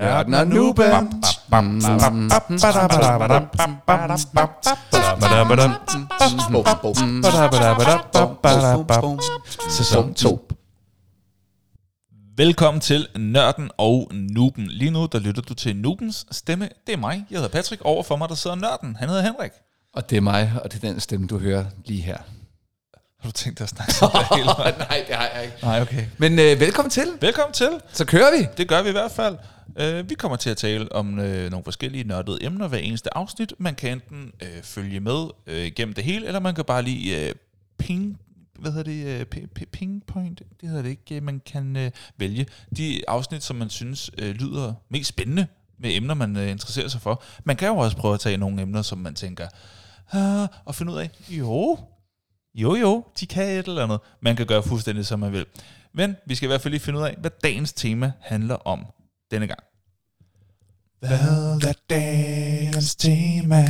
Nørden og Nuben. Sæson 2. Velkommen til Nørden og Nuben. Lige nu, der lytter du til Nubens stemme. Det er mig. Jeg hedder Patrick. Over for mig, der sidder Nørden. Han hedder Henrik. Og det er mig, og det er den stemme, du hører lige her. Har du tænkt dig at snakke sådan der hele vejen? Nej, det har jeg ikke. Nej, okay. Men øh, velkommen til. Velkommen til. Så kører vi. Det gør vi i hvert fald. Uh, vi kommer til at tale om uh, nogle forskellige nørdede emner hver eneste afsnit. Man kan enten uh, følge med uh, gennem det hele, eller man kan bare lige uh, ping hvad hedder det, uh, p- p- pingpoint, det hedder det ikke, man kan uh, vælge de afsnit, som man synes uh, lyder mest spændende med emner, man uh, interesserer sig for. Man kan jo også prøve at tage nogle emner, som man tænker, ah, og finde ud af, jo, jo jo, de kan et eller andet. Man kan gøre fuldstændig som man vil. Men vi skal i hvert fald lige finde ud af, hvad dagens tema handler om denne gang. Hvad er dagens tema?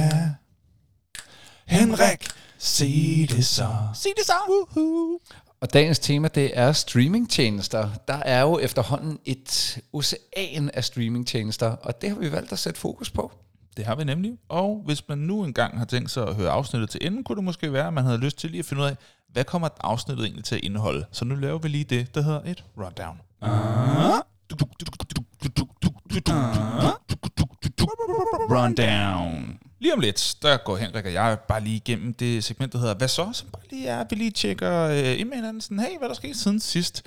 Henrik, sig det så. Sig det så. Woohoo. Og dagens tema, det er streamingtjenester. Der er jo efterhånden et ocean af streamingtjenester, og det har vi valgt at sætte fokus på. Det har vi nemlig. Og hvis man nu engang har tænkt sig at høre afsnittet til enden, kunne det måske være, at man havde lyst til lige at finde ud af, hvad kommer afsnittet egentlig til at indeholde. Så nu laver vi lige det, der hedder et rundown. Rundown. Lige om lidt, der går Henrik og jeg bare lige igennem det segment, der hedder Hvad så? Så bare lige er, vi lige tjekker øh, ind med hinanden, sådan, hey, hvad der skete siden sidst?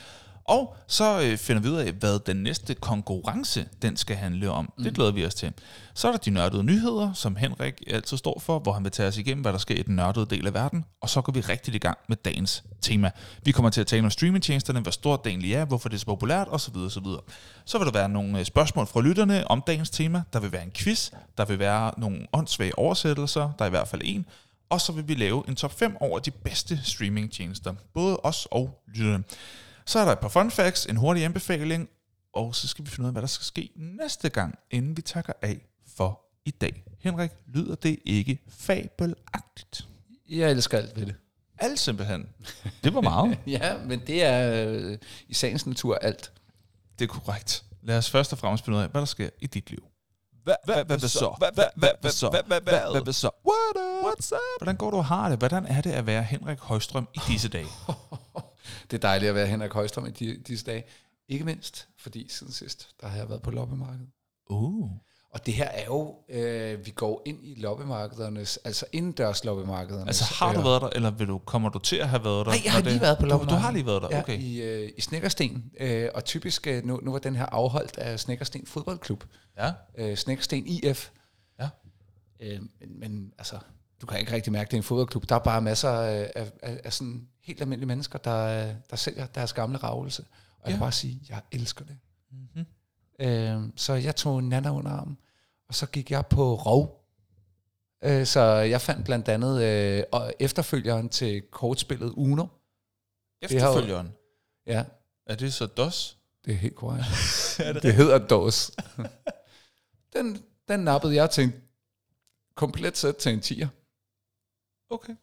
Og så øh, finder vi ud af, hvad den næste konkurrence, den skal handle om. Mm. Det glæder vi os til. Så er der de nørdede nyheder, som Henrik altid står for, hvor han vil tage os igennem, hvad der sker i den nørdede del af verden. Og så går vi rigtig i gang med dagens tema. Vi kommer til at tale om streamingtjenesterne, hvor stort det egentlig er, hvorfor det er så populært, osv. osv. Så vil der være nogle øh, spørgsmål fra lytterne om dagens tema. Der vil være en quiz. Der vil være nogle åndssvage oversættelser. Der er i hvert fald en. Og så vil vi lave en top 5 over de bedste streamingtjenester. Både os og lytterne. Så er der et par fun facts, en hurtig anbefaling, og så skal vi finde ud af, hvad der skal ske næste gang, inden vi takker af for i dag. Henrik, lyder det ikke fabelagtigt? Jeg elsker alt ved det. Alt simpelthen. Det var meget. Ja, men det er øh, i sagens natur alt. det er korrekt. Lad os først og fremmest finde ud af, hvad der sker i dit liv. Hvad hvad hvad så? Hvad hvad hvad hvad så? Hvad så? What up? What's up? Hvordan går du og har det? Hvordan er det at være Henrik Højstrøm i disse dage? Det er dejligt at være Henrik Højstrøm i de, disse dage. Ikke mindst, fordi siden sidst, der har jeg været på loppemarkedet. Uh. Og det her er jo, øh, vi går ind i loppemarkedernes, altså indendørs loppemarkedernes. Altså har du været der, eller vil du, kommer du til at have været der? Nej, jeg har lige været på du, loppemarkedet. du har lige været der, ja, okay. i, øh, i Snækkersten. Øh, og typisk, øh, nu, nu var den her afholdt af Snækkersten Fodboldklub. Ja. Øh, Snækkersten IF. Ja. Øh, men, men altså, du kan ikke rigtig mærke, det er en fodboldklub. Der er bare masser af, af, af, af sådan helt almindelige mennesker, der, der sælger deres gamle ravelse. Og jeg Ja. kan bare sige, jeg elsker det. Mm-hmm. Øh, så jeg tog Nana under armen, og så gik jeg på rov. Øh, så jeg fandt blandt andet øh, og efterfølgeren til kortspillet Uno. har jo- Efterfølgeren. Ja, Er det så DOS? det er helt korrekt. det, det hedder DOS. den, den nappede jeg til en komplet sæt til en 10'er. Okay.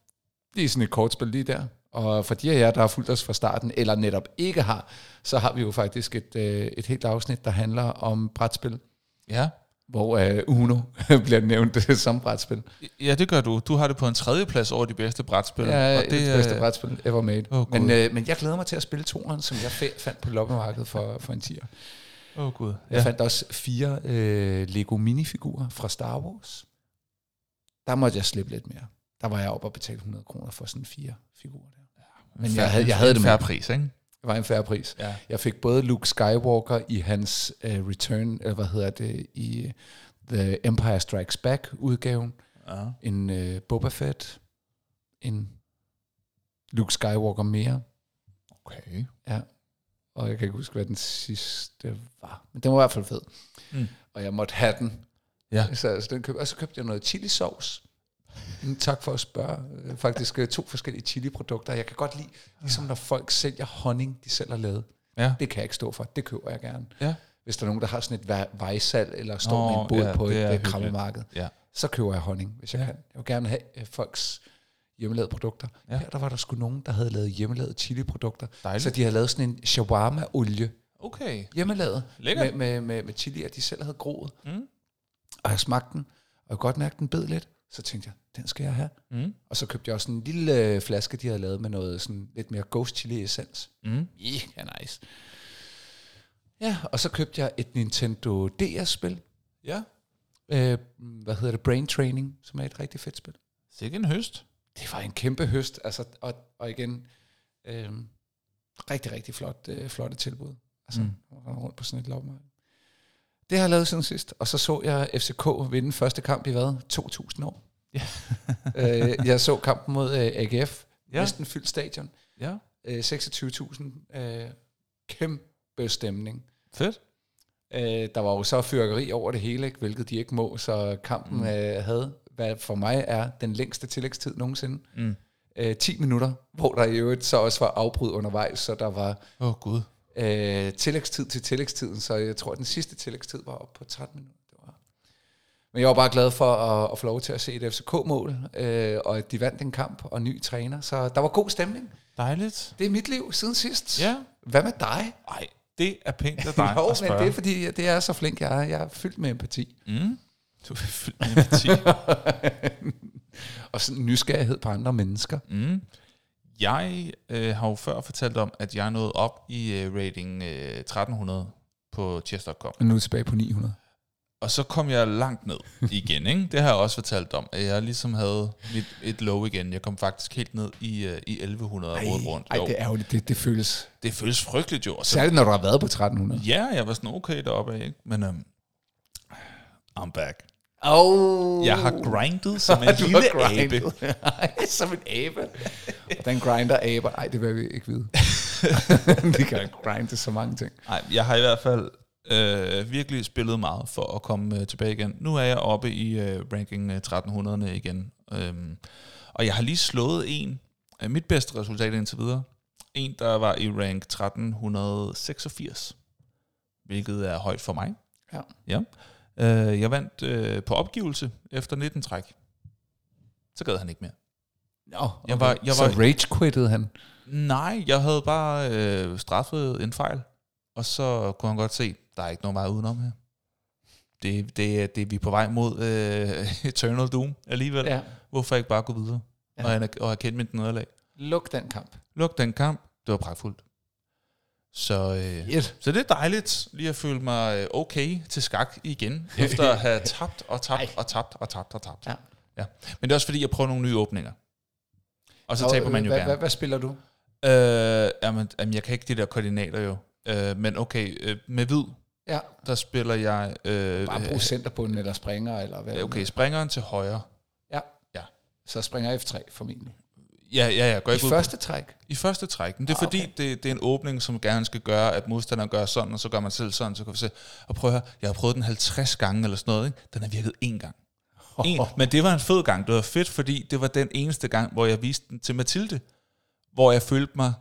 Lige sådan et kortspil lige der. Og for de af jer, der har fulgt os fra starten, eller netop ikke har, så har vi jo faktisk et, øh, et helt afsnit, der handler om brætspil, Ja. hvor øh, Uno bliver nævnt som brætspil. Ja, det gør du. Du har det på en tredje plads over de bedste brætspil. Ja, og det, det bedste brætspil ever made. Åh, men, øh, men jeg glæder mig til at spille toeren, som jeg fa- fandt på loppemarkedet for, for en 10'er. Åh, oh, Gud. Jeg fandt også fire øh, Lego minifigurer fra Star Wars. Der måtte jeg slippe lidt mere. Der var jeg oppe og betale 100 kroner for sådan fire figurer Men jeg havde, jeg havde det en med. færre pris, ikke? Det var en færre pris. Ja. Jeg fik både Luke Skywalker i hans uh, Return, eller hvad hedder det, i øh, The Empire Strikes Back udgaven, ja. en uh, Boba Fett, en Luke Skywalker mere, Okay. ja. Og jeg kan ikke huske, hvad den sidste var. Men den var i hvert fald fed. Mm. Og jeg måtte have den. Ja. Så, så den køb, og så købte jeg noget chili sauce. Mm, Tak for at spørge. Øh, Faktisk øh, to forskellige chili-produkter. Jeg kan godt lide, ligesom når folk sælger honning, de selv har lavet. Ja. Det kan jeg ikke stå for. Det køber jeg gerne. Ja. Hvis der er nogen, der har sådan et vej- vejsal, eller står Nå, med en båd ja, på et øh, krammemarked, Ja. så køber jeg honning, hvis jeg Ja. kan. Jeg vil gerne have folks hjemmelavede produkter. Ja. Her der var der sgu nogen, der havde lavet hjemmelavede chili-produkter. Dejligt. Så de havde lavet sådan en shawarma-olie, Okay. Hjemmelavet. Lækkert. Med, med, med, med chilier, de selv havde groet. Mm. Og jeg smagte den, og jeg kunne godt mærke, den bed lidt. Så tænkte jeg, den skal jeg have. Mm. Og så købte jeg også en lille øh, flaske, de havde lavet med noget sådan lidt mere ghost chili essens. Mm. Ja, nice. Ja, og så købte jeg et Nintendo DS-spil. Ja. Øh, hvad hedder det? Brain Training, som er et rigtig fedt spil. Sikke en høst. Det var en kæmpe høst, altså, og, og igen, øh, rigtig, rigtig flot, øh, flotte tilbud. Altså, Mm. rundt på sådan et loppemarked. Det har jeg lavet siden sidst, og så så jeg FCK vinde første kamp i hvad? 2.000 år. Ja. øh, jeg så kampen mod øh, AGF, Ja. næsten fyldt stadion. Ja. Øh, 26.000. Øh, kæmpe stemning. Fedt. Øh, der var jo så fyrkeri over det hele, ikke? hvilket de ikke må, så kampen mm. øh, havde, hvad for mig er den længste tillægstid nogensinde. Mm. Øh, 10 minutter, hvor der i øvrigt så også var afbrud undervejs, så der var Åh, oh, Gud. Øh, tillægstid til tillægstiden, så jeg tror, at den sidste tillægstid var op på 13 minutter. Det var. Men jeg var bare glad for at, at få lov til at se et FCK-mål, øh, og at de vandt en kamp og ny træner, så der var god stemning. Dejligt. Det er mit liv siden sidst. Ja. Hvad med dig? Ej, det er pænt af dig jo, at men det er fordi, det er så flink, jeg er. Jeg er fyldt med empati. Mm. Du er fyldt med empati. og sådan nysgerrighed på andre mennesker. Mm. Jeg øh, har jo før fortalt om, at jeg nåede op i øh, rating øh, 1300 på chess.com. Og nu er jeg tilbage på 900. Og så kom jeg langt ned igen, ikke? Det har jeg også fortalt om, at jeg ligesom havde mit, et low igen. Jeg kom faktisk helt ned i, øh, i 1100 og rodet rundt. ej, det er jo det, det føles. det føles frygteligt jo. Så, Særligt når du har været på 1300. ja, jeg var sådan okay deroppe, ikke? Men um, I'm back. Oh. Jeg har grindet som en lille abe. som en abe. Den grinder aber. Nej, det vil vi ikke vide. det kan grinde så mange ting. Nej, jeg har i hvert fald øh, virkelig spillet meget for at komme øh, tilbage igen. Nu er jeg oppe i øh, ranking øh, 1300'erne igen. Øhm, og jeg har lige slået en af mit bedste resultat indtil videre. En, der var i rank 1386, hvilket er højt for mig. Ja. ja. Øh, jeg vandt øh, på opgivelse efter 19 træk. Så gad han ikke mere. Nå, Jeg var- jeg så var- rage quittede han. Nej, jeg havde bare øh, straffet en fejl, og så kunne han godt se, der er ikke nogen vej udenom her. Det, det, er- det vi er på vej mod øh, Eternal Doom alligevel. Ja. Hvorfor ikke bare gå videre Ja. og, og erkende mit nederlag? Luk den kamp. Luk den kamp. Det var pragtfuldt. Så, øh, Et. så det er dejligt lige at føle mig øh, okay til skak igen, efter at have tabt og tabt Ej. og tabt og tabt og tabt. Ja. ja. Men det er også fordi, jeg prøver nogle nye åbninger. Og så taber man jo hvad, gerne. hvad, hvad spiller du? Øh, jamen, jamen, jeg kan ikke de der koordinater jo. Øh, men okay, øh, med hvid, Ja, der spiller jeg... Øh, bare brug centerbunden eller springer, eller hvad. øh, okay, springeren til højre. Så springer F3 formentlig. Ja, ja, ja. Går I ikke ud første træk. I første træk. Men det er Ah, fordi, okay. det, det er en åbning, som gerne skal gøre, at modstanderen gør sådan, og så gør man selv sådan. Så kan vi se, og prøv at høre, jeg har prøvet den 50 gange eller sådan noget. Ikke? Den har virket én gang. En, men det var en fed gang. Det var fedt, fordi det var den eneste gang, hvor jeg viste den til Mathilde. Hvor jeg følte mig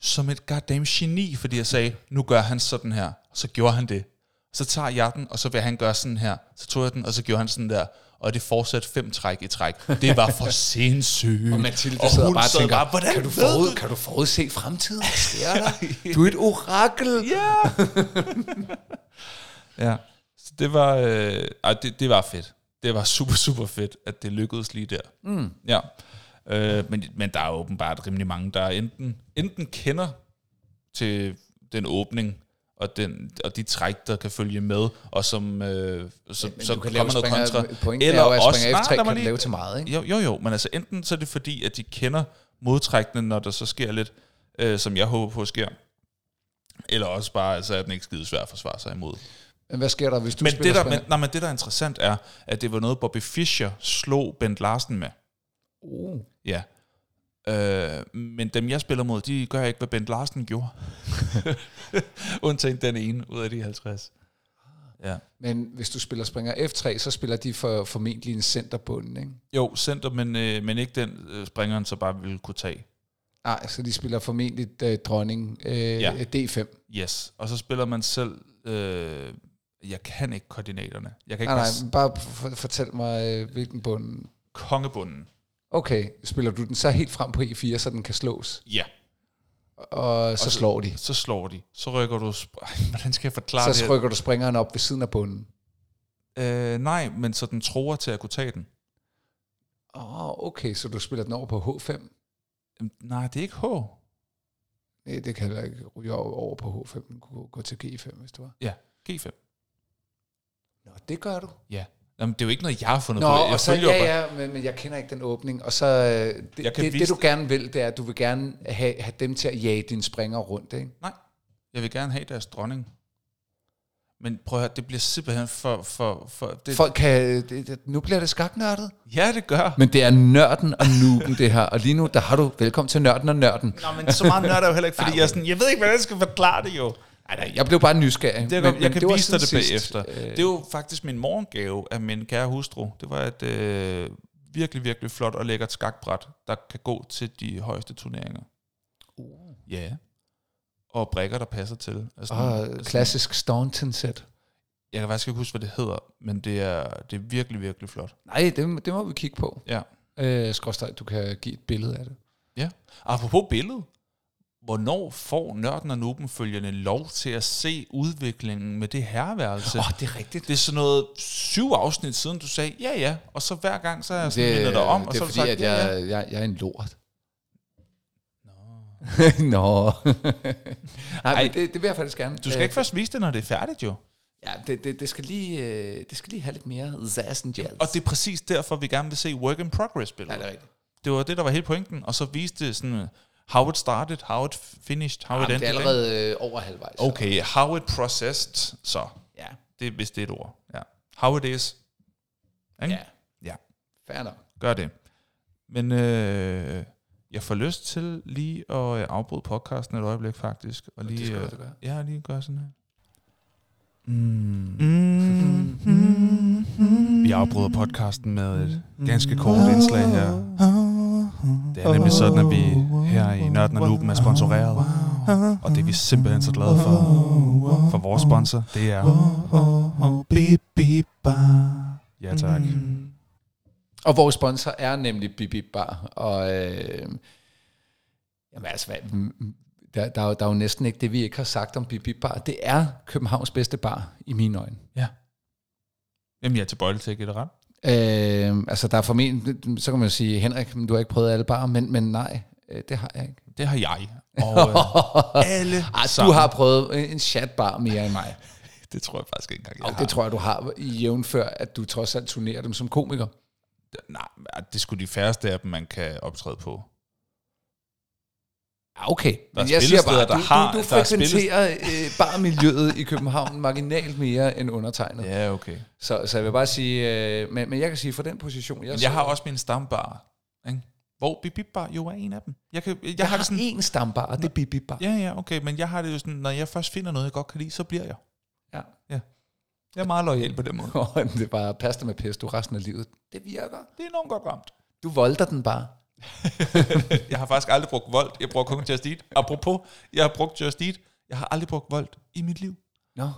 som et goddamn geni, fordi jeg sagde, nu gør han sådan her. Og så gjorde han det. Så tager jeg den, og så vil han gøre sådan her. Så tog jeg den, og så gjorde han sådan der. Og det fortsatte fem træk i træk. Det var for sindssygt. Og Mathilde Og sidder hun bare og tænker, bare, "Hvordan kan, du forud, du?" kan du forudse fremtiden? Hvad sker der? Du er et orakel. Ja! ja. Så det var, øh, ej, det, det var fedt. Det var super, super fedt, at det lykkedes lige der. Mm. Ja. Øh, men, men der er åbenbart rimelig mange, der enten, enten kender til den åbning, og, den, og de træk, der kan følge med, og som øh, så, så du kan kommer lave noget kontra. Eller er at også- nej, F3 lad kan lige- lave til meget, ikke? Jo, jo, jo, men altså enten så er det fordi, at de kender modtrækkene, når der så sker lidt, øh, som jeg håber på sker, eller også bare, altså, at den ikke skide svær at forsvare sig imod. Men hvad sker der, hvis du Men spiller det, der, men, nej, men det, der er interessant, er, at det var noget, Bobby Fischer slog Bent Larsen med. Uh. Ja. Øh, men dem, jeg spiller mod, de gør ikke, hvad Bent Larsen gjorde. Undtagen den ene ud af de 50. Ja. Men hvis du spiller springer F3, så spiller de for, formentlig en centerbunden, ikke? Jo, center, men, øh, men ikke den øh, springeren, så bare ville kunne tage. Nej, så de spiller formentlig øh, dronning øh, Ja. ja. D5. Yes. Og så spiller man selv... Øh, jeg kan ikke koordinaterne. Jeg kan ikke Nej, bare nej, bare f- fortæl mig, øh, hvilken bund. kongebunden. Okay, spiller du den så helt frem på E4, så den kan slås? Ja. Og så slår de. Så slår de. Så rykker du... Hvordan skal jeg forklare Så det? rykker du springeren op ved siden af bunden. Øh, nej, men så den tror til at kunne tage den. Åh, oh, okay, så du spiller den over på H5? Øhm, Nej, det er ikke H. Nej, det kan heller ikke ryge over over på H5. Den kunne gå til G5, hvis det var. Ja, G5. Nå, det gør du. Ja. Jamen, det er jo ikke noget, jeg har fundet Nå, på. Jeg og så, ja, ja, men, men jeg kender ikke den åbning. Og så, øh, det, Jeg kan det, det, du gerne vil, det er, at du vil gerne have, have dem til at jage dine springer rundt, ikke? Nej, jeg vil gerne have deres dronning. Men prøv at høre, det bliver simpelthen for... for, for det, Folk kan, det, det, nu bliver det skaknørdet. Ja, det gør. Men det er nørden og nuben, det her. Og lige nu, der har du velkommen til nørden og nørden. Nå, men så meget nørd er jo heller ikke, fordi jeg, er sådan, jeg ved ikke, hvordan jeg skal forklare det jo. Nej, jeg blev bare nysgerrig. Det er, Men- jeg men kan var vise dig det bagefter. øh, Det er jo faktisk min morgengave af min kære hustru. Det var et øh, virkelig, virkelig flot og lækkert skakbræt, der kan gå til de højeste turneringer. Uh. Ja. Og brækker, der passer til. Altså, Og klassisk Staunton-sæt. Jeg kan faktisk ikke huske, hvad det hedder, men det er, det er virkelig, virkelig flot. Nej, det, det må vi kigge på. Ja. Øh, skråstrej, du kan give et billede af det. Ja. Apropos billedet. Hvornår får nørden og nuben følgende lov til at se udviklingen med det herreværelse? Åh, oh, det er rigtigt. Det er sådan noget syv afsnit siden, du sagde, ja ja, og så hver gang, så er jeg sådan mindet dig om, og det så er du fordi, sagt, at ja, jeg, ja. jeg, jeg er en lort. Nå. Nej, Ej. men det, det vil jeg faktisk gerne. Du skal Øh, ikke først vise det, når det er færdigt jo. Ja, det, det, det, skal lige, øh, det skal lige have lidt mere zazz and jazz. Og det er præcis derfor, vi gerne vil se work in progress ja, det er rigtigt. Det var det, der var hele pointen, og så viste det sådan, how it started, how it finished, how it Jamen, ended. det er allerede øh, over halvvejs. så- Okay, how it processed, så. Ja, Det, hvis det er et ord. Ja. How it is. Ikke? ja. Ja. Fair nok. Gør det. Men øh, jeg får lyst til lige at øh, afbryde podcasten et øjeblik faktisk. Og lige, det skal øh, gøre. Ja, lige gøre sådan her. Mm. Mm. Vi afbryder podcasten med et ganske kort indslag her. Det er nemlig sådan, at vi her i Nørden og Nuben er sponsoreret. Og det er vi simpelthen så glade for. For vores sponsor, det er... Ja tak. Og vores sponsor er nemlig Bibi Bar. Og øh, jamen altså, hvad, mm, der, der, er jo, der er jo næsten ikke det, vi ikke har sagt om Bibi Bar. Det er Københavns bedste bar, i mine øjne. Ja. Jamen, jeg er tilbøjelig til at give det ret. Øh, altså, der er formentlig, så kan man sige, Henrik, du har ikke prøvet alle barer, men, men nej, øh, det har jeg ikke. Det har jeg. Og øh, alle Ej, du har prøvet en chatbar mere end mig. Det tror jeg faktisk ikke engang, jeg Og det tror jeg, du har i jævnfør, at du trods alt turnerer dem som komiker. Nej, det sgu de færreste af dem, man kan optræde på. Ja, okay. Der er Men jeg siger bare, du, har- du, du er frekventerer øh, barmiljøet i København marginalt mere end undertegnet. Ja. Ja, okay. Så, så jeg vil bare sige, øh, men, men jeg kan sige, for den position, jeg, Men jeg har også min stambar, ikke? hvor Bip Bip Bar jo er en af dem. Jeg, kan, jeg, jeg har har sådan, en stambar, og det er Bibi Bar. Ja, ja, okay, men jeg har det jo sådan, når jeg først finder noget, jeg godt kan lide, så bliver jeg. Ja. Jeg er meget lojal på den måde. Og det er bare pasta med pesto resten af livet. Det virker. Det er enormt godt ramt. Du volder den bare. Jeg har faktisk aldrig brugt vold. Jeg bruger kun Just Eat. Apropos, jeg har brugt Just Eat. Jeg har aldrig brugt vold i mit liv. Nå.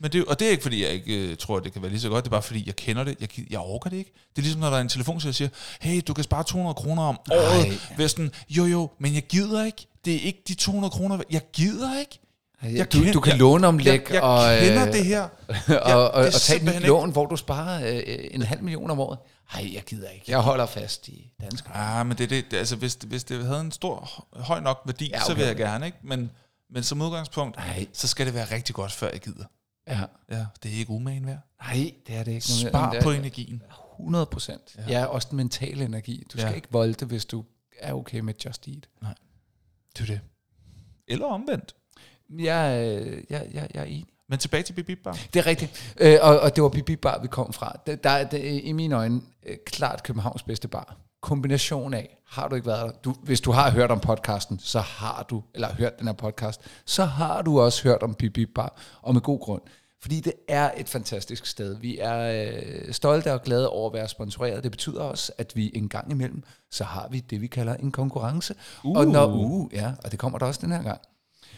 Men det, og det er ikke, fordi jeg ikke øh, tror, at det kan være lige så godt. Det er bare, fordi jeg kender det. Jeg, jeg orker det ikke. Det er ligesom, når der er en telefon, der siger, hey, du kan spare 200 kroner om året. Ej. Jo jo, men jeg gider ikke. Det er ikke de 200 kroner. Jeg gider ikke. Jeg du, du kan jeg- låne om læg, Jeg, jeg og, kender øh, det her. og, det og, er og tage et lån, hvor du sparer øh, en halv million om året. Nej, jeg gider ikke. Jeg holder fast i dansk. Ah, men det, det, altså, hvis, hvis det havde en stor, høj nok værdi, Ja, okay. så vil jeg gerne, ikke? Men, men som udgangspunkt, Nej. så skal det være rigtig godt, før jeg gider. Ja. Ja, det er ikke umagen værd. Nej, det er det ikke. Spar Det er- på energien. 100 procent. Ja. Ja. også den mentale energi. Du skal Ja. ikke volde, hvis du er okay med Just Eat. Det er det. Eller omvendt. Jeg, jeg, jeg, jeg er enig. Men tilbage til Bip Bar. Det er rigtigt. Øh, og, og det var Bibi Bar, vi kom fra. Der, der er det, er i mine øjne øh, klart Københavns bedste bar. Kombination af, har du ikke været der? Du, hvis du har hørt om podcasten, så har du, eller hørt den her podcast, så har du også hørt om Bibi Bar, og med god grund. Fordi det er et fantastisk sted. Vi er øh, stolte og glade over at være sponsoreret. Det betyder også, at vi en gang imellem, så har vi det, vi kalder en konkurrence. Uh. Og når, uh, ja, og det kommer der også den her gang.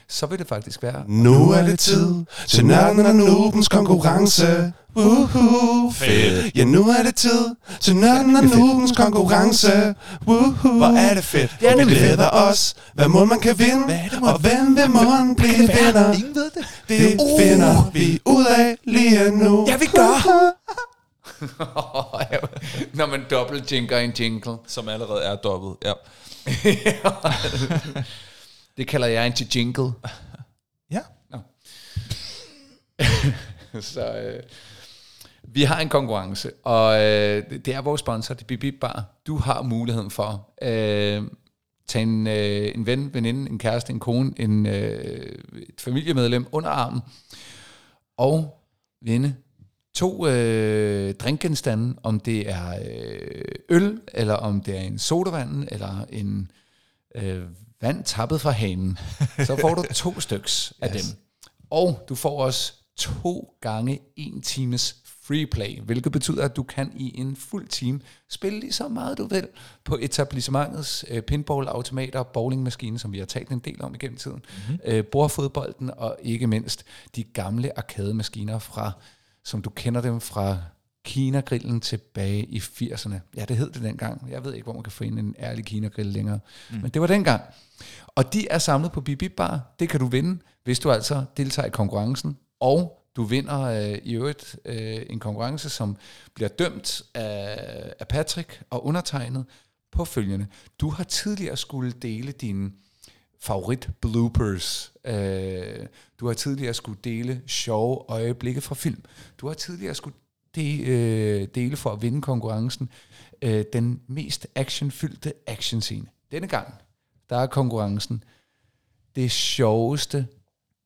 Så vil det faktisk være Nu er det tid til nørden og nubens konkurrence. Woohoo, fedt. Ja, nu er det tid til nørden og nubens konkurrence. Woohoo, hvor er det fedt. Ja, det vi glæder os, hvad må man kan vinde, og hvem vil må blive vinder. Ingen ved det. Det finder vi ud af lige nu. Ja, vi gør. Når man dobbelt jinker en jingle. Som allerede er dobbelt, ja. Det kalder jeg en til jingle. Ja. Så øh, vi har en konkurrence, og øh, det er vores sponsor, det er Bip Bar. Du har muligheden for øh, tage en, øh, en ven, veninde, en kæreste, en kone, en, øh, et familiemedlem under armen, og vinde to øh, drinkgenstande, om det er øh, øl, eller om det er en sodavand, eller en øh, vand tappet fra hanen. Så får du to styks af Yes. dem. Og du får også to gange en times free play, hvilket betyder, at du kan i en fuld time spille lige så meget du vil på etablissementets øh, pinball-automater, bowlingmaskine, som vi har talt en del om igennem tiden, mm-hmm. øh, bordfodbolden og ikke mindst de gamle arkademaskiner fra, som du kender dem fra Kina-grillen tilbage i 80'erne. Ja, det hed det dengang. Jeg ved ikke, hvor man kan finde en ærlig Kina-grill længere. Mm. Men det var dengang. Og de er samlet på Bip Bar. Det kan du vinde, hvis du altså deltager i konkurrencen. Og du vinder øh, i øvrigt øh, en konkurrence, som bliver dømt af, af Patrick og undertegnet på følgende. Du har tidligere skulle dele dine favorit bloopers. Øh, du har tidligere skulle dele sjove øjeblikke fra film. Du har tidligere skulle de, øh, dele for at vinde konkurrencen øh, den mest actionfyldte actionscene. Denne gang, der er konkurrencen det sjoveste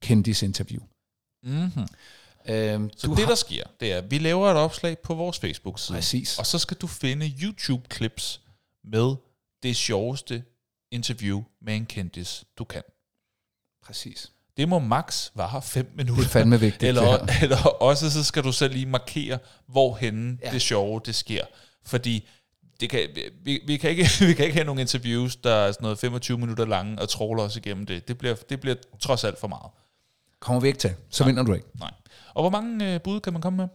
kendisinterview. Mm-hmm. Øhm, Så det, der sker, det er, at vi laver et opslag på vores Facebook-side. Præcis. Og så skal du finde YouTube-clips med det sjoveste interview med en kendis, du kan. Præcis. Det må max vare 5 minutter. Det er fandme vigtigt, Eller, eller også så skal du så lige markere, hvorhenne Ja. det sjove det sker. Fordi det kan, vi, vi, kan ikke, vi kan ikke have nogle interviews, der er sådan noget 25 minutter lange, og tråler os igennem det. Det bliver, det bliver trods alt for meget. Kommer vi ikke til, så vinder du ikke. Nej. Og hvor mange øh, bud kan man komme med?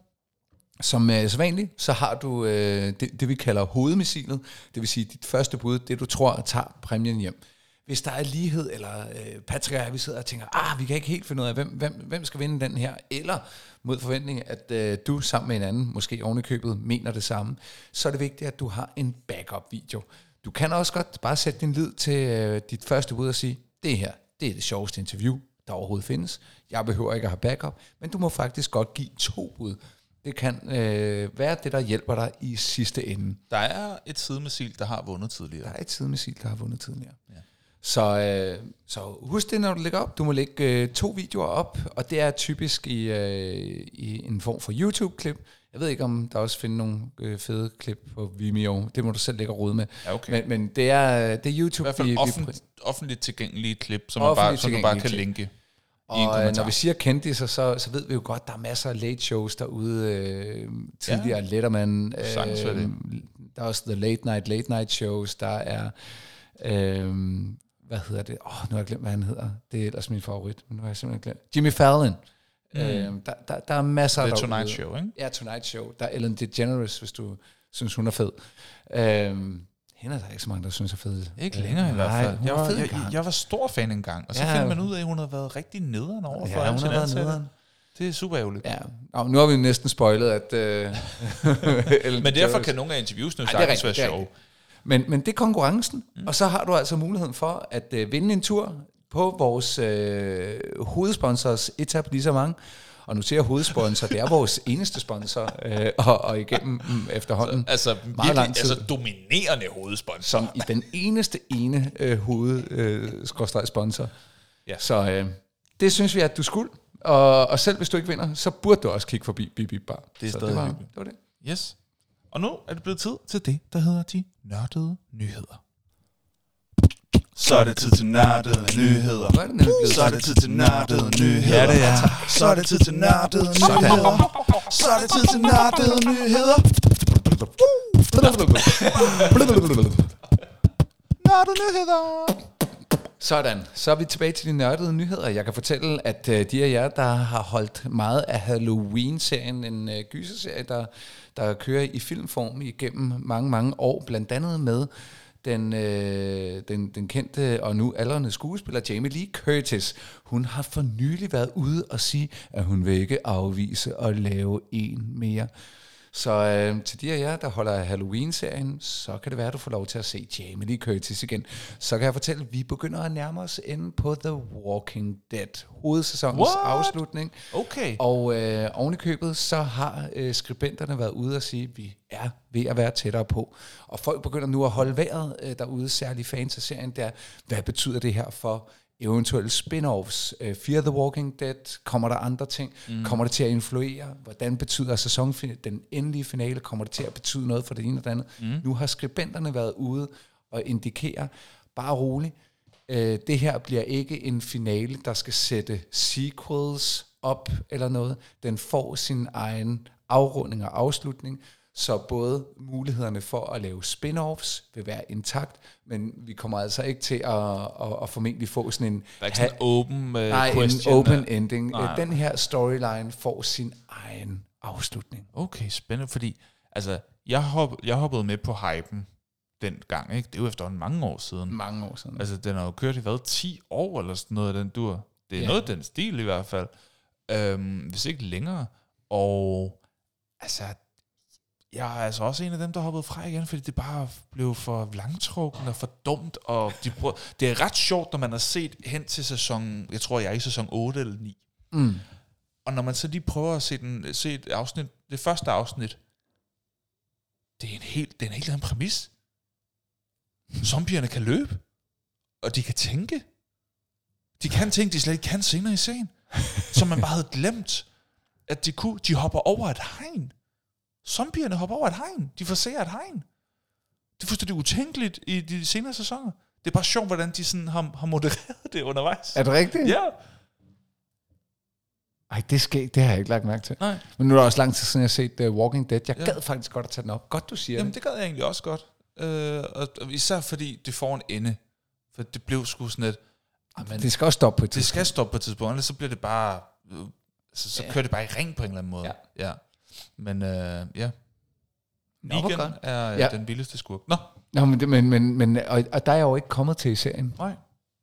Som øh, så vanligt, så har du øh, det, det, vi kalder hovedmissilet. Det vil sige dit første bud, det du tror tager præmien hjem. Hvis der er lighed, eller øh, Patrick og jeg, vi sidder og tænker, ah, vi kan ikke helt finde ud af, hvem, hvem, hvem skal vinde den her, eller mod forventning, at øh, du sammen med en anden, måske oven i købet, mener det samme, så er det vigtigt, at du har en backup-video. Du kan også godt bare sætte din lid til øh, dit første bud og sige, det her, det er det sjoveste interview, der overhovedet findes. Jeg behøver ikke at have backup, men du må faktisk godt give to bud. Det kan øh, være det, der hjælper dig i sidste ende. Der er et sidemissil, der har vundet tidligere. Der er et sidemissil, der har vundet tidligere. Ja. Så, øh, så husk det, når du lægger op. Du må lægge øh, to videoer op, og det er typisk i, øh, i en form for YouTube-klip. Jeg ved ikke, om der også findes nogle øh, fede klip på Vimeo. Det må du selv lægge og rode med. Ja, okay. Men, men det, er, det er I YouTube, hvert fald vi, vi offent, offentligt tilgængelige klip, som, man bare, som du bare kan linke. i Og øh, når vi siger kendiser, så, så ved vi jo godt, der er masser af late shows derude. Øh, tidligere ja. Letterman. Øh, det. der er også The Late Night, Late Night shows. Der er, øh, hvad hedder det? Åh, oh, nu har jeg glemt, hvad han hedder. Det er ellers min favorit, men nu har jeg simpelthen glemt. Jimmy Fallon. Mm. Øh, der, der, der er masser The derude. Tonight Show, ikke? Ja, Tonight Show. Der er Ellen DeGeneres, hvis du synes, hun er fed. Øh, hende er der ikke så mange, der synes er fed. Ikke længere i hvert Nej, fald. Jeg var jeg, engang. jeg var stor fan engang, og så Ja. finder man ud af, at hun havde været rigtig nederen over for Ja, hun har været ansatte. nederen. Det er super ærgerligt. Ja, nu har vi næsten spoilet, at... Øh, Men derfor kan nogle af interviewsene det er sagtens være det sjove. Men, men det er konkurrencen, mm. og så har du altså muligheden for at øh, vinde en tur på vores øh, hovedsponsors etablissement. Og nu ser jeg hovedsponsor, det er vores eneste sponsor, øh, og, og igennem mm, efterhånden, Altså, meget virkelig, lang tid, altså dominerende hovedsponsor. som i den eneste ene øh, hoved øh. Ja. Så øh, det synes vi, at du skulle. Og, og selv hvis du ikke vinder, så burde du også kigge forbi Bip Bar. Det er så stadig det var, det var det. Yes. Og nu er det blevet tid til det, der hedder de nørdede nyheder. Så er det tid til nørdede nyheder. Er Så er det tid til nørdede nyheder. Ja, det er. Så er det tid til nørdede nyheder. Så er det tid til nørdede nyheder. Nørdede nyheder. Sådan, så er vi tilbage til de nørdede nyheder. Jeg kan fortælle, at øh, de af jer, der har holdt meget af Halloween-serien, en øh, gyserserie, der, der kører i filmform igennem mange, mange år, blandt andet med den, øh, den, den kendte og nu aldrende skuespiller Jamie Lee Curtis. Hun har for nylig været ude og sige, at hun vil ikke afvise at lave en mere. Så øh, til de af jer, der holder Halloween-serien, så kan det være, at du får lov til at se Jamie Lee Curtis igen. Så kan jeg fortælle, at vi begynder at nærme os inde på The Walking Dead, hovedsæsonens What? afslutning. Okay. Og øh, oven i købet, så har øh, skribenterne været ude og sige, at vi er ved at være tættere på. Og folk begynder nu at holde vejret øh, derude, særligt fans af serien, der, hvad betyder det her for eventuelle spin-offs? Øh, Fear the Walking Dead, kommer der andre ting? Mm. Kommer det til at influere? Hvordan betyder sæson den endelige finale? Kommer det til at betyde noget for det ene og det andet? Mm. Nu har skribenterne været ude og indikere, bare roligt, øh, det her bliver ikke en finale, der skal sætte sequels op eller noget. Den får sin egen afrunding og afslutning, så både mulighederne for at lave spin-offs vil være intakt, men vi kommer altså ikke til at, at, at formentlig få sådan en... Der er ikke sådan en open uh, nej, question. en open ending. Nej. Den her storyline får sin egen afslutning. Okay, spændende, fordi altså, jeg, hop, jeg hoppede med på hypen den gang, ikke? Det er jo efterhånden mange år siden. Mange år siden. Altså, den har jo kørt i hvad, 10 år eller sådan noget af den dur. Det er Ja. noget den stil i hvert fald. Øhm, hvis ikke længere. Og altså, jeg er altså også en af dem, der hoppede fra igen, fordi det bare blev for langtrukken og for dumt. Og de prøver, det er ret sjovt, når man har set hen til sæson, jeg tror, jeg er i sæson 8 eller 9. Mm. Og når man så lige prøver at se, den, se et afsnit, det første afsnit, det er en helt, det er en helt anden præmis. Zombierne kan løbe, og de kan tænke. De kan ting, de slet ikke kan senere i serien. Som man bare havde glemt, at de kunne. De hopper over et hegn. Zombierne hopper over et hegn. De forser et hegn. Det er fuldstændig utænkeligt i de senere sæsoner. Det er bare sjovt, hvordan de sådan har, har modereret det undervejs. Er det rigtigt? Ja. Ej, det, skal, det har jeg ikke lagt mærke til. Nej. Men nu er det også lang tid siden, jeg har set uh, Walking Dead. Jeg Ja. gad faktisk godt at tage den op. Godt, du siger Jamen, det. det gad jeg egentlig også godt. Øh, og, og især fordi det får en ende. For det blev sgu sådan et... Jamen, Det skal også stoppe på et det tidspunkt. skal stoppe på et tidspunkt, ellers så bliver det bare... Øh, så, så ja. kører det bare i ring på en eller anden måde. Ja. ja. Men øh, ja. Nå, godt. er Ja. ja. den vildeste skurk. Nå, Nå, men, men, men, men og, og der er jeg jo ikke kommet til i serien. nej.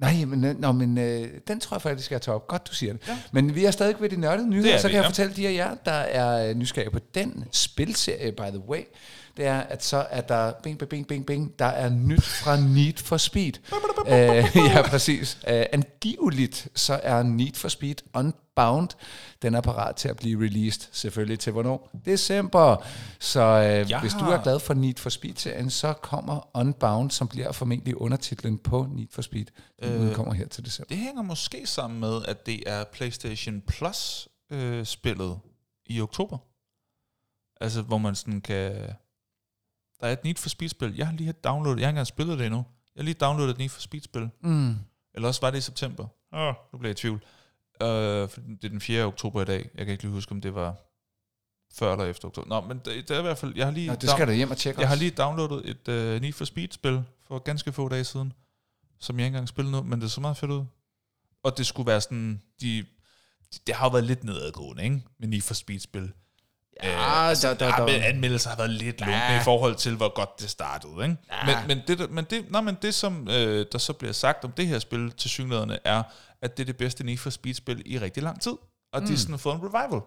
Nej, men, øh, nå, men øh, den tror jeg faktisk, jeg tager op. Godt, du siger det. Ja. Men vi er stadig ved de nørdede nyheder, er så vi, kan jeg ja. fortælle de af jer, der er øh, nysgerrige på den spilserie, by the way, det er, at så er der, bing, bing, bing, bing, bing, der er nyt fra Need for Speed. øh, ja, præcis. Øh, angiveligt, så er Need for Speed Unbound, den er parat til at blive released, selvfølgelig til hvornår? December. Så øh, Jeg hvis du er glad for Need for Speed-serien, så kommer Unbound, som bliver formentlig undertitlen på Need for Speed. Den Øh, udkommer her til december. Det hænger måske sammen med, at det er PlayStation Plus øh, spillet i oktober. Altså, hvor man sådan kan... Der er et Need for Speed-spil. Jeg har lige downloadet... Jeg har ikke engang spillet det endnu. Jeg har lige downloadet et Need for Speed-spil. Mm. Eller også var det i september. Oh, nu bliver jeg i tvivl. Øh, for det er den 4. oktober i dag. Jeg kan ikke lige huske, om det var før eller efter oktober. Nå, men det, det er i hvert fald... Jeg har lige, Nå, det skal du hjem og tjekke jeg har også. lige downloadet et uh, Need for Speed-spil for ganske få dage siden, som jeg ikke engang spillede nu, men det så meget fedt ud. Og det skulle være sådan... De, det har jo været lidt nedadgående, ikke? Med Need for Speed-spil. Ja, altså, der- der- der- men anmeldelser har været lidt lunkne Ja. i forhold til, hvor godt det startede. Ikke? Ja. Men, men, det, der- men, det, nej, men det, som øh, der så bliver sagt om det her spil til synlæderne, er, at det er det bedste Need for Speed-spil i rigtig lang tid. Og mm. de er sådan fået en revival.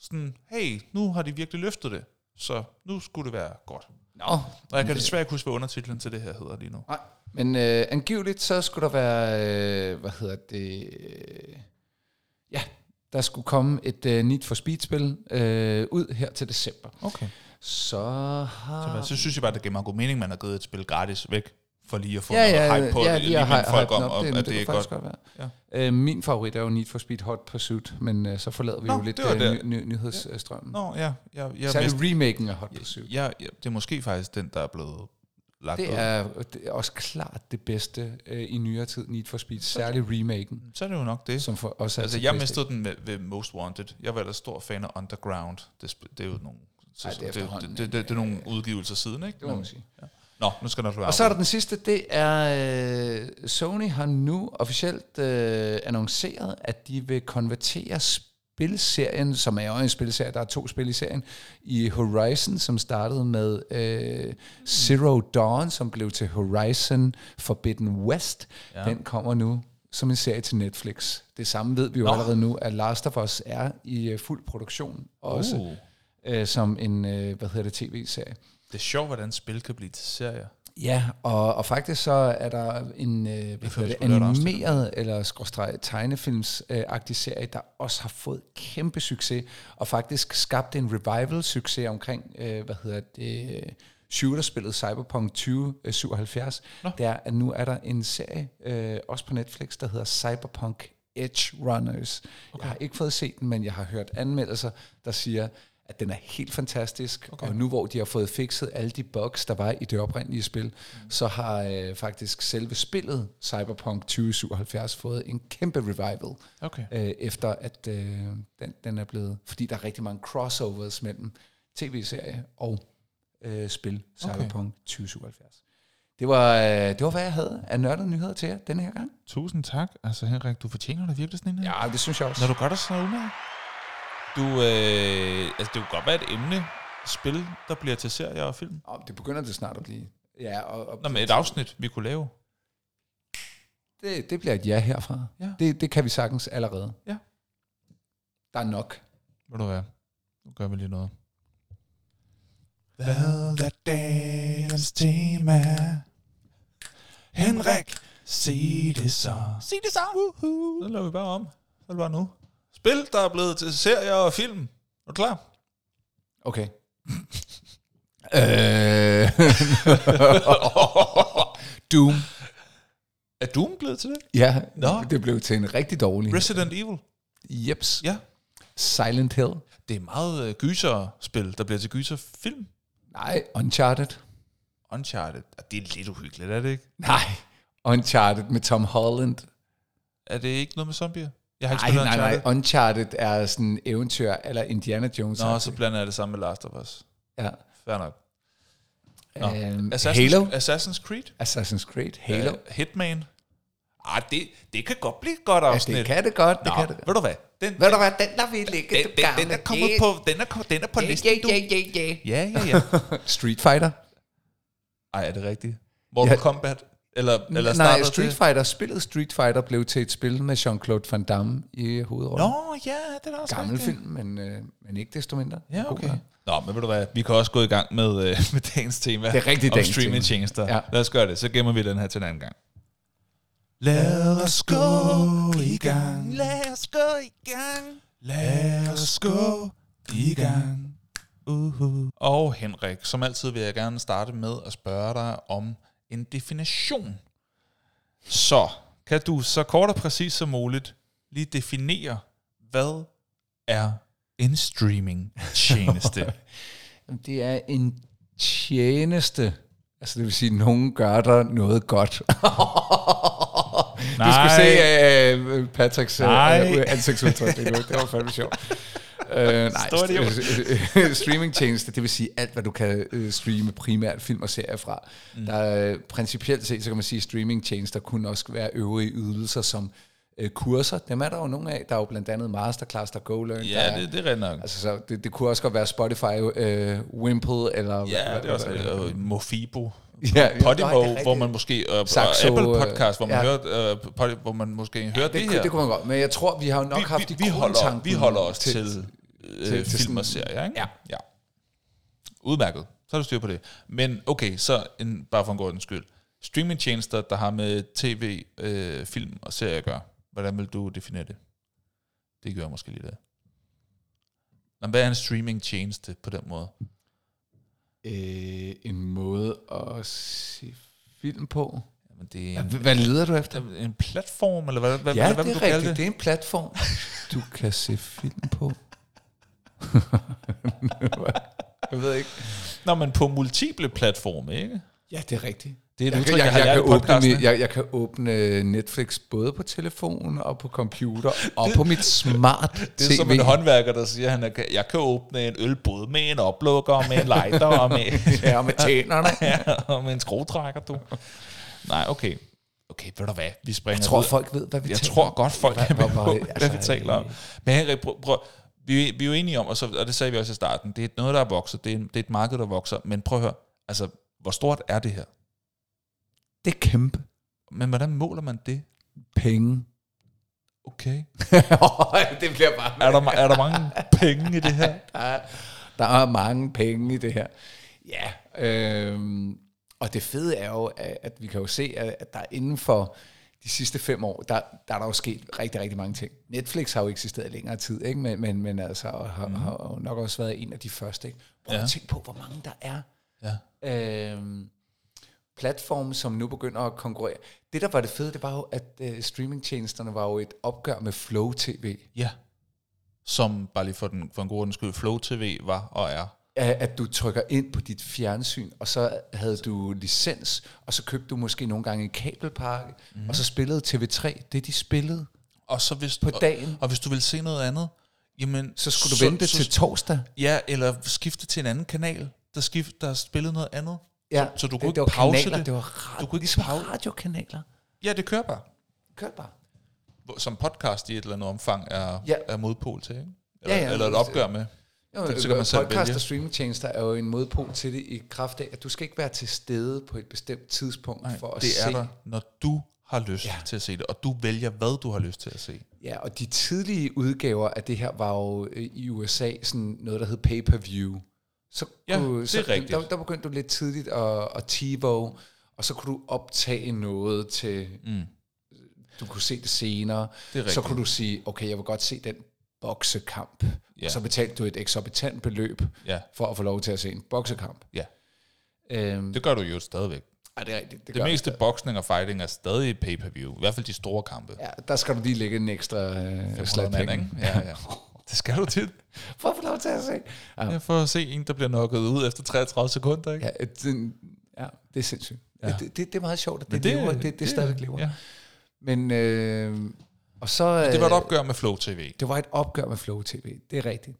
Sådan, hey, nu har de virkelig løftet det. Så nu skulle det være godt. Nå, Og jeg kan det- desværre ikke huske, hvad undertitlen til det her hedder lige nu. Nej, men øh, angiveligt så skulle der være, øh, hvad hedder det, øh, ja, der skulle komme et øh, Need for Speed-spil øh, ud her til december. Okay. Så har... Så, så synes jeg bare, det giver meget god mening, at man har givet et spil gratis væk, for lige at få ja, noget ja, hype på ja, det, lige at minde hy- folk hype om, op, det, at det, det, er godt. godt være. Øh, min favorit er jo Need for Speed Hot Pursuit, men øh, så forlader vi Nå, jo lidt øh, ny, ny, nyhedsstrømmen. Nå, ja. Jeg, jeg, Særligt remaken af Hot Pursuit. ja, ja, det er måske faktisk den, der er blevet lagt ud. Det er, det er også klart det bedste øh, i nyere tid, Need for Speed. Særligt remaken, Så er det jo nok det. som for også Altså, jeg mistede den med, ved Most Wanted. Jeg var ellers stor fan af Underground. Det, det er jo nogle, så, Ej, det er det, det, det, det, det, er nogle udgivelser siden, ikke? Det må man sige. Nå, nu skal der Og så er der den sidste, det er, øh, Sony har nu officielt øh, annonceret, at de vil konvertere spilserien, som er jo en spilserie, der er to spil i serien, i Horizon, som startede med øh, Zero Dawn, som blev til Horizon Forbidden West. Ja. Den kommer nu som en serie til Netflix. Det samme ved vi jo Nå. allerede nu, at Last of Us er i øh, fuld produktion, også Uh. øh, som en, øh, hvad hedder det, tv-serie. Det er sjovt, hvordan spil kan blive til serier. Ja, og, og faktisk så er der en øh, det, animeret eller skråstreg tegnefilmsagtig serie, der også har fået kæmpe succes, og faktisk skabt en revival-succes omkring, øh, hvad hedder det, øh, shooterspillet Cyberpunk 2077. Nå. Det er, at nu er der en serie, øh, også på Netflix, der hedder Cyberpunk Edge Runners. Okay. Jeg har ikke fået set den, men jeg har hørt anmeldelser, der siger, at den er helt fantastisk, okay. og nu hvor de har fået fikset alle de bugs, der var i det oprindelige spil, mm. så har øh, faktisk selve spillet Cyberpunk 2077 fået en kæmpe revival, Okay. øh, efter at øh, den, den er blevet, fordi der er rigtig mange crossovers mellem tv-serie og øh, spil Cyberpunk okay. 2077. Det var, øh, det var, hvad jeg havde af nørdede nyheder til jer denne her gang. Tusind tak. Altså Henrik, du fortjener da virkelig sådan en her. Ja, det synes jeg også. Når du gør dig så umage. Du, øh, altså det kunne godt være et emne, spil, der bliver til serier og film. Oh, det begynder det snart at blive. Ja, og, og Nå, men et afsnit, vi kunne lave. det, det bliver et ja herfra. Ja. Det, det kan vi sagtens allerede. Ja. Der er nok. Ved du hvad? Nu gør vi lige noget. Hvad er dagens tema? Henrik, sig det så. Sig det så! Så laver vi bare om. Så er det bare nu. Spil, der er blevet til serier og film. Er du klar? Okay. øh, Doom. Er Doom blevet til det? Ja, Nå. det blev til en rigtig dårlig. Resident Evil. Jeps. Ja. Silent Hill. Det er meget øh, gyserspil, der bliver til gyserfilm. Nej, Uncharted. Uncharted. Ah, Det er lidt uhyggeligt, er det ikke? Nej, Uncharted med Tom Holland. Er det ikke noget med zombier? Jeg har ikke spillet nej, Uncharted. nej. Uncharted er sådan eventyr, eller Indiana Jones. Nå, så blander jeg det sammen med Last of Us. Ja. Fair nok. Nå. Um, Assassin's, Halo. Assassin's Creed? Assassin's Creed. Halo. Uh, Hitman? Ah, det, det kan godt blive godt Ja, afsnit. det kan det godt. Det Nå, kan det godt. ved du hvad? Den, Ved du hvad, den der vi ligge, den, den, den, er kommet på, den er, den er på listen, Ja, du. ja, ja, ja. Ja, ja, ja. Street Fighter. Ej, er det rigtigt? Mortal Ja. Kombat? Eller, eller Nej, Street? Fighter, spillet Street Fighter blev til et spil med Jean-Claude Van Damme i hovedrollen. Nå, ja, det er også Gammel rigtigt. film, men, øh, men ikke desto mindre. Ja, okay. Nå, men ved du hvad, vi kan også gå i gang med, øh, med dagens tema. Det er rigtigt om dagens streamingtjenester. Ja. Lad os gøre det, så gemmer vi den her til en anden gang. Lad os gå i gang. Lad os gå i gang. Lad os gå i gang. Uh-huh. Og Henrik, som altid vil jeg gerne starte med at spørge dig om en definition. Så kan du så kort og præcis som muligt lige definere, hvad er en streaming tjeneste? Det er en tjeneste. Altså det vil sige, at nogen gør der noget godt. Du skal se uh, Patricks uh, Nej. ansigtsudtryk. Det var fandme sjovt. Uh, nej, Stor idiot. st- streamingtjeneste, det vil sige alt, hvad du kan streame primært film og serier fra. Mm. Der er, principielt set, så kan man sige, at streamingtjenester kunne også være øvrige ydelser som uh, kurser. Dem er der jo nogle af. Der er jo blandt andet Masterclass, der er GoLearn. der Ja, er, det, det er nok. Altså, så det, det kunne også godt være Spotify, uh, Wimple, eller... Ja, det er også rigtigt. Og Mofibo. Ja, Podimo, rigtigt. hvor man måske... Og, Saxo, Apple øh, Podcast, hvor man, ja. hører, pod, hvor man måske hører det, det, det her. det kunne man godt, men jeg tror, vi har jo nok vi, haft vi, vi, holder, vi holder os til, til, til- til, til film og serier, ikke? Ja. ja. Udmærket. Så har du styr på det. Men okay, så en, bare for en god skyld. Streamingtjenester, der har med tv, øh, film og serier at gøre. Hvordan vil du definere det? Det gør jeg måske lige det. Men hvad er en streamingtjeneste på den måde? øh, en måde at se film på. Jamen, det er en, hvad leder du efter? en platform, eller hvad, hvad, Ja, hvad vil det er rigtigt. det? Det er en platform, du kan se film på. jeg ved ikke. Nå, men på multiple platforme, ikke? Ja, det er rigtigt. Det Det er et Jeg, udtryk, jeg, jeg, har jeg, lært kan i åbne, podcasten. mi- jeg, jeg kan åbne Netflix både på telefon og på computer og på mit smart Det er TV. som en håndværker, der siger, at han er, jeg kan åbne en ølbåd med en oplukker, og med en lighter og med, Ja, med tænderne. ja, og med en skruetrækker, du. Nej, okay. Okay, ved du hvad, vi springer Jeg tror, videre. folk ved, hvad vi Jeg taler tror om. godt, folk Hvor- er med hvor- på, hvor- hvad vi altså, taler om. Men Henrik, prøv, prøv, vi, vi er jo enige om, og, så, og det sagde vi også i starten, det er noget, der er vokset, det er, det er et marked, der vokser, men prøv at høre, altså, hvor stort er det her? Det er kæmpe Men hvordan måler man det? penge. Okay. det bliver bare... Er der, er der mange penge i det her? Der er, der er mange penge i det her. Ja, øhm, og det fede er jo, at, at vi kan jo se, at, at der inden for de sidste fem år, der, der er der jo sket rigtig, rigtig mange ting. Netflix har jo eksisteret længere tid, ikke? Men, men, men altså, og har, mm. har jo nok også været en af de første. Ikke? Prøv Ja. at tænke på, hvor mange der er. Ja. Øhm, platforme, som nu begynder at konkurrere. Det, der var det fede, det var jo, at øh, streamingtjenesterne var jo et opgør med Flow TV. Ja. Som, bare lige for, den, for en god ordens skyld, Flow TV var og er. At at du trykker ind på dit fjernsyn, og så havde du licens, og så købte du måske nogle gange en kabelpakke, mm. og så spillede TV3 det, de spillede. Og så hvis, På og, dagen. Og hvis du vil se noget andet, jamen... Så skulle du vente så, til torsdag. Ja, eller skifte til en anden kanal, der, skift, der spillede noget andet. Ja, så du det, kunne det ikke var pause kanaler, det. det var radio, Du kunne ikke ligesom pause- radiokanaler. Ja, det kører bare. Kør bare. Som podcast i et eller andet omfang er, Ja. er modpol til, ikke? Eller, Ja, ja. eller et opgør med. Jo, Så kan man selv podcast vælge. og streamingtjenester er jo en modpol til det i kraft af, at du skal ikke være til stede på et bestemt tidspunkt Nej, for at det se. er der, når du har lyst Ja. til at se det, og du vælger, hvad du har lyst til at se. Ja, og de tidlige udgaver af det her var jo øh, i USA sådan noget, der hed pay-per-view. Så Ja, kunne, det så, er rigtigt. Der, der begyndte du lidt tidligt at, at TiVo, og så kunne du optage noget til, Mm. du kunne se det senere. Det så kunne du sige, okay, jeg vil godt se den boksekamp. Ja. Og så betalte du et eksorbitant beløb Ja, for at få lov til at se en boksekamp. ja. Øhm, Det gør du jo stadigvæk. ej, det er rigtigt. Det, Det, meste boksning og fighting er stadig pay-per-view. I hvert fald de store kampe. Ja, der skal du lige lægge en ekstra øh, 500 slat mand, penge. ikke? Ja, ja. Det skal du tit. For at få lov til at se. Ja. Ja, for at se en, der bliver nokket ud efter 33 sekunder, ikke? Ja, det, ja, det er sindssygt. Ja. Ja. Det, det, det er meget sjovt, at det, Men det, lever, det, det, det stadigvæk lever. Ja. Ja. Men, øh, og så, Det var et øh, opgør med Flow TV. det var et opgør med Flow TV, det er rigtigt.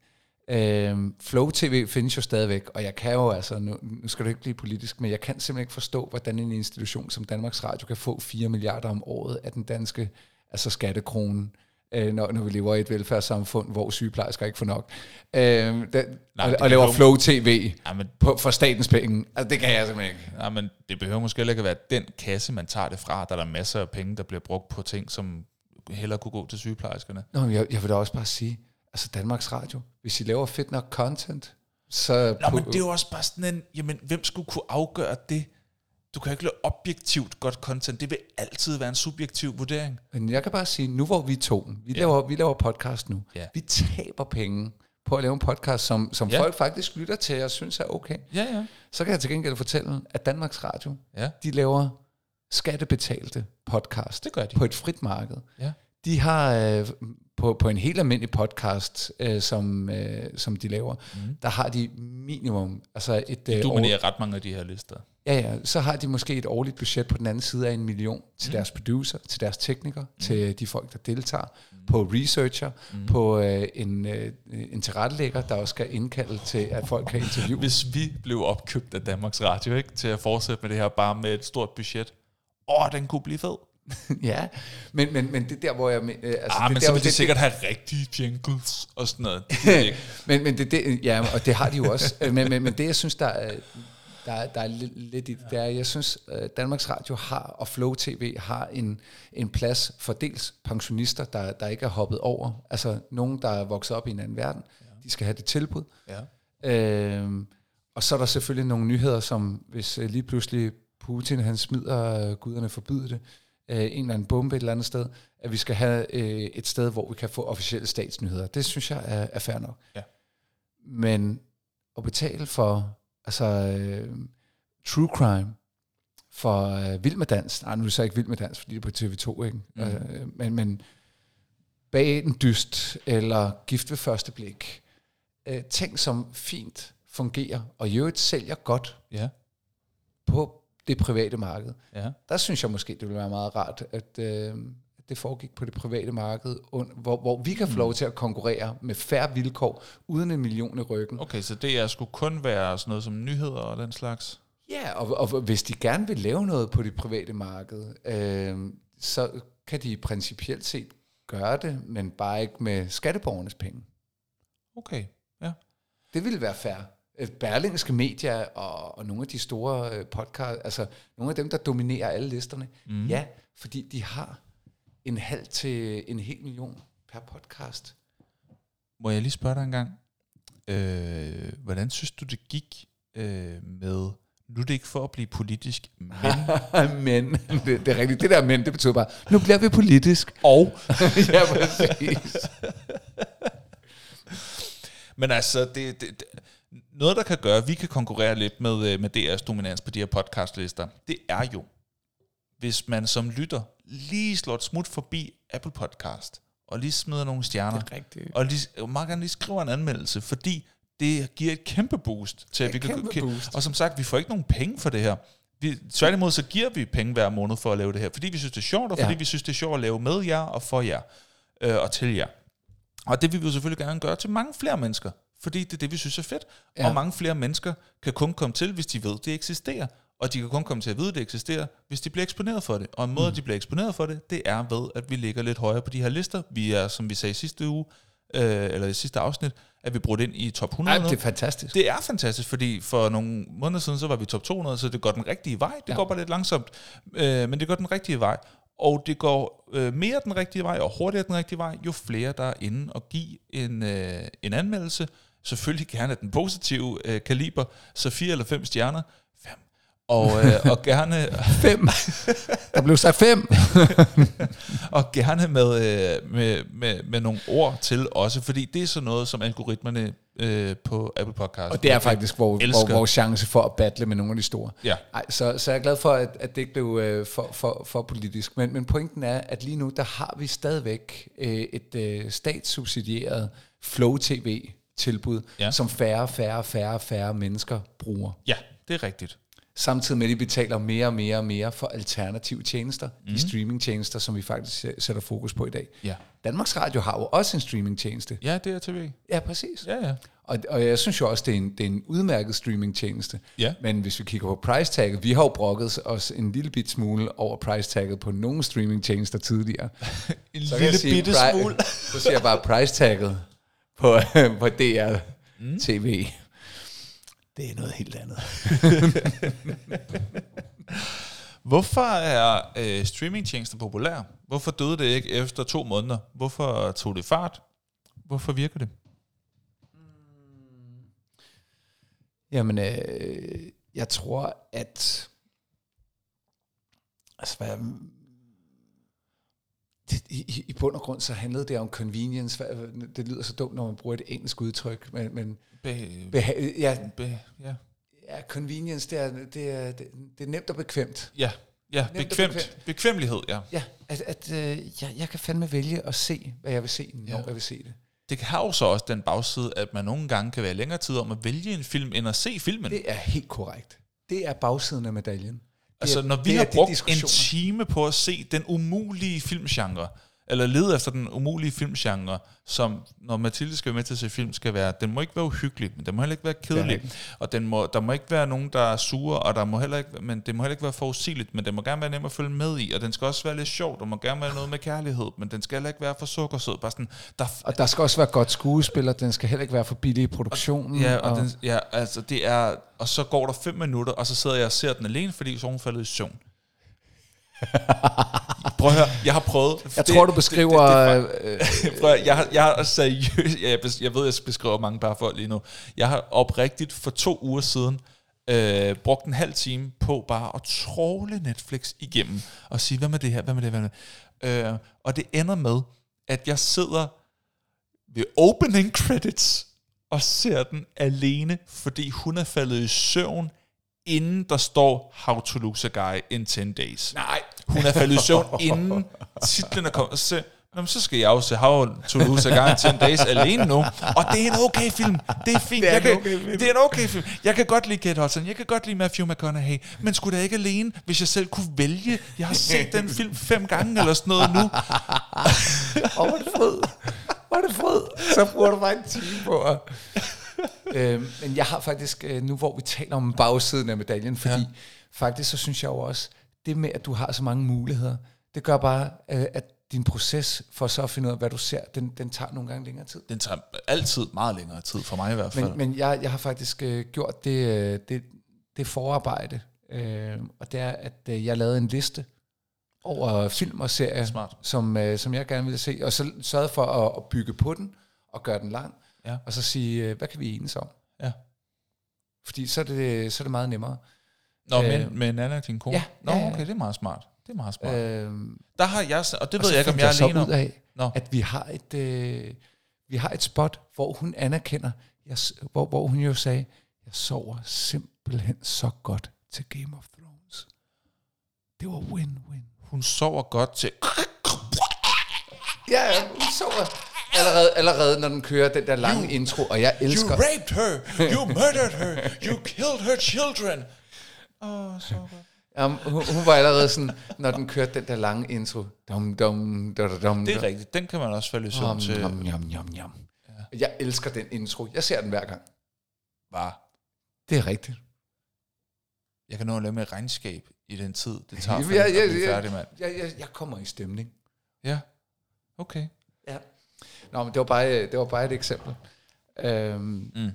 Øh, Flow TV findes jo stadigvæk, og jeg kan jo altså, nu, nu skal du ikke blive politisk, men jeg kan simpelthen ikke forstå, hvordan en institution som Danmarks Radio kan få 4 milliarder om året af den danske altså skattekrone, øh, når, når vi lever i et velfærdssamfund, hvor sygeplejersker ikke får nok. Øh, den, Nej, og, det og laver jo- Flow TV Ja, men, på, for statens penge. Altså, det kan jeg simpelthen ikke. ja, men det behøver måske ikke at være den kasse, man tager det fra. Der er der masser af penge, der bliver brugt på ting, som hellere kunne gå til sygeplejerskerne. Nå, men jeg, jeg vil da også bare sige, altså Danmarks Radio, hvis I laver fedt nok content, så... Nå, men det er jo også bare sådan en, jamen, hvem skulle kunne afgøre det? Du kan ikke lave objektivt godt content. Det vil altid være en subjektiv vurdering. Men jeg kan bare sige, nu hvor vi to, vi, Ja. laver, vi laver podcast nu, Ja. vi taber penge på at lave en podcast, som, som Ja. folk faktisk lytter til og synes er okay. Ja, ja. Så kan jeg til gengæld fortælle, at Danmarks Radio, Ja, de laver skattebetalte podcast det gør de. på et frit marked. Ja. De har øh, på, på en helt almindelig podcast, øh, som, øh, som de laver, mm. der har de minimum, altså et øh, Du år- manerer ret mange af de her lister. Ja, ja, så har de måske et årligt budget på den anden side af en million til mm. deres producer, til deres teknikere, mm. til de folk, der deltager, mm. på researcher, mm. på øh, en, øh, en tilrettelægger, der også skal indkalde til, at folk kan interviewe. Hvis vi blev opkøbt af Danmarks Radio, ikke, til at fortsætte med det her bare med et stort budget, åh, den kunne blive fed. ja, men, men, men det er der, hvor jeg... Øh, altså, Ah, det men der, så vil de det- sikkert have rigtige jingles og sådan noget. Det men, men det, det, ja, og det har de jo også. Øh, men, men, men det, jeg synes, der er, der, er- der er lidt, lidt i det, det er, jeg synes, øh, Danmarks Radio har, og Flow TV har en, en plads for dels pensionister, der, der ikke er hoppet over. Altså nogen, der er vokset op i en anden verden. De skal have det tilbud. Ja. Øhm, og så er der selvfølgelig nogle nyheder, som hvis øh, lige pludselig Putin han smider øh, guderne forbyde det, øh, en eller anden bombe et eller andet sted, at vi skal have øh, et sted, hvor vi kan få officielle statsnyheder. Det synes jeg er, er fair nok. Ja. Men at betale for altså, øh, true crime, for øh, Vild med Dans, nej nu er det så ikke Vild med Dans, fordi det er på TV2, ikke? Mhm. Øh, men, men Bag en dyst, eller Gift ved første blik, øh, ting som fint fungerer, og i øvrigt sælger godt Ja. på det private marked. Ja. Der synes jeg måske, det ville være meget rart, at, øh, det foregik på det private marked, hvor, hvor vi kan få lov til at konkurrere med færre vilkår, uden en million i ryggen. Okay, så det er skulle kun være sådan noget som nyheder og den slags? Ja, og, og hvis de gerne vil lave noget på det private marked, øh, så kan de principielt set gøre det, men bare ikke med skatteborgernes penge. Okay, ja. Det ville være fair. Øh, Berlingske medier og, og nogle af de store øh, podcast, altså nogle af dem, der dominerer alle listerne, mm. ja, fordi de har en halv til en hel million per podcast. Må jeg lige spørge dig en gang? Øh, hvordan synes du, det gik øh, med... Nu er det ikke for at blive politisk, men... men, det, det er rigtigt, det der men, det betyder bare, nu bliver vi politisk. og ja, præcis. Men altså, det, det, det, noget, der kan gøre, at vi kan konkurrere lidt med, øh, med DR's dominans på de her podcastlister, det er jo, hvis man som lytter lige slår et smut forbi Apple Podcast, og lige smider nogle stjerner, Det er rigtigt. og lige, og meget gerne lige skriver en anmeldelse, fordi det giver et kæmpe boost til, at vi kan, kan boost. Og som sagt, vi får ikke nogen penge for det her. Vi, tværtimod så giver vi penge hver måned for at lave det her, fordi vi synes, det er sjovt, og fordi Ja. vi synes, det er sjovt at lave med jer og for jer, øh, og til jer. Og det vil vi jo selvfølgelig gerne gøre til mange flere mennesker, fordi det er det, vi synes er fedt. Ja. Og mange flere mennesker kan kun komme til, hvis de ved, det eksisterer. Og de kan kun komme til at vide, at det eksisterer, hvis de bliver eksponeret for det. Og en måde, mm. de bliver eksponeret for det, det er ved, at vi ligger lidt højere på de her lister. Vi er, som vi sagde i sidste uge, øh, eller i sidste afsnit, at vi brudt ind i top 100 Ej, det er fantastisk. Det er fantastisk, fordi for nogle måneder siden, så var vi top 200, så det går den rigtige vej. Det. Ja. går bare lidt langsomt, øh, men det går den rigtige vej. Og det går øh, mere den rigtige vej, og hurtigere den rigtige vej, jo flere der er inde og give en, øh, en anmeldelse. Selvfølgelig gerne den positive øh, kaliber, så fire eller fem stjerner. Fem. Og, øh, og gerne Fem. Der blev sagt fem. og gerne med, øh, med, med, med nogle ord til også, fordi det er sådan noget, som algoritmerne øh, på Apple Podcast. Og det er faktisk Elsker. vores, vores chance for at battle med nogle af de store. Ja. Ej, så, så jeg er glad for, at, at det ikke blev øh, for, for, for politisk. Men, men pointen er, at lige nu, der har vi stadigvæk øh, et øh, statssubsidieret Flow TV-tilbud, Ja. ja. som færre, færre, færre, færre mennesker bruger. Ja, det er rigtigt. Samtidig med, at de betaler mere og mere og mere for alternative tjenester, Mhm. mm. de streamingtjenester, som vi faktisk sæ- sætter fokus på i dag. Ja. Danmarks Radio har jo også en streamingtjeneste. Ja, det er TV. Ja, præcis. Ja, ja. Og, og jeg synes jo også, det er en, det er en udmærket streamingtjeneste. Ja. Men hvis vi kigger på price tagget, vi har jo brokket os en lille bit smule over price tagget på nogle streamingtjenester tidligere. En Så jeg sige, pri- Så siger jeg bare price tagget på, på DR mm. TV. Det er noget helt andet. Hvorfor er øh, streamingtjenester populære? Hvorfor døde det ikke efter to måneder? Hvorfor tog det fart? Hvorfor virker det? Jamen, øh, jeg tror, at... Altså, hvad, i, I bund og grund, så handlede det om convenience. Det lyder så dumt, når man bruger et engelsk udtryk, men, men Be, beha- ja, be, ja. ja, convenience, det er, det, er, det, det er nemt og bekvemt. ja, ja Nemt bekvemt. bekvemt. Bekvemmelighed, ja. Ja, at, at øh, jeg, jeg kan fandme vælge at se, hvad jeg vil se, når ja. jeg vil se det. Det har jo så også den bagside, at man nogle gange kan være længere tid om at vælge en film, end at se filmen. Det er helt korrekt. Det er bagsiden af medaljen. Altså, når vi har brugt en time på at se den umulige filmgenre, eller lede efter den umulige filmgenre, som når Mathilde skal være med til at se film, skal være, den må ikke være uhyggelig, men den må heller ikke være kedelig, og den må, der må ikke være nogen, der er sure, og der må heller ikke, men det må heller ikke være forudsigeligt, men den må gerne være nem at følge med i, og den skal også være lidt sjov, der må gerne være noget med kærlighed, men den skal heller ikke være for sukkersød, bare sådan, der, Og der skal også være godt skuespiller, den skal heller ikke være for billig i produktionen. Ja, og, den, ja, altså det er, og så går der fem minutter, og så sidder jeg og ser den alene, fordi så hun faldet i søvn. Prøv at høre, jeg har prøvet... jeg tror, du beskriver... Det, det, det, øh, det, prøv at, høre, jeg, har, jeg har seriøst... Jeg, jeg ved, jeg beskriver mange par folk lige nu. Jeg har oprigtigt for to uger siden øh, brugt en halv time på bare at tråle Netflix igennem og sige, hvad med det her, hvad med det, hvad med det. Øh, og det ender med, at jeg sidder ved opening credits og ser den alene, fordi hun er faldet i søvn, inden der står How to Lose a Guy in 10 Days. nej, Hun er faldet i søvn, inden titlen er kommet. Så, Nå, men så skal jeg jo se How to Lose a Guy in 10 Days alene nu. Og det er en okay film. Det er fint. Det er jeg en kan, okay film. Det er en okay film. Jeg kan godt lide Kate Hudson. Jeg kan godt lide Matthew McConaughey. Men skulle da ikke alene, hvis jeg selv kunne vælge? Jeg har set den film fem gange eller sådan noget nu. Åh, hvor er det fryd. Hvor er det fryd. Så bruger du bare en time på at... øhm, men jeg har faktisk, øh, nu hvor vi taler om bagsiden af medaljen, fordi ja. faktisk så synes jeg jo også, det med, at du har så mange muligheder, det gør bare, øh, at din proces for så at finde ud af, hvad du ser, den, den tager nogle gange længere tid. Den tager altid meget længere tid, for mig i hvert fald. Men, men jeg, jeg har faktisk øh, gjort det, øh, det, det forarbejde, øh, og det er, at øh, jeg lavede en liste over film og serier, Smart. som, øh, som jeg gerne ville se, og så sørgede for at, at bygge på den, og gøre den lang, Ja. og så sige, øh, hvad kan vi enes om? Ja. Fordi så er det, så er det meget nemmere. Nå, Øh, men med Nana din kone? ja, Nå, ja, okay, det er meget smart. Det er meget smart. Øh, Der har jeg, og det og ved så jeg ikke, om fandt jeg er alene ud af, Nå. at vi har et, øh, vi har et spot, hvor hun anerkender, jeg, hvor, hvor hun jo sagde, jeg sover simpelthen så godt til Game of Thrones. Det var win-win. Hun sover godt til... Ja, ja, hun sover allerede, allerede, når den kører den der lange intro, og jeg elsker... raped her! You murdered her! You killed her children! Åh, oh, så godt. Jamen, hun, hun var allerede sådan, når den kørte den der lange intro. Dum, dum, dum, dum, Det er rigtigt. Den kan man også falde i søvn til. jam, jam, jam, jam. Jeg elsker den intro. Jeg ser den hver gang. Var. Det er rigtigt. Jeg kan nå at lave med regnskab i den tid, det tager Ja, for ja, at ja, blive ja. færdig, mand. Jeg, jeg, jeg kommer i stemning. Ja. Okay. Ja. Nå, men det var bare, det var bare et eksempel. Øhm, Mm.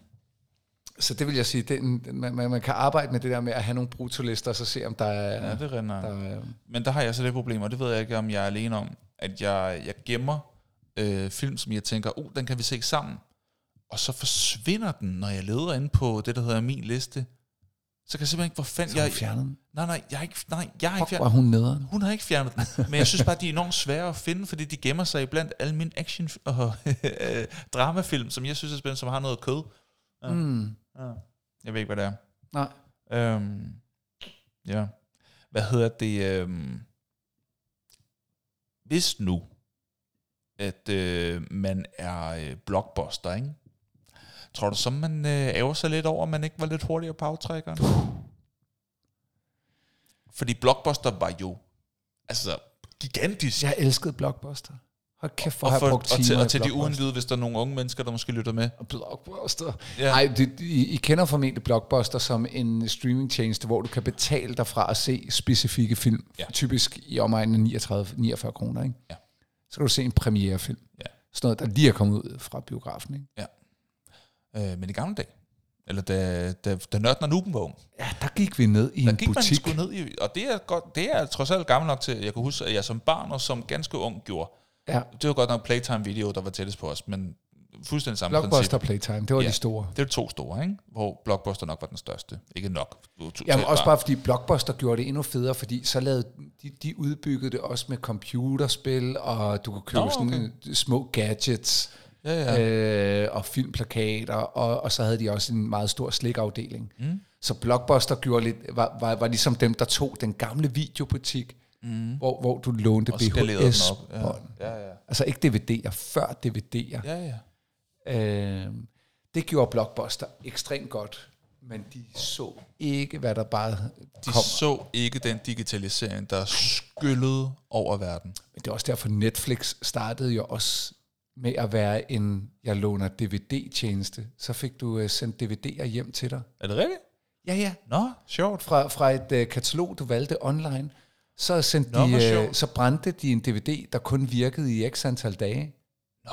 Så det vil jeg sige, det, er man, man, man kan arbejde med det der med at have nogle brutolister, og så se, om der er... Ja, det render. der er Men der har jeg så det problem, og det ved jeg ikke, om jeg er alene om, at jeg, jeg gemmer øh, film, som jeg tænker, oh, den kan vi se sammen. Og så forsvinder den, når jeg leder ind på det, der hedder min liste. Så kan jeg simpelthen ikke, hvor fanden jeg... fjernet den. Nej, nej, jeg har ikke, nej, jeg har ikke fjernet hun nederen. Hun har ikke fjernet den, men jeg synes bare, de er enormt svære at finde, fordi de gemmer sig blandt alle mine action- og øh, dramafilm, som jeg synes er spændende, som har noget kød. Ja. Mm. Ja. Jeg ved ikke, hvad det er. Nej. Øhm, ja. Hvad hedder det? Øhm, hvis nu, at øh, man er øh, blockbuster, ikke? Tror du så, man øh, ærger sig lidt over, at man ikke var lidt hurtigere på aftrækkeren? Fordi blockbuster var jo altså gigantisk. Jeg elskede Blockbuster. Hold kæft, hvor og, har jeg brugt og, til, timer og til de uindvidede, hvis der er nogle unge mennesker, der måske lytter med. Blockbuster. Ja. Ja. Ej, det, I, I kender formentlig Blockbuster som en streamingtjeneste, hvor du kan betale dig fra at se specifikke film. Ja. Typisk i omegnen af 39-49 kroner, ikke? Ja. Så kan du se en premierefilm. Ja. Sådan noget, der lige er kommet ud fra biografen, ikke? Øh, men i gamle dage, eller da, da, da nørden og nuben var ung, Ja, der gik vi ned i der en gik man butik. sgu ned i, og det er, godt, det er trods alt gammel nok til, jeg kan huske, at jeg som barn og som ganske ung gjorde. Ja, Det var godt nok Playtime Video, der var tættest på os, men fuldstændig samme Blockbuster princip. Playtime, det var Ja. de store. Det de to store, ikke? Hvor Blockbuster nok var den største. Ikke nok. Jamen også bare- fordi Blockbuster gjorde det endnu federe, fordi så lavede de, de udbyggede det også med computerspil, og du kunne købe Nå, sådan okay. okay. små gadgets, Ja, ja. øh, og filmplakater, og, og så havde de også en meget stor slikafdeling. Mm. Så Blockbuster gjorde lidt, var, var, var ligesom dem, der tog den gamle videobutik, Mm. hvor, hvor du lånte. VHS-bånd. Ja, ja, ja. Altså ikke DVD'er, før DVD'er. ja, ja. Øh, det gjorde Blockbuster ekstremt godt, men de så ikke, hvad der bare De kom. så ikke den digitalisering, der skyllede over verden. Men det er også derfor, Netflix startede jo også med at være en, jeg låner DVD-tjeneste. Så fik du uh, sendt DVD'er hjem til dig. Er det rigtigt? Ja, ja. Nå, sjovt. Fra, fra et uh, katalog, du valgte online, så, sendte Nå, de, sjovt. så brændte de en DVD, der kun virkede i x antal dage. Nå,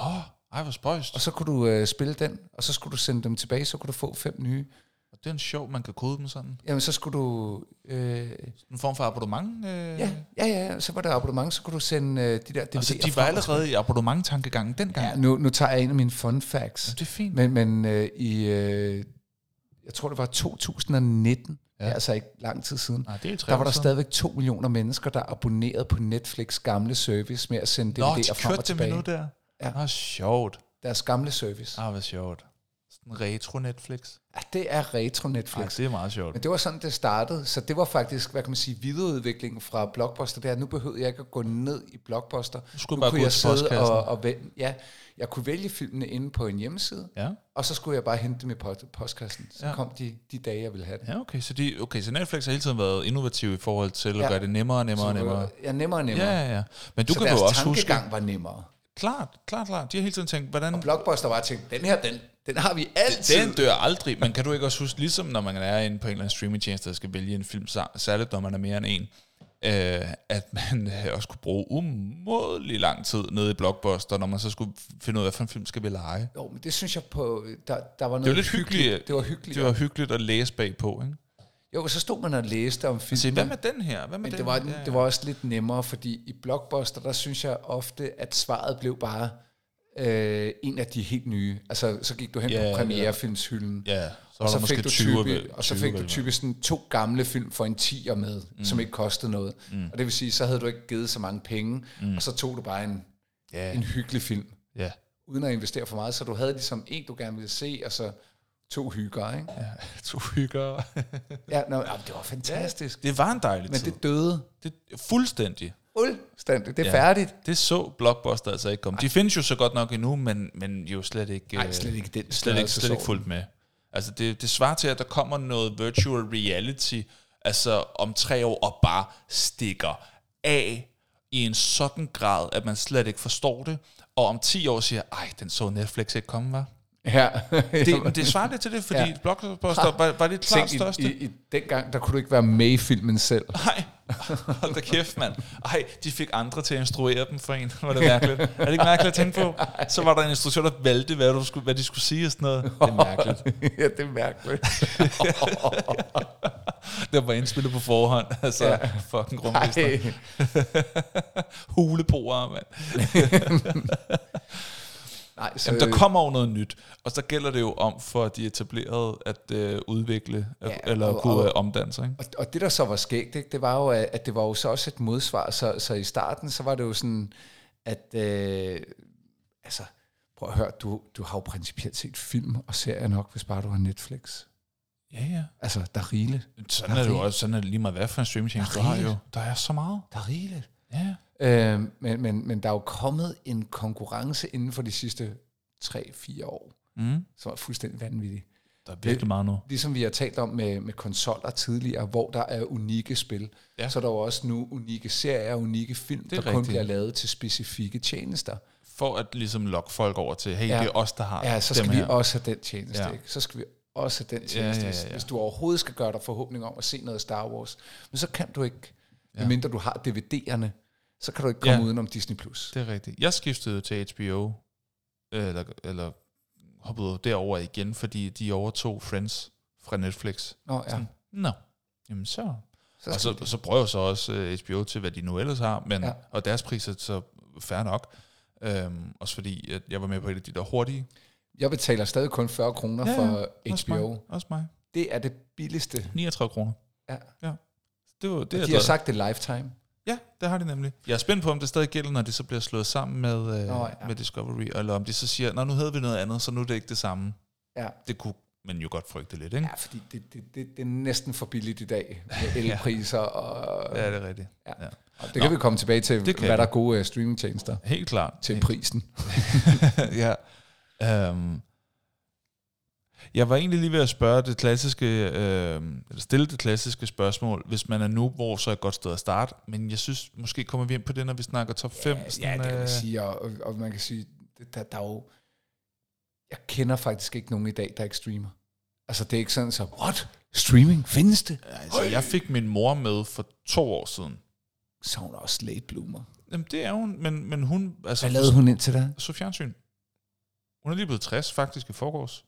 ej, hvor spøjst. Og så kunne du uh, spille den, og så skulle du sende dem tilbage, så kunne du få fem nye. Og det er en sjov, man kan kode dem sådan. Jamen, så skulle du... Øh, En form for abonnement. Øh. ja, ja, ja, så var der abonnement, så kunne du sende øh, de der DVD'er Altså, de var allerede i abonnement-tankegangen dengang. Ja, nu, nu tager jeg en af mine fun facts. Jamen, det er fint. Men, men øh, i, øh, jeg tror det var 2019, Ja. ja. altså ikke lang tid siden, Nej, det er der var der stadigvæk 2 millioner mennesker, der abonnerede på Netflix gamle service med at sende Nå, DVD'er de frem og kørte dem tilbage. endnu der. Ja. Nå, sjovt. Deres gamle service. Ah, hvad sjovt. Retro Netflix. Ja, det er retro Netflix. Ej, det er meget sjovt. Men det var sådan, det startede. Så det var faktisk, hvad kan man sige, videreudviklingen fra Blockbuster. Der. Nu behøvede jeg ikke at gå ned i Blockbuster. Du skulle nu bare kunne gå jeg til sidde og, og vælge, ja, jeg kunne vælge filmene inde på en hjemmeside, Ja. og så skulle jeg bare hente dem i post- postkassen. Så Ja. kom de, de dage, jeg ville have det. Ja, okay. Så, de, okay, så Netflix har hele tiden været innovativ i forhold til at Ja. gøre det nemmere og nemmere og det nemmere. Ja, nemmere og nemmere. Ja, ja, ja. Men du så kan jo også huske... var nemmere. Klart, klart, klart. De har hele tiden tænkt, hvordan... Og Blockbuster var tænkt, den her, den, den har vi altid. Den dør aldrig, men kan du ikke også huske, ligesom når man er inde på en eller anden streamingtjeneste, der skal vælge en film, særligt når man er mere end en, øh, at man øh, også kunne bruge umådelig lang tid nede i Blockbuster, når man så skulle finde ud af, hvad for en film skal vi lege. Jo, men det synes jeg på, der, der var noget Det var lidt hyggeligt. Det var hyggeligt. Det var hyggeligt at læse bagpå, ikke? Jo, så stod man og læste om film. Se, hvad med den her? Hvad med Men den? det var, Ja, ja. det var også lidt nemmere, fordi i Blockbuster, der synes jeg ofte, at svaret blev bare øh, en af de helt nye. Altså, så gik du hen Ja, på ja. premierefilmshyldden, Ja, så var og så fik, du 20 type, vel- og så 20 fik du typisk sådan to gamle film for en 10'er med, mm. som ikke kostede noget. Mm. Og det vil sige, så havde du ikke givet så mange penge, mm. og så tog du bare en, Ja, en hyggelig film, ja. uden at investere for meget. Så du havde ligesom en, du gerne ville se, og så to hygger, ikke? ja. To hygger. Ja, ja det var fantastisk. det var en dejlig Men tid. det døde Det, fuldstændig. Fuldstændig. Det er Ja. færdigt. Det så Blockbuster altså ikke komme. De findes jo så godt nok endnu, men, men jo slet ikke, Nej, øh, slet ikke den slet ikke, slet ikke fuldt med. Altså det, det svarer til, at der kommer noget virtual reality, altså om tre år, og bare stikker af i en sådan grad, at man slet ikke forstår det, og om 10 år siger, ej, den så Netflix ikke komme, var. Ja. Det, det svarer lidt til det, fordi ja. Blockbuster var, var det klart største. i, i, i, dengang, der kunne du ikke være med i filmen selv. Nej, hold da kæft, mand. Ej, de fik andre til at instruere dem for en. Var det mærkeligt? Er det ikke mærkeligt at tænke på? Så var der en instruktør, der valgte, hvad, du skulle, hvad de skulle sige og sådan noget. Det er mærkeligt. ja, det er mærkeligt. Det var indspillet på forhånd. Altså, ja. fucking rumlister. Ej. Hulepoer, mand. Nej, så, Jamen, der kommer jo noget nyt, og så gælder det jo om for de etablerede at øh, udvikle, ja, Ja, eller og- kunne og- øh, omdanne sig. Ikke? og, og det, der så var skægt, ikke, det var jo, at det var jo så også et modsvar. Så, så i starten, så var det jo sådan, at... Øh, altså, prøv at høre, du, du har jo principielt set film og serier nok, hvis bare du har Netflix. Ja, ja. Altså, der er rigeligt. Sådan Der er er det jo også. Sådan er det lige meget, hvad for en streamingtjeneste du har jo. Der er så meget. Der er rigeligt. Ja. Øh, men, men, men der er jo kommet en konkurrence inden for de sidste 3-4 år, Mm. som er fuldstændig vanvittig. Der er virkelig meget nu. Ligesom vi har talt om med, med konsoller tidligere, hvor der er unikke spil, Ja. så er der jo også nu unikke serier og unikke film, er der kun rigtigt. bliver lavet til specifikke tjenester. For at ligesom lokke folk over til, hey, ja. Det er os, der har Ja, så skal vi her. også have den tjeneste, Ja. ikke? Så skal vi også have den Ja, ja, tjeneste, ja, ja. hvis du overhovedet skal gøre dig forhåbning om at se noget Star Wars. Men så kan du ikke, ja. medmindre du har DVD'erne, så kan du ikke komme Ja. udenom Disney+. Plus. Det er rigtigt. Jeg skiftede til HBO, eller, eller hoppede derover igen, fordi de overtog Friends fra Netflix. Nå, ja. Sådan, Nå, jamen så. Så Og så, så prøver jeg så også HBO til, hvad de nu ellers har, men, ja. Og deres pris er så fair nok. Um, også fordi, at jeg var med på et af de der hurtige. Jeg betaler stadig kun 40 kroner Ja, for Også HBO. mig. Også mig. Det er det billigste. 39 kroner. Ja. ja. Det var, det De er har sagt det lifetime. Ja, det har de nemlig. Jeg er spændt på, om det stadig gælder, når det så bliver slået sammen med, øh, Nå, ja. ja. med Discovery, eller om de så siger, nå, nu havde vi noget andet, så nu er det ikke det samme. Ja. Det kunne man jo godt frygte lidt, ikke? Ja, fordi det, det, det, det er næsten for billigt i dag med elpriser. og, Ja, det er rigtigt. Ja. Ja. og det kan vi komme tilbage til, hvad vi. der er gode uh, streamingtjenester Helt klart. til prisen. ja. Um, jeg var egentlig lige ved at spørge det klassiske, øh, eller stille det klassiske spørgsmål, hvis man er nu, hvor så er et godt sted at starte, men jeg synes, måske kommer vi ind på det, når vi snakker top 5. Ja, ja, det kan man sige, og, og, man kan sige, der, der er jo, jeg kender faktisk ikke nogen i dag, der ikke streamer. Altså, det er ikke sådan så, what? Streaming? Findes det? Altså, jeg fik min mor med for to år siden. Så er hun også late bloomer. Jamen, det er hun, men, men hun... Altså, Hvad lavede hun indtil da? Så fjernsyn. Hun er lige blevet 60, faktisk, i forgårs.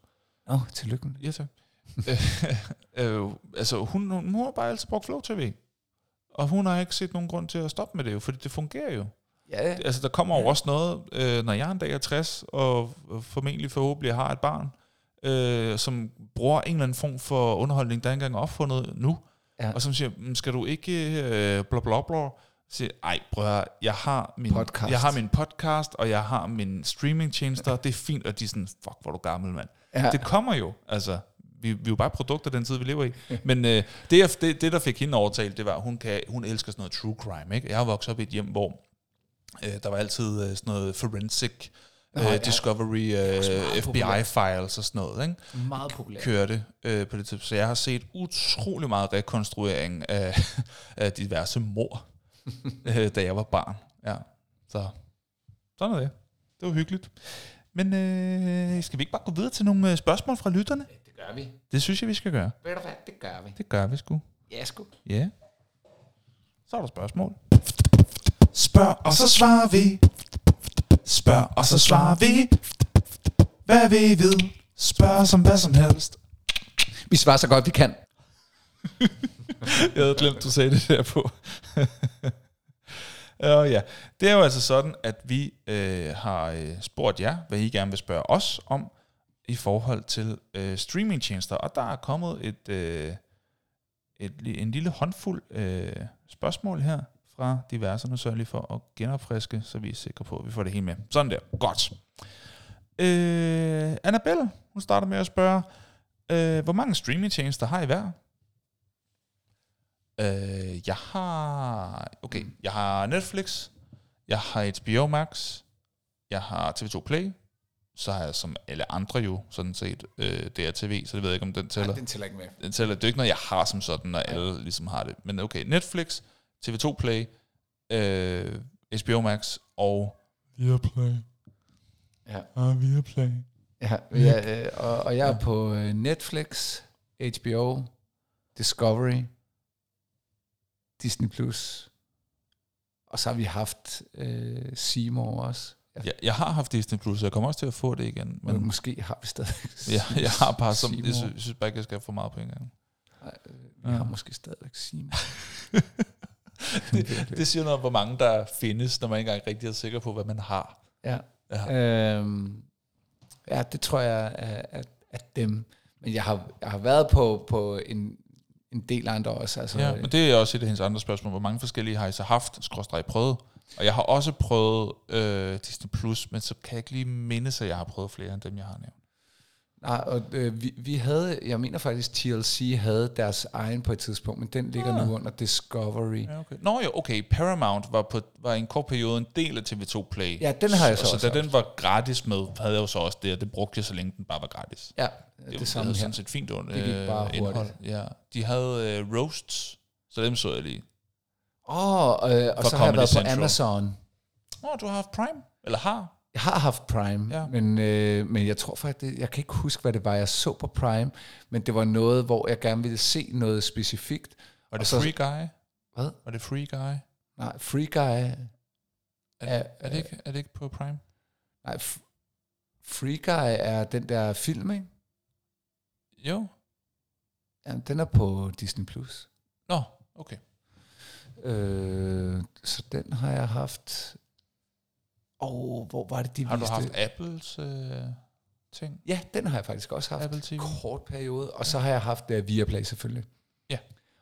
Åh, oh, tillykke. Ja, tak. øh, altså, hun, hun, hun har bare altid brugt Flow TV. Og hun har ikke set nogen grund til at stoppe med det jo, fordi det fungerer jo. Ja, Altså, der kommer jo også noget, øh, når jeg en dag er 60, og formentlig forhåbentlig har et barn, øh, som bruger en eller anden form for underholdning, der ikke engang er opfundet nu, Ja. og som siger, "Mm, skal du ikke øh, bla bla bla, siger, ej, høre, jeg har, min, Podcast. jeg har min podcast, og jeg har min streamingtjenester, det er fint, og de er sådan, fuck, hvor er du gammel, mand. Ja. Det kommer jo. Altså, vi, vi er jo bare produkter den tid, vi lever i. Men øh, det, det, det, der fik hende overtalt, det var, hun, kan, hun elsker sådan noget true crime. Ikke? Jeg har vokset op i et hjem, hvor øh, der var altid øh, sådan noget forensic, øh, ja. discovery, øh. FBI-files og sådan noget. Ikke? Meget populært. kørte øh, på det tidspunkt. Så jeg har set utrolig meget rekonstruering af, af diverse mor, øh, da jeg var barn. Ja. Så sådan er det. Det var hyggeligt. Men øh, skal vi ikke bare gå videre til nogle øh, spørgsmål fra lytterne? Det gør vi. Det synes jeg, vi skal gøre. Ved du hvad, det gør vi. Det gør vi sgu. Ja, sgu. Ja. Så er der spørgsmål. Spørg, og så svarer vi. Spørg, og så svarer vi. Hvad vi ved. Spørg os om hvad som helst. Vi svarer så godt, vi kan. Jeg havde glemt, du sagde det der på. Og ja, det er jo altså sådan, at vi øh, har øh, spurgt jer, hvad I gerne vil spørge os om i forhold til øh, streamingtjenester. Og der er kommet et, øh, et, en lille håndfuld øh, spørgsmål her fra diverse. Nu sørger jeg lige for at genopfriske, så vi er sikre på, at vi får det hele med. Sådan der. Godt. Øh, Annabelle, hun starter med at spørge, øh, hvor mange streamingtjenester har I hver? Øh, jeg har... Okay, jeg har Netflix, jeg har HBO Max, jeg har TV2 Play, så har jeg som alle andre jo sådan set øh, DRTV, så det ved jeg ikke, om den tæller. Nej, den tæller ikke med. Den tæller. Det er ikke noget, jeg har som sådan, når alle ligesom har det. Men okay, Netflix, TV2 Play, øh, HBO Max og... Viaplay. Ja. Ah, Viaplay. Ja, ja øh, og, og jeg er på øh, Netflix, HBO, Discovery, Disney+, Plus, og så har vi haft øh, Seymour også. Jeg, Jeg, jeg har haft Disney Plus, jeg kommer også til at få det igen. men Men måske har vi stadig jeg, jeg har bare som... Jeg synes, jeg synes bare ikke, jeg skal have for meget på en gang. Nej, øh, Vi har måske stadigvæk Seymour. Det siger noget om, hvor mange der findes, når man ikke engang rigtig er sikker på, hvad man har. Ja. Ja. Øhm, ja, det tror jeg er, er, er dem. Men jeg har, jeg har været på, på en, en del andre også. Altså, Ja, men det er også et af hendes andre spørgsmål. Hvor mange forskellige har I så haft, skråstrej prøvet? Og jeg har også prøvet øh, Disney Plus, men så kan jeg ikke lige mindes, at jeg har prøvet flere end dem, jeg har nævnt. Nej, og øh, vi, vi havde, jeg mener faktisk, TLC havde deres egen på et tidspunkt, men den ligger Ah. nu under Discovery. Ja, okay. Nå jo, okay. Paramount var, på, var i en kort periode en del af TV2 Play. Ja, den har jeg så så, også så da den var gratis med, havde jeg jo så også det, og det brugte jeg, så længe den bare var gratis. Ja, Det, det, det samme havde her. sådan set fint under, Det gik bare øh, indhold. hurtigt. Ja. De havde øh, roasts, så dem så jeg lige. Åh, oh, øh, og så har jeg været Central. på Amazon. Åh, oh, du har haft Prime? Eller har? Jeg har haft Prime, Ja. men, øh, men jeg tror faktisk, jeg kan ikke huske, hvad det var, jeg så på Prime, men det var noget, hvor jeg gerne ville se noget specifikt. Var Og det så- Free Guy? Hvad? Var det Free Guy? Nej, Free Guy. Er, Ja, er, det, ikke, er det ikke på Prime? Nej, F- Free Guy er den der film, ikke? Jo. Ja, den er på Disney+. Plus. Nå, okay. Øh, så den har jeg haft... Oh, hvor var det, de Har du viste? haft Apples øh, ting? Ja, den har jeg faktisk også haft. Apple TV? Kort periode. Og så har jeg haft uh, Viaplay selvfølgelig. Ja.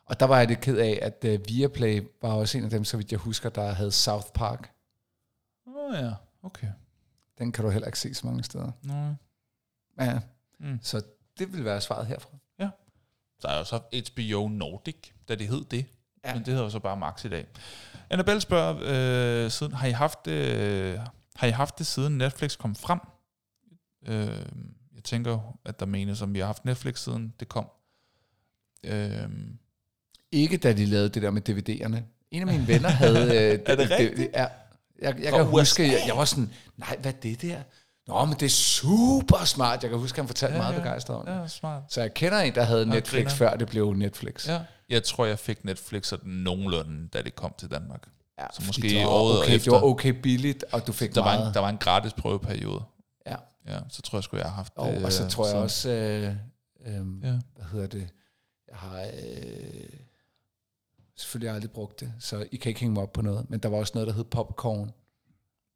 Og der var jeg lidt ked af, at uh, Viaplay var også en af dem, så vidt jeg husker, der havde South Park. Åh oh, ja, okay. Den kan du heller ikke se så mange steder. Nej. Ja, Mm. så det vil være svaret herfra. Der er jo så HBO Nordic, da det hed det. Ja. Men det hedder jo så bare Max i dag. Annabelle spørger, øh, siden, har, I haft, øh, har I haft det siden Netflix kom frem? Øh, jeg tænker, at der menes, om vi har haft Netflix siden det kom. Øh, Ikke da de lavede det der med DVD'erne. En af mine venner havde... Øh, Er det rigtigt? Ja, jeg, jeg kan huske, jeg, jeg var sådan, nej, hvad er det der? Nå, men det er super smart. Jeg kan huske, han fortalte Ja, meget ja. begejstret om det. ja, smart. Så jeg kender en, der havde Netflix, før det blev Netflix. Ja. Jeg tror, jeg fik Netflix sådan nogenlunde, da det kom til Danmark. Ja, Så måske det var året okay, efter. Det var okay billigt, og du fik Der var, meget. en, der var en gratis prøveperiode. Ja. Ja, så tror jeg sgu, jeg har haft og, det. og så øh, tror jeg også, øh, øh, Ja. hvad hedder det, jeg har øh, selvfølgelig aldrig brugt det, så I kan ikke hænge mig op på noget, men der var også noget, der hed popcorn.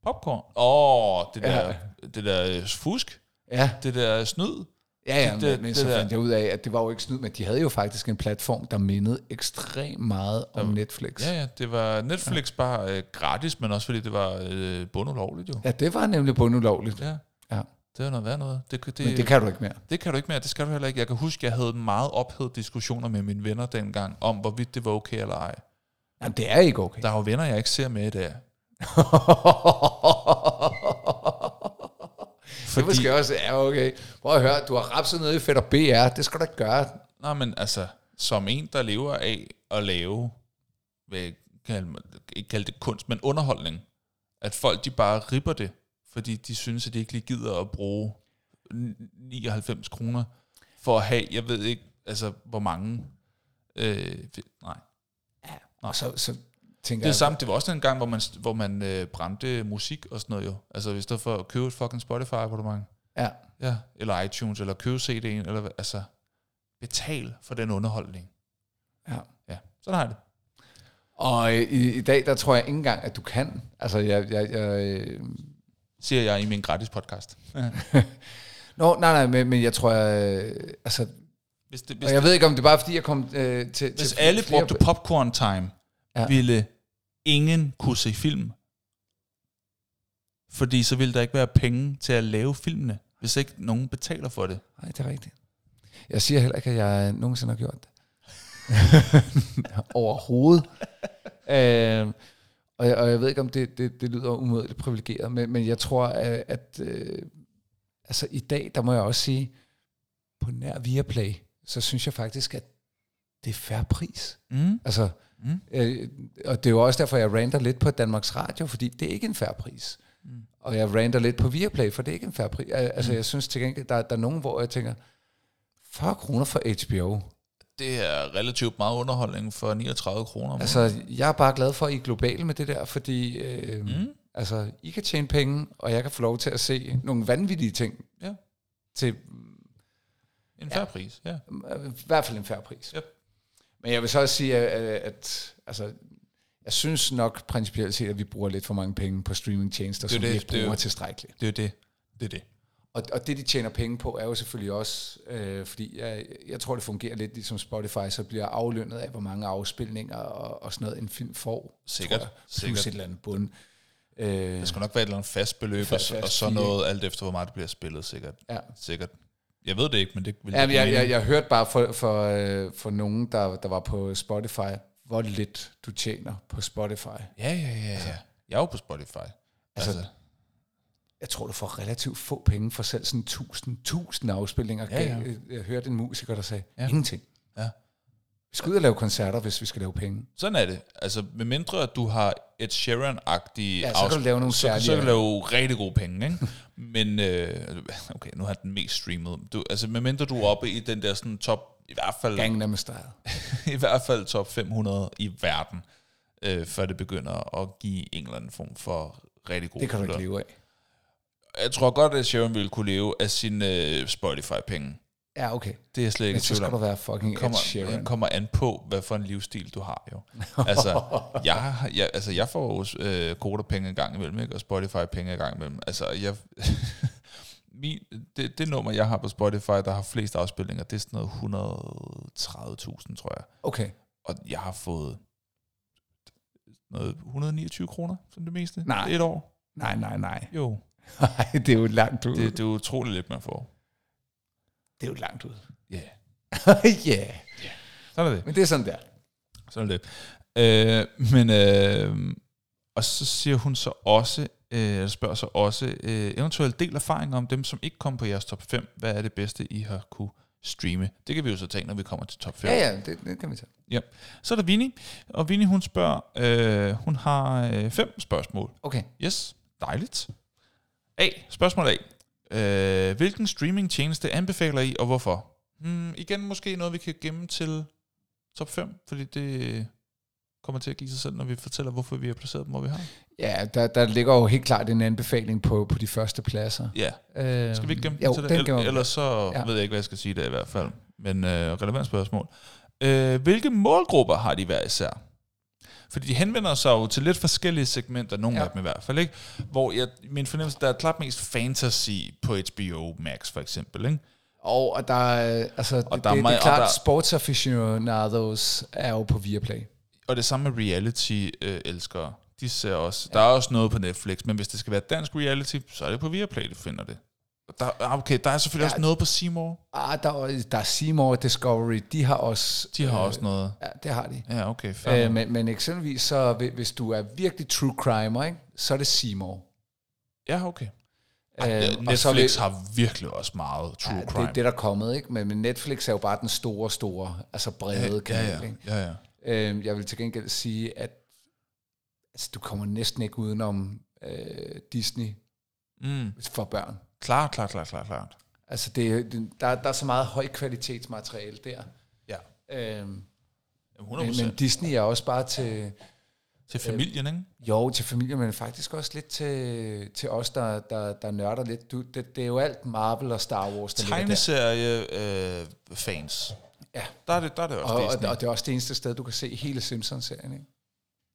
Popcorn. Åh, oh, det der, Ja. det der fusk. Ja, Det der snyd. Ja, ja Det- det, det- men, men det så der- fandt jeg ud af, at det var jo ikke snyd, men de havde jo faktisk en platform, der mindede ekstremt meget om Der- Netflix. Ja, ja, det var Netflix ja. bare øh, gratis, men også fordi det var øh, bundulovligt jo. ja, det var nemlig bundulovligt. Ja. Ja. Det er noget værd noget. Det, det, Men det kan du ikke mere. det kan du ikke mere, det skal du heller ikke. Jeg kan huske, jeg havde meget ophedet diskussioner med mine venner dengang, om hvorvidt det var okay eller ej. Jamen, det er ikke okay. Der er jo venner, jeg ikke ser med i dag. det er måske også, ja okay. Prøv at høre, du har rapset nede i Fætter BR, det skal du ikke gøre. Nej, men altså, som en, der lever af at lave, hvad kalde, ikke kalde det kunst, men underholdning, at folk de bare ripper det, fordi de synes, at de ikke lige gider at bruge 99 kroner for at have, jeg ved ikke, altså hvor mange, øh, nej. Og så, så tænker Det er samme, det var også en gang, hvor man, hvor man øh, brændte musik og sådan noget jo. Altså i stedet for at købe et fucking Spotify abonnement, ja, ja, eller iTunes, eller købe CD'en, eller altså betal for den underholdning. ja. Ja, sådan har det. Og øh, i, i dag, der tror jeg ikke engang, at du kan. Altså, jeg, jeg, jeg, øh, Siger jeg i min gratis podcast. Nå, nej, nej, men, men jeg tror, jeg, øh, altså, Hvis, det, hvis, og jeg ved ikke, om det er bare fordi, jeg kom øh, til, hvis til alle flere- brugte popcorn time, Ja. ville ingen kunne se film. Fordi så ville der ikke være penge til at lave filmene, hvis ikke nogen betaler for det. Nej, det er rigtigt. Jeg siger heller ikke, at jeg nogensinde har gjort det. Overhovedet. øh, og, jeg, og jeg ved ikke, om det, det, det lyder umådeligt privilegeret, men, men jeg tror, at, at øh, altså i dag, der må jeg også sige, på nær Viaplay, så synes jeg faktisk, at det er færre pris. Mm. Altså, Mm. øh, og det er jo også derfor, jeg ranter lidt på Danmarks Radio, fordi det er ikke en færre pris. Mm. Og jeg ranter lidt på Viaplay, for det er ikke en færre pris. Al- Altså, Mm. jeg synes til gengæld, der, der er nogen, hvor jeg tænker, 40 kroner for HBO. Det er relativt meget underholdning for 39 kroner. Altså, jeg er bare glad for, at I er globale med det der, fordi øh, mm. Altså, I kan tjene penge, og jeg kan få lov til at se nogle vanvittige ting Ja. til En færre pris, ja. i hvert fald en færre pris. Yep. Men jeg vil så også sige, at, at, at altså, jeg synes nok principielt set, at vi bruger lidt for mange penge på streamingtjenester, Det er som det, vi ikke det er bruger jo- tilstrækkeligt. Det er det. Det er det. Og, og det, de tjener penge på, er jo selvfølgelig også, øh, fordi jeg, jeg tror, det fungerer lidt ligesom Spotify, så bliver aflønnet af, hvor mange afspilninger og, og sådan noget, en film får. Sikkert, jeg, plus sikkert. et eller andet bund. Øh, Der skal nok være et eller andet fast beløb, Fast- og, så- og fast så noget alt efter, hvor meget det bliver spillet, sikkert. ja. Sikkert. Jeg ved det ikke, men det vil Ja, jeg, jeg, mening. jeg hørte bare for, for, øh, for nogen, der, der var på Spotify, hvor lidt du tjener på Spotify. Ja, ja, ja, ja. Jeg er jo på Spotify. Altså, Altså, Jeg tror, du får relativt få penge for selv sådan 1000, 1000 afspilninger. Ja, ja. Jeg, jeg hørte en musiker, der sagde, ja. ingenting. Ja. Vi skal ud og lave koncerter, hvis vi skal lave penge. sådan er det. Altså, med mindre at du har et Sharon-agtige Ja, så kan du lave nogle så, så kan særlige- du lave rigtig gode penge, ikke? Men, øh, okay, nu har den mest streamet. Du, altså, med mindre du er oppe i den der sådan top, i hvert fald, Gangnam Style. i hvert fald top 500 i verden, øh, før det begynder at give en eller anden form for rigtig god Det kan du ikke leve af. Jeg tror godt, at Sharon ville kunne leve af sine øh, Spotify-penge. Ja, okay. Det er slet ikke Men så skal du være fucking Ed kommer, Sheeran. det kommer an på, hvad for en livsstil du har jo. altså, jeg, jeg, altså, jeg får jo øh, koderpenge en gang imellem, ikke? og Spotify-penge en gang imellem. Altså, jeg, min, det, det nummer, jeg har på Spotify, der har flest afspilninger, det er sådan noget 130.000, tror jeg. Okay. Og jeg har fået noget 129 kroner, som det meste. Nej. Et år. Nej, nej, nej. Jo, Nej, det er jo langt ud. det, Det, det er utroligt lidt, man får. Det er jo langt ud. Ja. Ja, sådan er det. men det er sådan der. Sådan er det. Øh, men, øh, og så siger hun så også, øh, spørger så også, øh, eventuelt del erfaringer om dem, som ikke kom på jeres top 5. Hvad er det bedste, I har kunne streame? Det kan vi jo så tage, når vi kommer til top 5. Ja, ja, det, det kan vi tage. Så er der Vinnie, og Vinnie hun spørger, øh, hun har øh, fem spørgsmål. Okay. Yes, dejligt. A. Spørgsmål A. Øh, hvilken streamingtjeneste anbefaler I, og hvorfor? Hmm, igen måske noget, vi kan gemme til top 5, fordi det kommer til at give sig selv, når vi fortæller, hvorfor vi har placeret dem, hvor vi har. Ja, der, der ligger jo helt klart en anbefaling på, på de første pladser. Ja, Øh, skal vi ikke gemme jo, den til det? den ellers så ja. ved jeg ikke, hvad jeg skal sige der i hvert fald. Men øh, relevant spørgsmål. Øh, hvilke målgrupper har de hver især? Fordi de henvender sig jo til lidt forskellige segmenter, nogle Ja. ja. af dem i hvert fald, ikke? Hvor jeg, min fornemmelse, der er klart mest fantasy på HBO Max, for eksempel, ikke? Og, og der er, altså, og det, der er det, meget- det er og klart, der- sports aficionados er jo på Viaplay. Og det samme med reality-elskere. De ser også, der er også noget på Netflix, men hvis det skal være dansk reality, så er det på Viaplay, du finder det. Der, ah, okay, der er selvfølgelig ja. også noget på Seymour. Ah, der, er- der er Seymour Discovery, de har også... De har også noget. Ja, det har de. Ja, okay, fair. Øh, men, men eksempelvis, så hvi- hvis du er virkelig true crime, ikke, så er det Seymour. ja, okay. Øh, Netflix og så vil- har virkelig også meget true ja, crime. det, det er der kommet, ikke? Men, men Netflix er jo bare den store, store, altså brede ja, kanal, ja, ikke? ja, ja. Øh, jeg vil til gengæld sige, at altså, du kommer næsten ikke udenom øh, Disney Mm. for børn. Klart, klart, klart, klart, klart. Altså, det, det, der, der er så meget højkvalitetsmateriale der. Ja. Øhm, 100%. men, men Disney er også bare til, til familien, ikke? jo, til familien, men faktisk også lidt til, til os, der, der, der nørder lidt. Du, det, det er jo alt Marvel og Star Wars, der ligger der. Tegneserie øh, fans. Ja. Der er det, der er det også Og, og, Disney. og det er også det eneste sted, du kan se hele Simpsons-serien, ikke?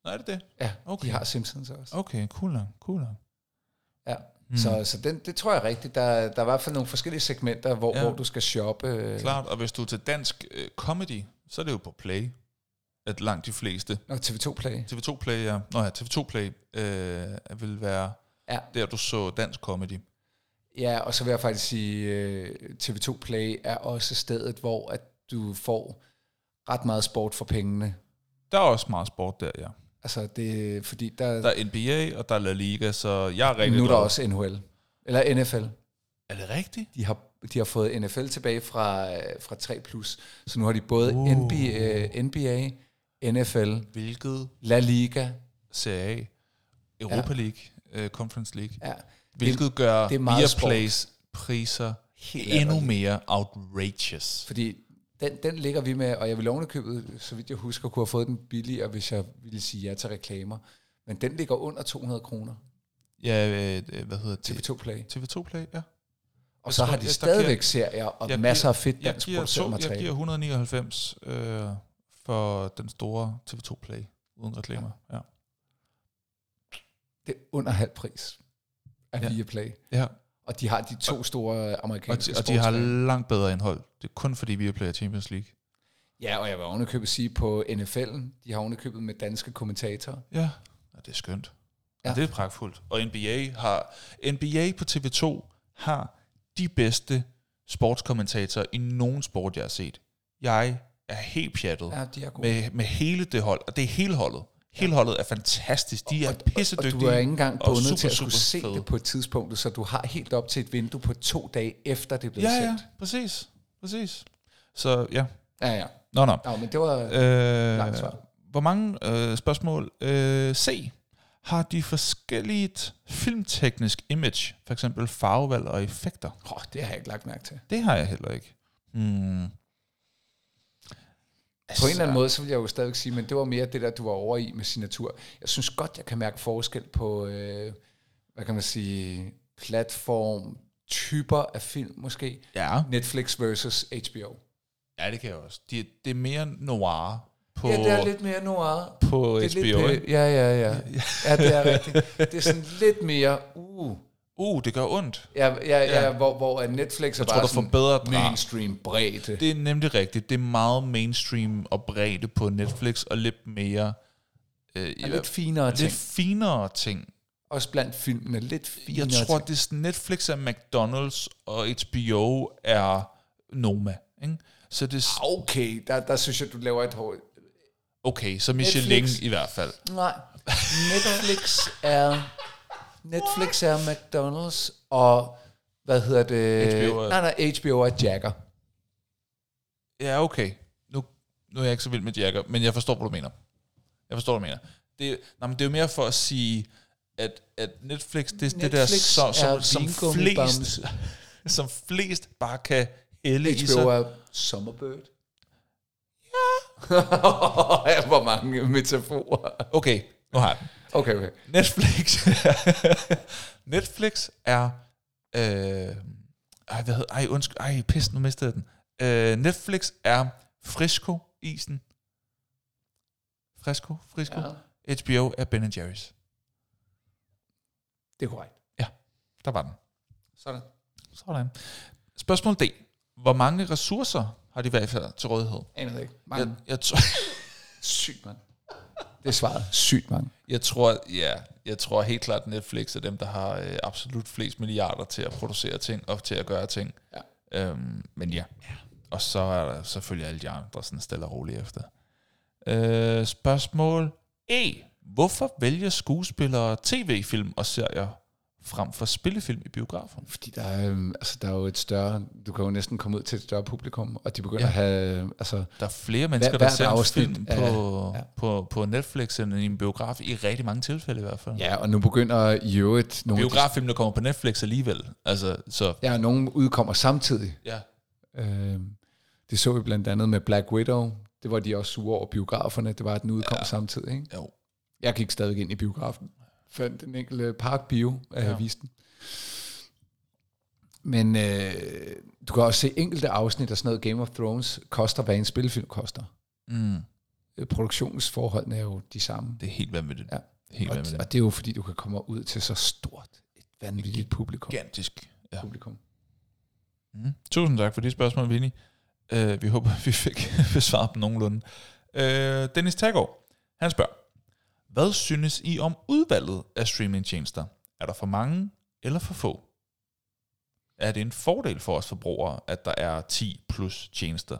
Nå, er det det? Ja, okay. de har Simpsons også. Okay, cool nok, cool nok. Mm. Så, så den, det tror jeg rigtigt. Der, der er i hvert fald nogle forskellige segmenter, hvor, Ja. hvor du skal shoppe. Klart, og hvis du er til dansk øh, comedy, så er det jo på Play, at langt de fleste. Og TV2 Play. TV2 Play, ja. Nå ja, TV2 Play øh, vil være Ja. der, du så dansk comedy. ja, og så vil jeg faktisk sige, øh, TV2 Play er også stedet, hvor at du får ret meget sport for pengene. Der er også meget sport der, ja. Altså det, fordi der, Der er NBA, og der er La Liga, så jeg er rigtig nu er der også NHL. Eller NFL. Er det rigtigt? De har, de har fået NFL tilbage fra, fra 3+, plus. så nu har de både Uh. uh. NBA, NBA, NFL, Hvilket La Liga. Serie A, Europa Ja. League, øh, Conference League, Ja, hvilket gør det er Viaplays priser Helt endnu mere outrageous. Fordi den, den ligger vi med, og jeg vil ovenikøbet, så vidt jeg husker, kunne have fået den billigere, hvis jeg ville sige ja til reklamer. Men den ligger under 200 kroner. Ja, øh, hvad hedder det? TV2 Play. TV2 Play, ja. Og Jeg så tror, har de stadigvæk giver- serier og jeg masser af fedt Jeg dansk produceret to, jeg materiale. giver 199 øh, for den store TV2 Play, uden reklamer. Ja. Det er under halv pris af Ja. ja. Viaplay. ja. Og de har de to store Og, amerikanske de, og de har langt bedre indhold. Det er kun fordi Viaplay er Champions League. Ja, og jeg vil ovenikøbet sige på NFL'en, de har ovenikøbet med danske kommentatorer. Ja, og det er skønt. Ja. Og det er pragtfuldt. Og NBA har NBA på TV2 har de bedste sportskommentatorer i nogen sport, jeg har set. Jeg er helt pjattet Ja, de er gode. med, med hele det hold, og det er hele holdet. Hele holdet er fantastisk. De er og pissedygtige. du er ikke engang og bundet super, til at skulle se fede. det på et tidspunkt, så du har helt op til et vindue på to dage efter det er blevet Ja, ja, sendt. præcis. Præcis. Så ja. Ja, ja. Nå, nå. Nå, men det var... Øh, Langt svar. hvor mange øh, spørgsmål? Øh, C. Har de forskelligt filmteknisk image, for eksempel farvevalg og effekter? Oh, det har jeg ikke lagt mærke til. Det har jeg heller ikke. Hmm. På en eller anden måde, så vil jeg jo stadigvæk sige, men det var mere det der, du var over i med signatur. Jeg synes godt, jeg kan mærke forskel på, øh, hvad kan man sige, platform, typer af film måske. Ja. Netflix versus HBO. ja, det kan jeg også. Det, det er mere noir på, ja, det er lidt mere noir. på Det er HBO. lidt, ikke? ja, ja, ja. Ja, det er rigtigt. Det er sådan lidt mere, uh, Uh, det gør ondt. ja, ja, ja, Ja. hvor, hvor at Netflix er Jeg tror, bare der sådan forbedrer den. mainstream bredde. Det er nemlig rigtigt. Det er meget mainstream og bredde på Netflix, og lidt mere... Øh, er lidt finere ting. lidt finere ting. Også blandt filmene, lidt finere Jeg tror, ting. det er Netflix er McDonald's, og HBO er Noma. Ikke? Så det er... Okay, der, der synes jeg, du laver et hår. Okay, så Michelin Netflix. i hvert fald. Nej, Netflix er Netflix er McDonald's og hvad hedder det? HBO er- Nej, nej, HBO er Jagger. Ja, okay. Nu, nu er jeg ikke så vild med Jagger, men jeg forstår, hvad du mener. Jeg forstår, hvad du mener. Det, nej, men det er jo mere for at sige, at, at Netflix, det er det der, Netflix som, som, er som, vingummibams. flest, som flest bare kan hælde i sig. HBO er Summerbird. Ja. Hvor mange metaforer. Okay, nu har jeg den. Okay, okay. Netflix. Netflix er... Øh, ej, hvad hedder... Ej, undskyld. Ej, pis, nu mistede jeg den. Øh, Netflix er Frisco-isen. Frisco? Frisco? Ja, HBO er Ben Jerry's. det er korrekt. Der var den. Sådan. Sådan. Spørgsmål D. Hvor mange ressourcer har de i hvert fald til rådighed? Aner det ikke. Jeg, Mange. jeg tror... Sygt, mand. Det er svaret. Sygt mange. Jeg tror, ja, jeg tror helt klart, at Netflix er dem, der har øh, absolut flest milliarder til at producere ting og til at gøre ting. Ja. Øhm, men ja. Og så er der selvfølgelig alle de andre sådan stille og roligt efter. Øh, spørgsmål E. Hvorfor vælger skuespillere tv-film og serier frem for spillefilm i biografen? Fordi der er, øhm, altså, der er jo et større... Du kan jo næsten komme ud til et større publikum, og de begynder Ja. at have... Altså, Der er flere mennesker, der hvert ser afsnit film på, ja. på, på Netflix end i en biograf, i rigtig mange tilfælde i hvert fald. ja, og nu begynder i øvrigt... Nogle Biograffilm, der kommer på Netflix alligevel. Altså, så Ja, og nogle udkommer samtidig. ja. Øh, det så vi blandt andet med Black Widow. Det var de også sure over biograferne. Det var, at den udkom ja. samtidig. Ikke? Jo. Jeg gik stadig ind i biografen. Fandt den enkelte Park Bio, øh, Ja. den. Men øh, du kan også se enkelte afsnit af sådan noget Game of Thrones koster, hvad en spilfilm koster. Mm, Øh, Produktionsforholdene er jo de samme. det er helt vanvittigt. Ja. Helt Og, vanvittigt. og det er jo fordi, du kan komme ud til så stort et vanvittigt publikum. Gigantisk. Ja. publikum. Mm. Tusind tak for de spørgsmål, Vinnie. Uh, vi håber, vi fik besvaret dem nogenlunde. Uh, Dennis Taggaard, han spørger, hvad synes I om udvalget af streamingtjenester? Er der for mange eller for få? Er det en fordel for os forbrugere, at der er 10 plus tjenester?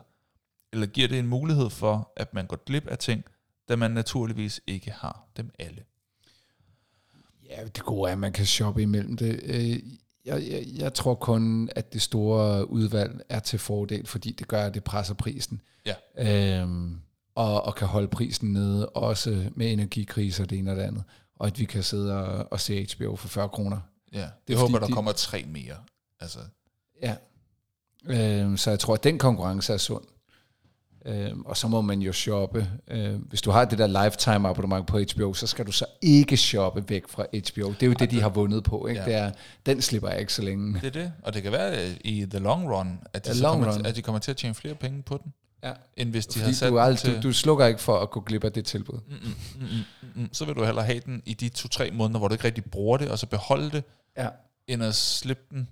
Eller giver det en mulighed for, at man går glip af ting, da man naturligvis ikke har dem alle? Ja, det gode er, at man kan shoppe imellem det. Øh, Jeg, jeg, jeg tror kun, at det store udvalg er til fordel, fordi det gør, at det presser prisen. Ja. Øhm, og, og kan holde prisen nede, også med energikriser det ene og det andet. Og at vi kan sidde og, og se HBO for 40 kroner. Ja, det jeg håber, der de- kommer tre mere. Altså, Ja. Øhm, så jeg tror, at den konkurrence er sund. Øhm, og så må man jo shoppe. Øhm, hvis du har det der lifetime abonnement på HBO, så skal du så ikke shoppe væk fra HBO. Det er jo det, de har vundet på. Ikke? Ja. Det er, den slipper jeg ikke så længe. Det er det. Og det kan være i the long run, at de, The long kommer, run. Til, at de kommer til at tjene flere penge på den, Ja. end hvis de Fordi har sat du, til... du, du slukker ikke for at gå glip af det tilbud. Mm, mm, mm, mm, mm. Så vil du hellere have den i de to-tre måneder, hvor du ikke rigtig bruger det, og så beholde det, Ja. end at slippe den,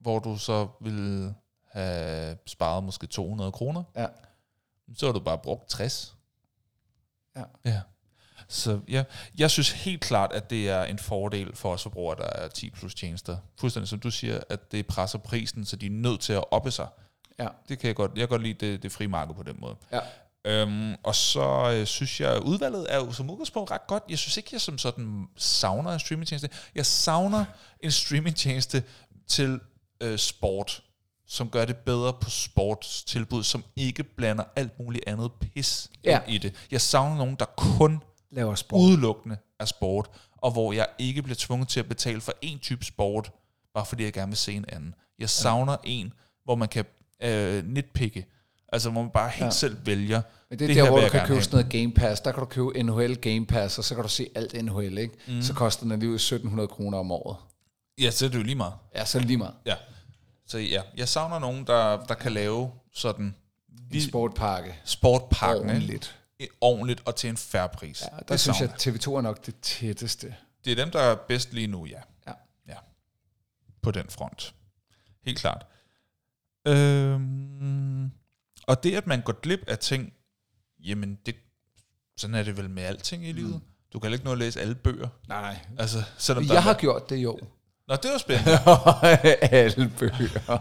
hvor du så vil have sparet måske 200 kroner. Ja. Så har du bare brugt 60. Ja. ja. Så ja, jeg synes helt klart, at det er en fordel for os forbrugere, der er 10 plus tjenester. Fuldstændig som du siger, at det presser prisen, så de er nødt til at oppe sig. Ja. Det kan jeg godt. Jeg kan godt lide det, det frie marked på den måde. Ja. Øhm, og så øh, synes jeg, udvalget er jo som udgangspunkt ret godt. Jeg synes ikke, jeg som sådan savner en streamingtjeneste. Jeg savner en streamingtjeneste til øh, sport, som gør det bedre på sportstilbud, som ikke blander alt muligt andet pis Ja. i det. Jeg savner nogen, der kun Laver sport. udelukkende er sport, og hvor jeg ikke bliver tvunget til at betale for en type sport, bare fordi jeg gerne vil se en anden. Jeg savner en, hvor man kan øh, nitpikke, altså hvor man bare helt ja. Selv vælger. Men det er det der, her hvor du kan købe have. sådan noget Game Pass. Der kan du købe NHL Game Pass, og så kan du se alt NHL, ikke? Mm. Så koster den alligevel 1700 kroner om året. Ja, så er det jo lige meget. Ja, så er det lige meget. Ja. Så ja, jeg savner nogen, der, der kan lave sådan En sportpakke. sportpakken? Ordentligt. ordentligt og til en færre pris. Ja, der det synes savner jeg, at TV2 er nok det tætteste. Det er dem, der er bedst lige nu, ja. Ja. ja. På den front. Helt klart. Øhm, og det, at man går glip af ting, jamen, det, sådan er det vel med alting i livet. Du kan ikke nå at læse alle bøger. Nej. Altså, selvom der Jeg er- har gjort det jo. Nå, det var spændende. Alle bøger.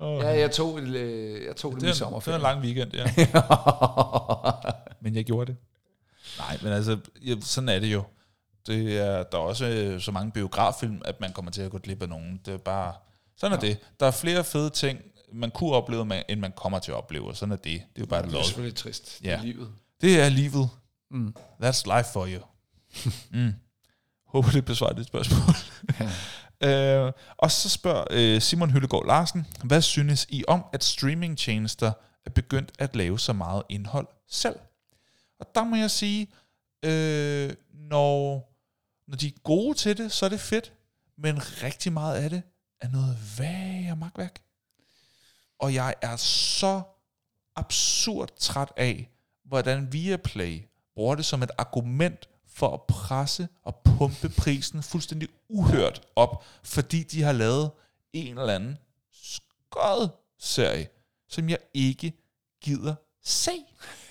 ja, jeg tog, øh, jeg tog det, det, i er, det var sommerferien. en lang weekend, ja. men jeg gjorde det. Nej, men altså, ja, sådan er det jo. Det er, der er også øh, så mange biograffilm, at man kommer til at gå glip af nogen. Det er bare, sådan er det. Der er flere fede ting, man kunne opleve, end man kommer til at opleve, og sådan er det. Det er jo bare et det er selvfølgelig trist. Ja. Ja. livet. Det er livet. Mm. That's life for you. mm. Håber, det besvarer dit spørgsmål. øh, og så spørger øh, Simon Hyllegaard Larsen, hvad synes I om, at streamingtjenester er begyndt at lave så meget indhold selv? Og der må jeg sige, øh, når, når de er gode til det, så er det fedt, men rigtig meget af det er noget værre magtværk. Og jeg er så absurd træt af, hvordan Viaplay bruger det som et argument for at presse og pumpe prisen fuldstændig uhørt op, fordi de har lavet en eller anden skød serie, som jeg ikke gider se.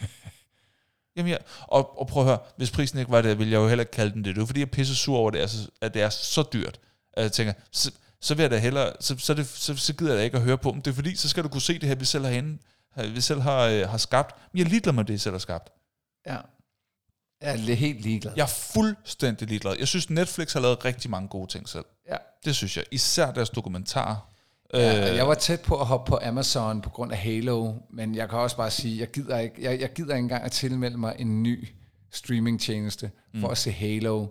Jamen ja, og, og prøv at høre, hvis prisen ikke var det, ville jeg jo heller ikke kalde den det. Det er fordi, jeg er pisse sur over, det, altså, at det er så dyrt. At jeg tænker, så, vil jeg da hellere, så, så, det, så, så gider jeg da ikke at høre på dem. Det er fordi, så skal du kunne se det her, vi selv har, henne, vi selv har, øh, har skabt. Men jeg ligeglad med det, jeg selv har skabt. Ja. Jeg er helt ligeglad. Jeg er fuldstændig ligeglad. Jeg synes, Netflix har lavet rigtig mange gode ting selv. Ja. Det synes jeg. Især deres dokumentar. Ja, jeg var tæt på at hoppe på Amazon på grund af Halo, men jeg kan også bare sige, jeg gider ikke, jeg, jeg gider ikke engang at tilmelde mig en ny streamingtjeneste mm. for at se Halo.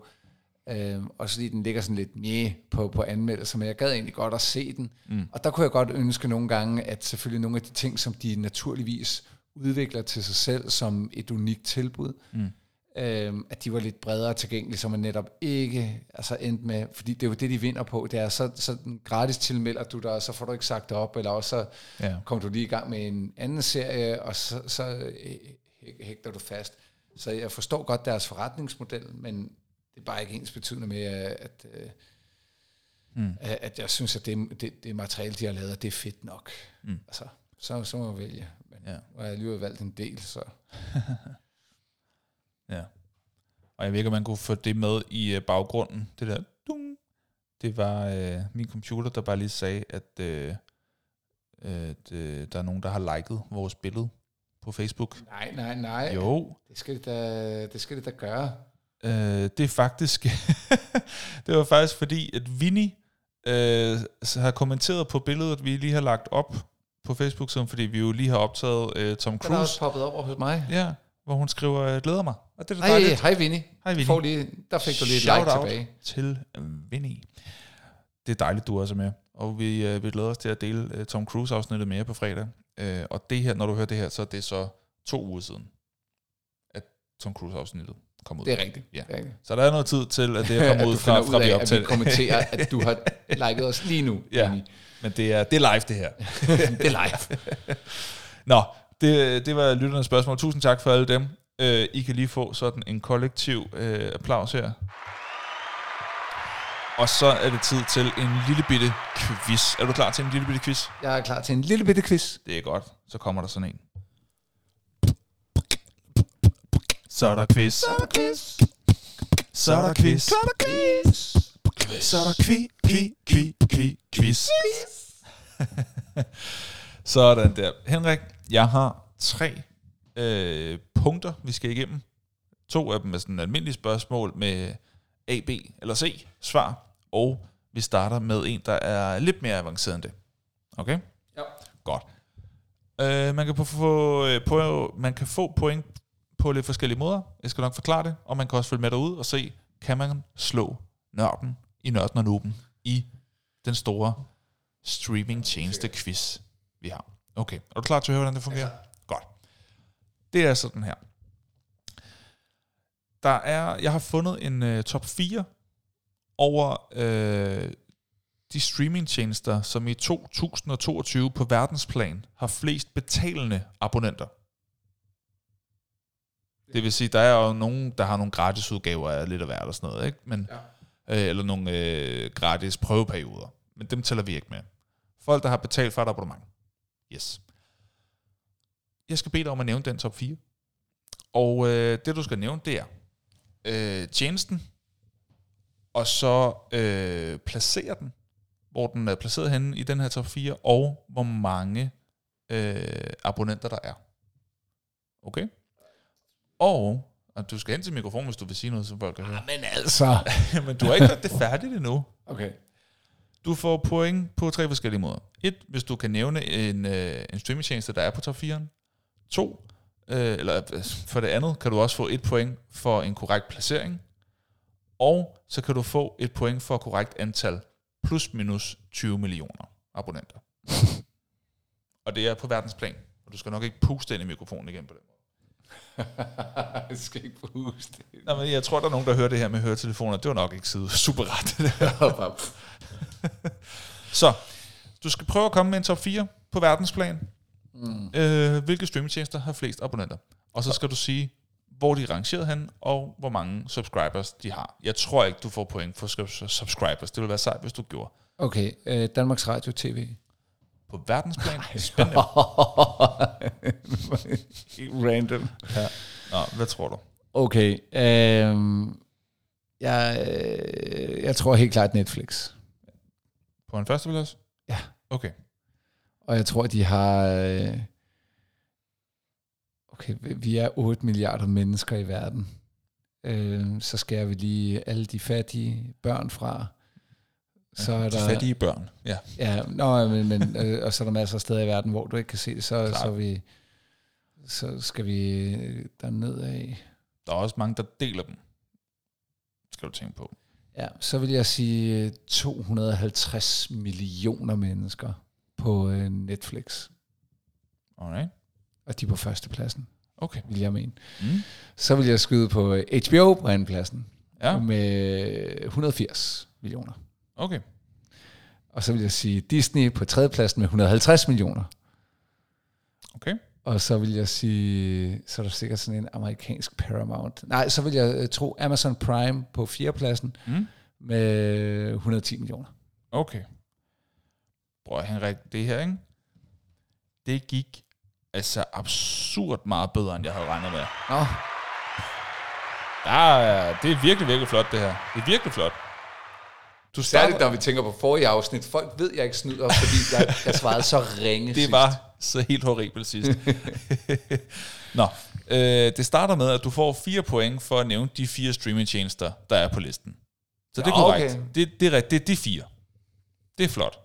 Øhm, og fordi den ligger sådan lidt mere på, på anmeldelser, men jeg gad egentlig godt at se den. Mm. Og der kunne jeg godt ønske nogle gange, at selvfølgelig nogle af de ting, som de naturligvis udvikler til sig selv som et unikt tilbud, mm øhm, at de var lidt bredere tilgængelige, så man netop ikke altså endte med, fordi det er jo det, de vinder på, det er så, så gratis tilmelder du dig, og så får du ikke sagt det op, eller også så ja. kommer du lige i gang med en anden serie, og så, så øh, hægter du fast. Så jeg forstår godt deres forretningsmodel, men det er bare ikke ens betydende med, at, øh, mm. at jeg synes, at det, det, det materiale, de har lavet, det er fedt nok. Mm. Altså, så, så må jeg vælge. Men ja. og jeg har alligevel valgt en del, så... Ja. Og jeg ved ikke, om man kunne få det med i øh, baggrunden. Det der, dung. Det var øh, min computer, der bare lige sagde, at, øh, at øh, der er nogen, der har liket vores billede på Facebook. Nej, nej, nej. Jo. Det skal det da, det skal det da gøre. Øh, det er faktisk, det var faktisk fordi, at Vinny øh, har kommenteret på billedet, vi lige har lagt op på Facebook-siden, fordi vi jo lige har optaget øh, Tom Cruise. Den er også poppet op over hos mig. Ja, hvor hun skriver, jeg glæder mig. Og det er hej, hej Vinnie. Hej Vinnie. Får lige, der fik du lige et like tilbage. til Vinnie. Det er dejligt, du også er med. Og vi, uh, vi glæder os til at dele uh, Tom Cruise-afsnittet mere på fredag. Uh, og det her, når du hører det her, så er det så to uger siden, at Tom Cruise-afsnittet kom ud. Det er rigtigt. Ja. Det er rigtigt. Så der er noget tid til, at det er kommet ud fra, fra vi optager. At vi kommenterer, at du har liket os lige nu. Ja, Vinnie. men det er, det er live det her. det er live. Nå, det, det var lytternes spørgsmål. Tusind tak for alle dem. Øh, I kan lige få sådan en kollektiv øh, applaus her. Og så er det tid til en lille bitte quiz. Er du klar til en lille bitte quiz? Jeg er klar til en lille bitte quiz. Det er godt. Så kommer der sådan en. Så er der quiz. Så er der quiz. Så er der quiz. Så er der quiz. Så er der quiz. Quiz. Quiz. Quiz. Quiz. Sådan der. Henrik, jeg har tre øh, punkter, vi skal igennem. To af dem er sådan almindelige spørgsmål med A, B eller C svar, og vi starter med en, der er lidt mere avanceret end det. Okay? Ja. Godt. Øh, man, kan få, øh, på, man kan få point på lidt forskellige måder. Jeg skal nok forklare det, og man kan også følge med derud og se, kan man slå nørden i nørden og nuben i den store streaming tjeneste quiz, vi har. Okay, er du klar til at høre, hvordan det fungerer? Ja. Det er sådan her. Der er, jeg har fundet en uh, top 4 over uh, de streamingtjenester, som i 2022 på verdensplan har flest betalende abonnenter. Det vil sige, der er jo nogen, der har nogle gratis udgaver af lidt af hvert og sådan noget, ikke? Men, ja. øh, eller nogle øh, gratis prøveperioder. Men dem tæller vi ikke med. Folk, der har betalt for et abonnement. Yes jeg skal bede dig om at nævne den top 4. Og øh, det, du skal nævne, det er øh, tjenesten, og så øh, placere den, hvor den er placeret henne i den her top 4, og hvor mange øh, abonnenter der er. Okay? Og, og du skal hen til mikrofonen, hvis du vil sige noget, som folk kan høre. men altså. men du har ikke gjort det færdigt endnu. Okay. Du får point på tre forskellige måder. Et, hvis du kan nævne en, øh, en streamingtjeneste, der er på top 4'eren. To, øh, eller øh, for det andet, kan du også få et point for en korrekt placering. Og så kan du få et point for korrekt antal plus minus 20 millioner abonnenter. og det er på verdensplan. Og du skal nok ikke puste ind i mikrofonen igen på den måde. Jeg skal ikke puste Nej, men jeg tror, der er nogen, der hører det her med høretelefoner. Det var nok ikke sidde super ret. så, du skal prøve at komme med en top 4 på verdensplan. Mm. Øh, hvilke streamingtjenester har flest abonnenter? Og så skal du sige, hvor de er rangeret hen, og hvor mange subscribers de har. Jeg tror ikke, du får point for subscribers. Det ville være sejt, hvis du gjorde. Okay, øh, Danmarks Radio TV. På verdensplan? Spændende. Random. Ja. Nå, Hvad tror du? Okay. øhm, jeg, øh, jeg tror helt klart Netflix. På en førsteplads? Ja. Okay. Og jeg tror, de har... øh, Okay, vi- vi er 8 milliarder mennesker i verden. Øh, så skærer vi lige alle de fattige børn fra. Så er De der, fattige børn. Ja. Ja, nå, men, men, øh, og så er der masser af steder i verden, hvor du ikke kan se det. Så, så, vi, så skal vi øh, derned af. Der er også mange, der deler dem. Skal du tænke på. Ja, så vil jeg sige øh, 250 millioner mennesker på øh, Netflix. Alright. Og de er på førstepladsen, Okay. vil jeg mene. Mm. Så vil jeg skyde på øh, HBO på andenpladsen Ja, med 180 millioner. Okay. Og så vil jeg sige Disney på tredjepladsen med 150 millioner. Okay. Og så vil jeg sige, så er der sikkert sådan en amerikansk Paramount. Nej, så vil jeg øh, tro Amazon Prime på fjerdepladsen Mm. med 110 millioner. Okay. Prøv Henrik, det her, ikke? Det gik altså absurd meget bedre, end jeg havde regnet med. Nå, Der er, det er virkelig, virkelig flot, det her. Det er virkelig flot. Du særligt når vi tænker på forrige afsnit. Folk ved, jeg ikke snyder, fordi jeg, jeg svarede så ringe det sidst. var så helt horribelt sidst. Nå, øh, det starter med, at du får fire point for at nævne de fire streamingtjenester, der er på listen. Så det er Ja, korrekt. okay. Det, det, er, det er de fire. Det er flot.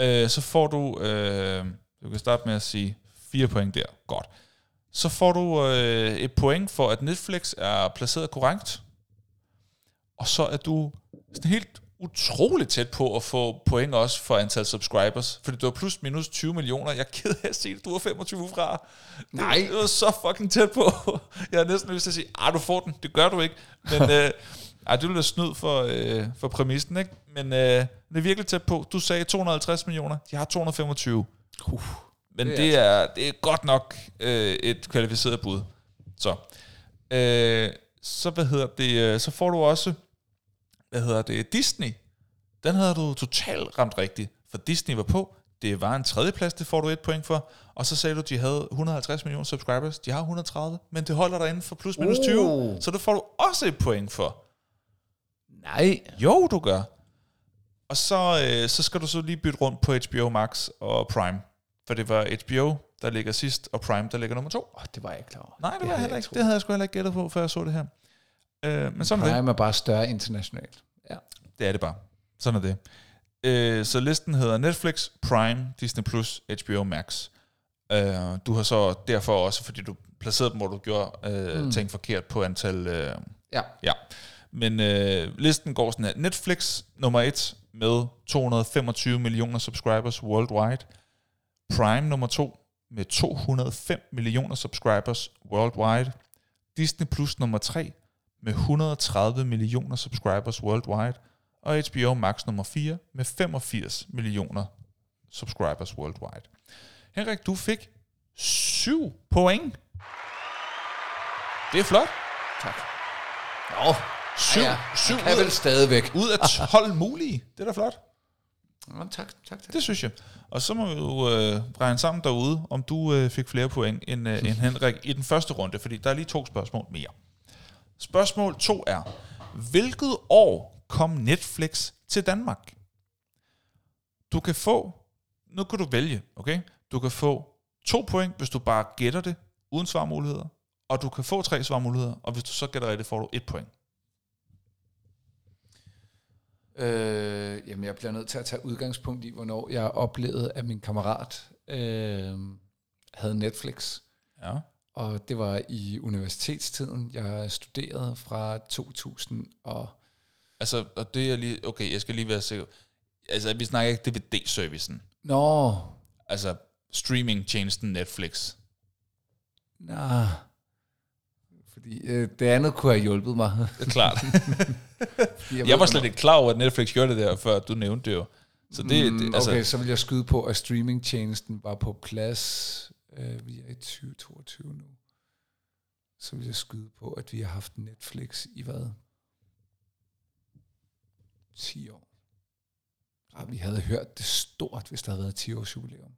Øh, så får du, øh, du kan starte med at sige fire point der. Godt. Så får du øh, et point for, at Netflix er placeret korrekt. Og så er du sådan helt utroligt tæt på at få point også for antal subscribers. Fordi du har plus minus 20 millioner. Jeg er ked af at sige det, du er 25 fra. Nej. Det, var så fucking tæt på. Jeg har næsten lyst til at sige, ah, du får den. Det gør du ikke. Men øh, ej, det ville være snyd for, øh, for præmissen, ikke? Men øh, det er virkelig tæt på. Du sagde 250 millioner. De har 225. Uh, Men Det er er, det er, det er godt nok øh, et kvalificeret bud. Så, øh, så hvad hedder det? øh, Så får du også, hvad hedder det? Disney. Den havde du totalt ramt rigtigt, for Disney var på. Det var en tredjeplads, det får du et point for. Og så sagde du, at de havde 150 millioner subscribers. De har 130, men det holder dig inden for plus minus 20. Uh. Så det får du også et point for. nej. Jo, du gør. Og så, øh, så skal du så lige bytte rundt på HBO Max og Prime. For det var HBO, der ligger sidst, og Prime, der ligger nummer to. Oh, det var jeg ikke klar over. Nej, det, det var havde heller jeg ikke. troet. Det havde jeg sgu heller ikke gættet på, før jeg så det her. Øh, men sådan er det. Prime er bare større internationalt. Ja. Det er det bare. Sådan er det. Øh, så listen hedder Netflix, Prime, Disney+, Plus, HBO Max. Øh, du har så derfor også, fordi du placerede dem, hvor du gjorde øh, mm. ting forkert på antal... Øh, Ja. ja. Men øh, listen går sådan her. Netflix nummer et med 225 millioner subscribers worldwide. Prime nummer to med 205 millioner subscribers worldwide. Disney Plus nummer 3 med 130 millioner subscribers worldwide. Og HBO Max nummer 4 med 85 millioner subscribers worldwide. Henrik, du fik 7 point. Det er flot. Tak. Nå, 7, ja, syv han kan ud, vel stadigvæk. ud af 12 mulige. Det er da flot. Nå, tak, tak, tak. Det synes jeg. Og så må vi jo øh, regne sammen derude, om du øh, fik flere point end, øh, end Henrik i den første runde, fordi der er lige to spørgsmål mere. Spørgsmål to er, hvilket år kom Netflix til Danmark? Du kan få, nu kan du vælge, okay? Du kan få to point, hvis du bare gætter det, uden svarmuligheder, og du kan få tre svarmuligheder, og hvis du så gætter rigtigt, får du et point. Øh, jamen, jeg bliver nødt til at tage udgangspunkt i, hvornår jeg oplevede, at min kammerat øh, havde Netflix. Ja. Og det var i universitetstiden. Jeg studerede fra 2000 og... Altså, og det er lige, okay, jeg skal lige være sikker. Altså, vi snakker ikke DVD-servicen. Nå, Altså, streaming-tjenesten Netflix. nej. Fordi øh, det andet kunne have hjulpet mig. Det er klart. Jeg ved, var slet ikke klar over, at Netflix gjorde det der, før du nævnte det jo. Så det, Mm, det altså, okay, så vil jeg skyde på, at streamingtjenesten var på plads. Øh, vi er i 2022 nu. Så vil jeg skyde på, at vi har haft Netflix i hvad? 10 år. Ah, vi havde hørt det stort, hvis der havde været 10 års jubilæum.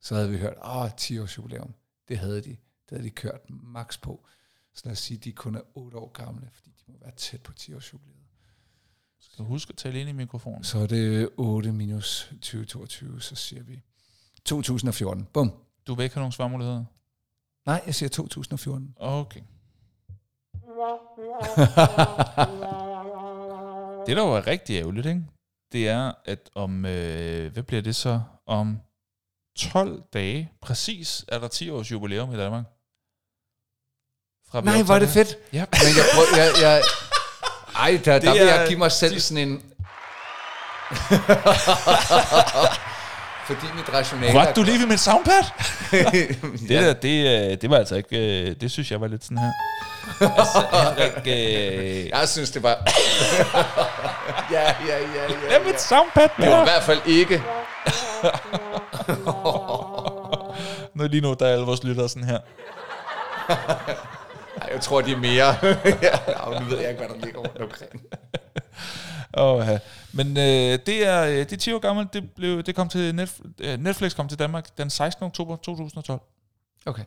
Så havde vi hørt, ah, 10 års jubilæum. Det havde de. Det havde de kørt max på. Så lad os sige, at de kun er 8 år gamle, fordi de må være tæt på 10 års jubilæet. Skal du huske at tale ind i mikrofonen? Så er det 8 minus 2022, så siger vi 2014. Bum. Du vil ikke have nogen svarmuligheder? Nej, jeg siger 2014. Okay. det, der var rigtig ærgerligt, ikke? det er, at om, øh, hvad bliver det så, om 12 dage, præcis, er der 10 års jubilæum i Danmark. Fra Nej, hvor er det fedt. Ja. Men jeg, prøv, jeg, jeg, ej, der, der vil jeg give mig selv sådan en... Fordi mit rationale... What, du lige ved mit soundpad? det der, det, øh, det var altså ikke... øh, Det synes jeg var lidt sådan her. altså, Henrik... Øh, Jeg synes, det var... ja, ja, ja, ja. det er mit soundpad, Det var i hvert fald ikke... Nu lige nu, der er alle vores lyttere sådan her. Ej, jeg tror, de er mere... ja, nu ved jeg ikke, hvad der ligger rundt omkring. Oh, ja. Men øh, det er øh, det er 10 år gammelt. Det, blev, det kom til Netf- øh, Netflix kom til Danmark den 16. oktober 2012. Okay.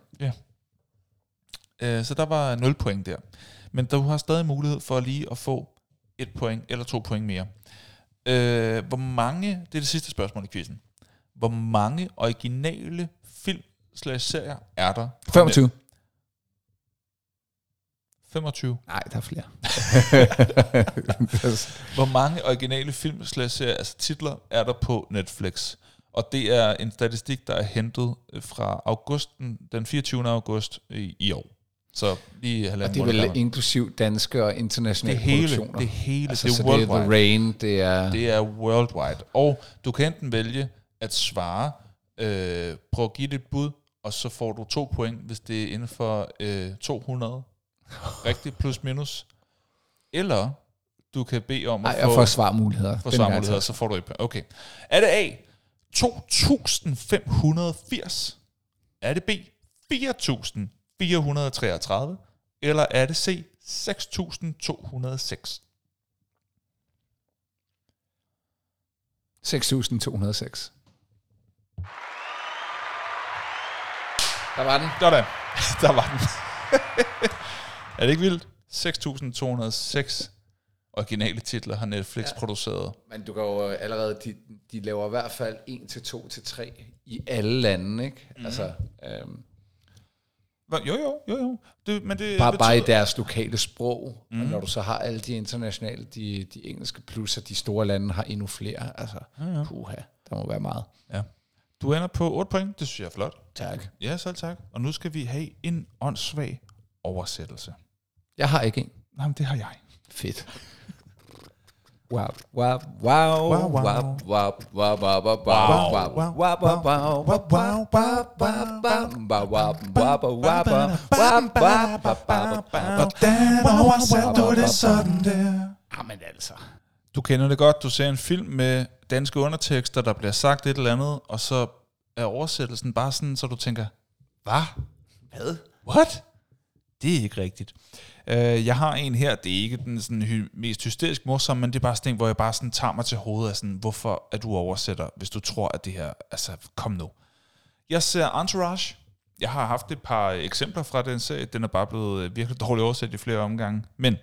Øh, så der var 0 point der. Men du har stadig mulighed for lige at få et point eller to point mere. Øh, hvor mange, det er det sidste spørgsmål i quizzen. Hvor mange originale film slash serier er der? på 25. 25. Nej, der er flere. Hvor mange originale film altså titler, er der på Netflix? Og det er en statistik, der er hentet øh, fra augusten, den 24. august i, i år. Så lige Og halvanden det er vel gammel. inklusiv danske og internationale det hele, produktioner. det hele, altså, det er så det er worldwide. The Rain, det er... Det er worldwide. Og du kan enten vælge at svare, øh, prøv at give et bud, og så får du to point, hvis det er inden for øh, 200. Rigtigt, plus minus. Eller du kan bede om at Ej, jeg få, får svarmuligheder. gang svarmuligheder, så får du et. Okay. Er det A, 2580? Er det B, 4433? Eller er det C, 6206? jeg. 6.206. Der var den. Sådan. Der var den. er det ikke vildt? 6.206 originale titler har Netflix ja. produceret. Men du kan jo øh, allerede, de, de laver i hvert fald 1 til 2 til 3 i alle lande, ikke? Mhm. Mm. Altså, øhm, Hva- Jo, jo, jo, jo. Det, men det bare, bare i betyder- deres lokale sprog. Mm. Og når du så har alle de internationale, de, de engelske plus, og de store lande har endnu flere. Altså, Ja, ja. puha, der må være meget. Ja. Du ender på 8 point. Det synes jeg er flot. Tak. Ja, selv tak. Og nu skal vi have en åndssvag oversættelse. Jeg har ikke en. Nej, men det har jeg. Fedt. Wow, wow, wow, wow, wow, wow, wow, wow, wow, wow, wow, wow, wow, wow, wow, wow, wow, wow, wow, wow, Hvordan oversætter du det sådan der? Jamen altså. Du kender det godt. Du ser en film med danske undertekster, der bliver sagt et eller andet, og så er oversættelsen bare sådan, så du tænker, hvad? Hvad? What? Det er ikke rigtigt. Øh, jeg har en her, det er ikke den sådan hy- mest hysterisk morsomme, men det er bare sådan en, hvor jeg bare sådan tager mig til hovedet af sådan, hvorfor er du oversætter, hvis du tror, at det her, altså kom nu. Jeg ser Entourage. Jeg har haft et par eksempler fra den serie. Den er bare blevet øh, virkelig dårligt oversat i flere omgange. Men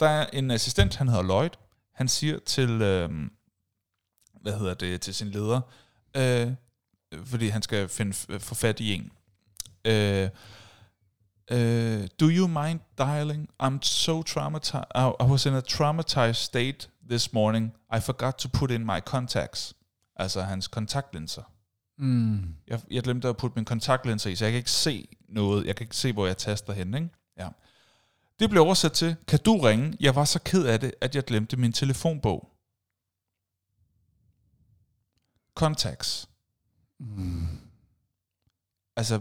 der er en assistent, han hedder Lloyd. Han siger til, øh, hvad hedder det, til sin leder, øh, fordi han skal finde få fat i en. Øh, Uh, do you mind dialing? I'm so traumatized. I, I was in a traumatized state this morning. I forgot to put in my contacts. Altså hans kontaktlinser. Mm. Jeg, jeg glemte at putte mine kontaktlinser i, så jeg kan ikke se noget. Jeg kan ikke se, hvor jeg taster hen. Ikke? Ja. Det blev oversat til, kan du ringe? Jeg var så ked af det, at jeg glemte min telefonbog. Contacts. Mm. Altså,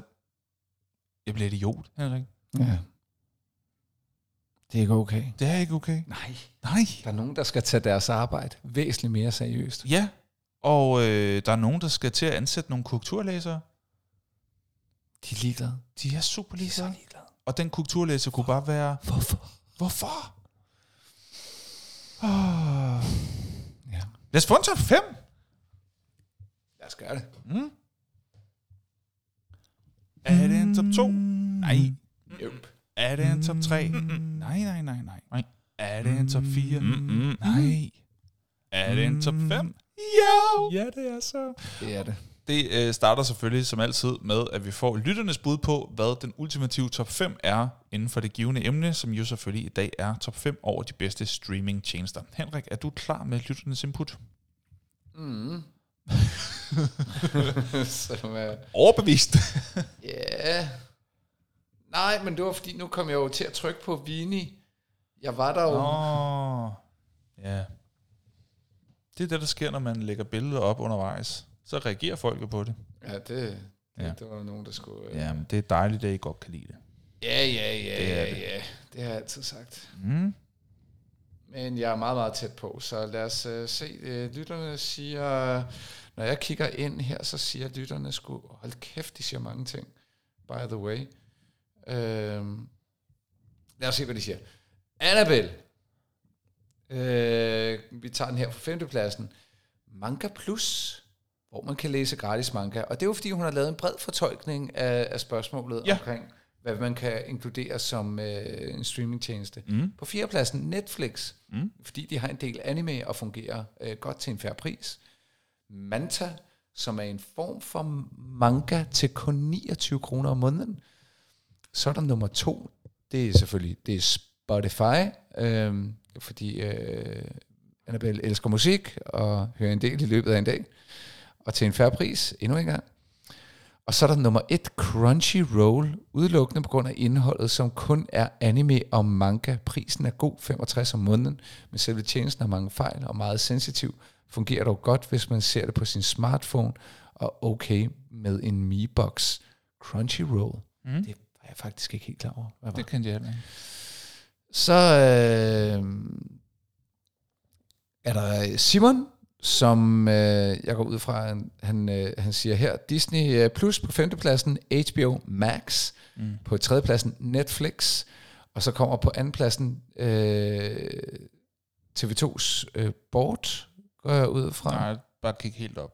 jeg bliver idiot, Henrik. Ja. Det er ikke okay. Det er ikke okay. Nej. Nej. Der er nogen, der skal tage deres arbejde væsentligt mere seriøst. Ja, og øh, der er nogen, der skal til at ansætte nogle korrekturlæsere. De er ligeglade. De er super De er så ligeglade. ligeglade. Og den korrekturlæser kunne bare være, Hvorfor? hvorfor? Oh. Ja. Lad os få en top 5. Lad os gøre det. Mm. Er det en top 2? Nej. Yep. Er det en top 3? Nej, nej, nej, nej. nej. Er det en top 4? Mm-mm. Nej. Er det en top 5? Ja. Ja, det er så. Det er det. Det øh, starter selvfølgelig som altid med, at vi får lytternes bud på, hvad den ultimative top 5 er inden for det givende emne, som jo selvfølgelig i dag er top 5 over de bedste streaming-tjenester. Henrik, er du klar med lytternes input? Mm. Som er... Overbevist. Ja. Nej, men det var fordi, nu kom jeg jo til at trykke på Vini. Jeg var der jo. Åh, oh, ja. Det er det, der sker, når man lægger billeder op undervejs. Så reagerer folk jo på det. Ja, det, det, Ja. det var nogen, der skulle... øh, Ja, men det er dejligt, at I godt kan lide det. ja, ja, ja, Det ja, det. ja. Det har jeg altid sagt. Mm. Men jeg er meget, meget tæt på, så lad os uh, se. Uh, lytterne siger, når jeg kigger ind her, så siger lytterne sgu, hold kæft, de siger mange ting, by the way. Uh, lad os se, hvad de siger. Annabelle. Uh, vi tager den her på femtepladsen. Manga Plus, hvor man kan læse gratis manga. Og det er jo, fordi hun har lavet en bred fortolkning af, af spørgsmålet ja. omkring, hvad man kan inkludere som øh, en streamingtjeneste. Mm. På fjerdepladsen Netflix, Mm. fordi de har en del anime og fungerer øh, godt til en færre pris. Manta, som er en form for manga til kun 29 kroner om måneden. Så er der nummer to, det er selvfølgelig det er Spotify, øh, fordi øh, Annabelle elsker musik og hører en del i løbet af en dag. Og til en færre pris, endnu en gang. Og så er der nummer et, Crunchyroll, udelukkende på grund af indholdet, som kun er anime og manga. Prisen er god, 65 om måneden, men selve tjenesten har mange fejl og meget sensitiv. Fungerer dog godt, hvis man ser det på sin smartphone, og okay med en Mi-box. Crunchyroll, Mm. det var jeg faktisk ikke helt klar over. Hvad var. Det kendte jeg ikke. Så øh, er der Simon, som øh, jeg går ud fra, han, han, øh, han siger her, Disney øh, Plus på femtepladsen, HBO Max Mm. på tredjepladsen, Netflix, og så kommer på andenpladsen øh, TV2's øh, Bort, går jeg ud fra. Nej, bare kig helt op.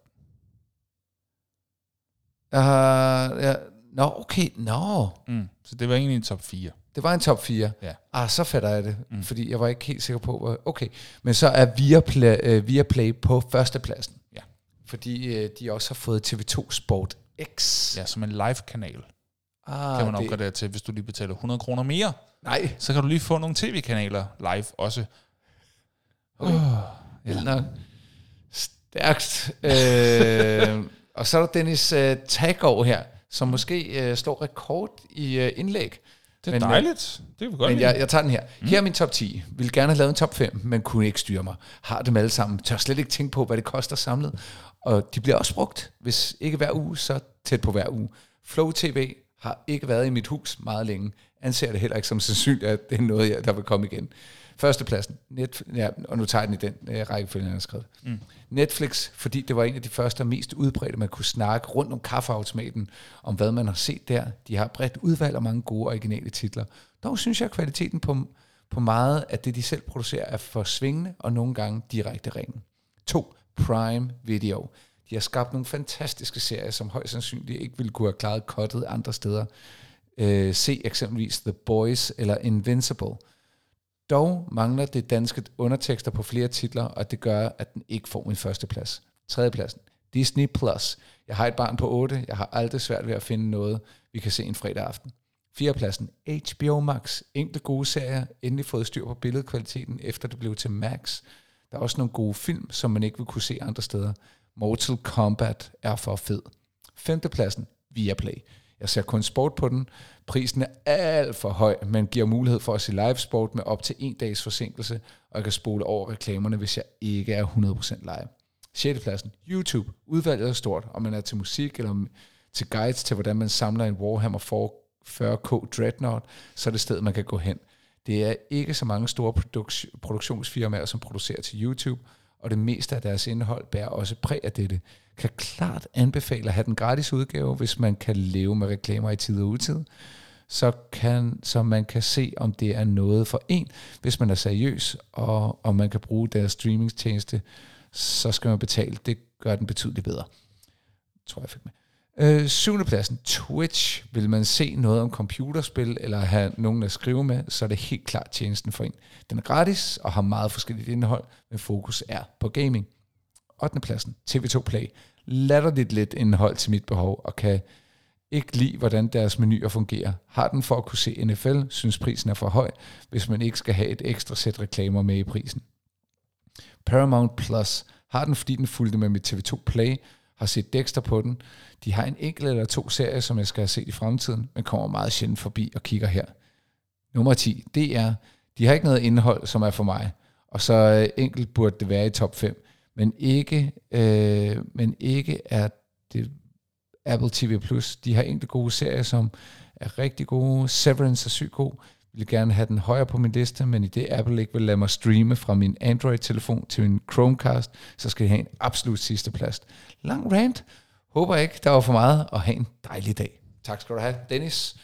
Har, ja, nå, okay, nå. Mm. Så det var egentlig en top 4. Det var en top 4. Ja. Ah, så fatter jeg det, Mm. mm. fordi jeg var ikke helt sikker på, hvor, okay. Men så er Viaplay, øh, Viaplay på førstepladsen. Ja. Fordi øh, de også har fået TV2 Sport X. Ja, som en live-kanal ah, kan man det, opgradere til, hvis du lige betaler 100 kroner mere. Nej, Så kan du lige få nogle tv-kanaler live også. Okay. Oh, vildt nok. Stærkt. øh, og så er der Dennis øh, Taggaard her, som måske øh, slår rekord i øh, indlæg. Det er Men, dejligt. Det vil godt Men jeg, jeg tager den her. Her er min top 10. Vil gerne have lavet en top 5, men kunne ikke styre mig. Har dem alle sammen. Tør slet ikke tænke på, hvad det koster samlet. Og de bliver også brugt, hvis ikke hver uge, så tæt på hver uge. Flow TV har ikke været i mit hus meget længe. Anser det heller ikke som sandsynligt, at det er noget, jeg- der vil komme igen. Førstepladsen, Net, ja, og nu tager jeg den i den øh, rækkefølge, jeg har skrevet. Mm. Netflix, fordi det var en af de første og mest udbredte, man kunne snakke rundt om kaffeautomaten, om hvad man har set der. De har bredt udvalg og mange gode originale titler. Dog synes jeg, at kvaliteten på, på meget af det, de selv producerer, er for svingende og nogle gange direkte ren. 2. Prime Video. De har skabt nogle fantastiske serier, som højst sandsynligt ikke ville kunne have klaret kottet andre steder. Øh, se eksempelvis The Boys eller Invincible. Dog mangler det danske undertekster på flere titler, og det gør, at den ikke får min første plads. Tredjepladsen. Disney Plus. Jeg har et barn på 8. Jeg har aldrig svært ved at finde noget, vi kan se en fredag aften. Fjerdepladsen. HBO Max. Enkle gode serier. Endelig fået styr på billedkvaliteten, efter det blev til Max. Der er også nogle gode film, som man ikke vil kunne se andre steder. Mortal Kombat er for fed. Femtepladsen. Viaplay. Jeg ser kun sport på den. Prisen er alt for høj, men giver mulighed for at se live sport med op til en dags forsinkelse, og jeg kan spole over reklamerne, hvis jeg ikke er 100% live. 6. pladsen. YouTube. Udvalget er stort, om man er til musik eller til guides til, hvordan man samler en Warhammer 40k Dreadnought, så er det sted, man kan gå hen. Det er ikke så mange store produktionsfirmaer, som producerer til YouTube, og det meste af deres indhold bærer også præg af dette. Kan klart anbefale at have den gratis udgave, hvis man kan leve med reklamer i tid og utid. Så, kan, så man kan se, om det er noget for en, hvis man er seriøs, og om man kan bruge deres streamingstjeneste, så skal man betale. Det gør den betydeligt bedre. Tror jeg, jeg fik med. Øh, syvende pladsen, Twitch. Vil man se noget om computerspil, eller have nogen at skrive med, så er det helt klart tjenesten for en. Den er gratis og har meget forskelligt indhold, men fokus er på gaming. 8. pladsen, TV2 Play. Latterligt lidt indhold til mit behov, og kan ikke lide, hvordan deres menuer fungerer. Har den for at kunne se NFL, synes prisen er for høj, hvis man ikke skal have et ekstra sæt reklamer med i prisen. Paramount Plus har den, fordi den fulgte med mit TV2 Play, har set Dexter på den. De har en enkelt eller to serier, som jeg skal have set i fremtiden, men kommer meget sjældent forbi og kigger her. Nummer 10, det er, de har ikke noget indhold, som er for mig, og så øh, enkelt burde det være i top 5, men ikke, øh, men ikke er det Apple TV+. Plus. De har enkelte gode serier, som er rigtig gode. Severance er sygt god. Jeg vil gerne have den højere på min liste, men i det Apple ikke vil lade mig streame fra min Android-telefon til min Chromecast, så skal de have en absolut sidste plads. Lang rant. Håber ikke, der var for meget, og have en dejlig dag. Tak skal du have, Dennis.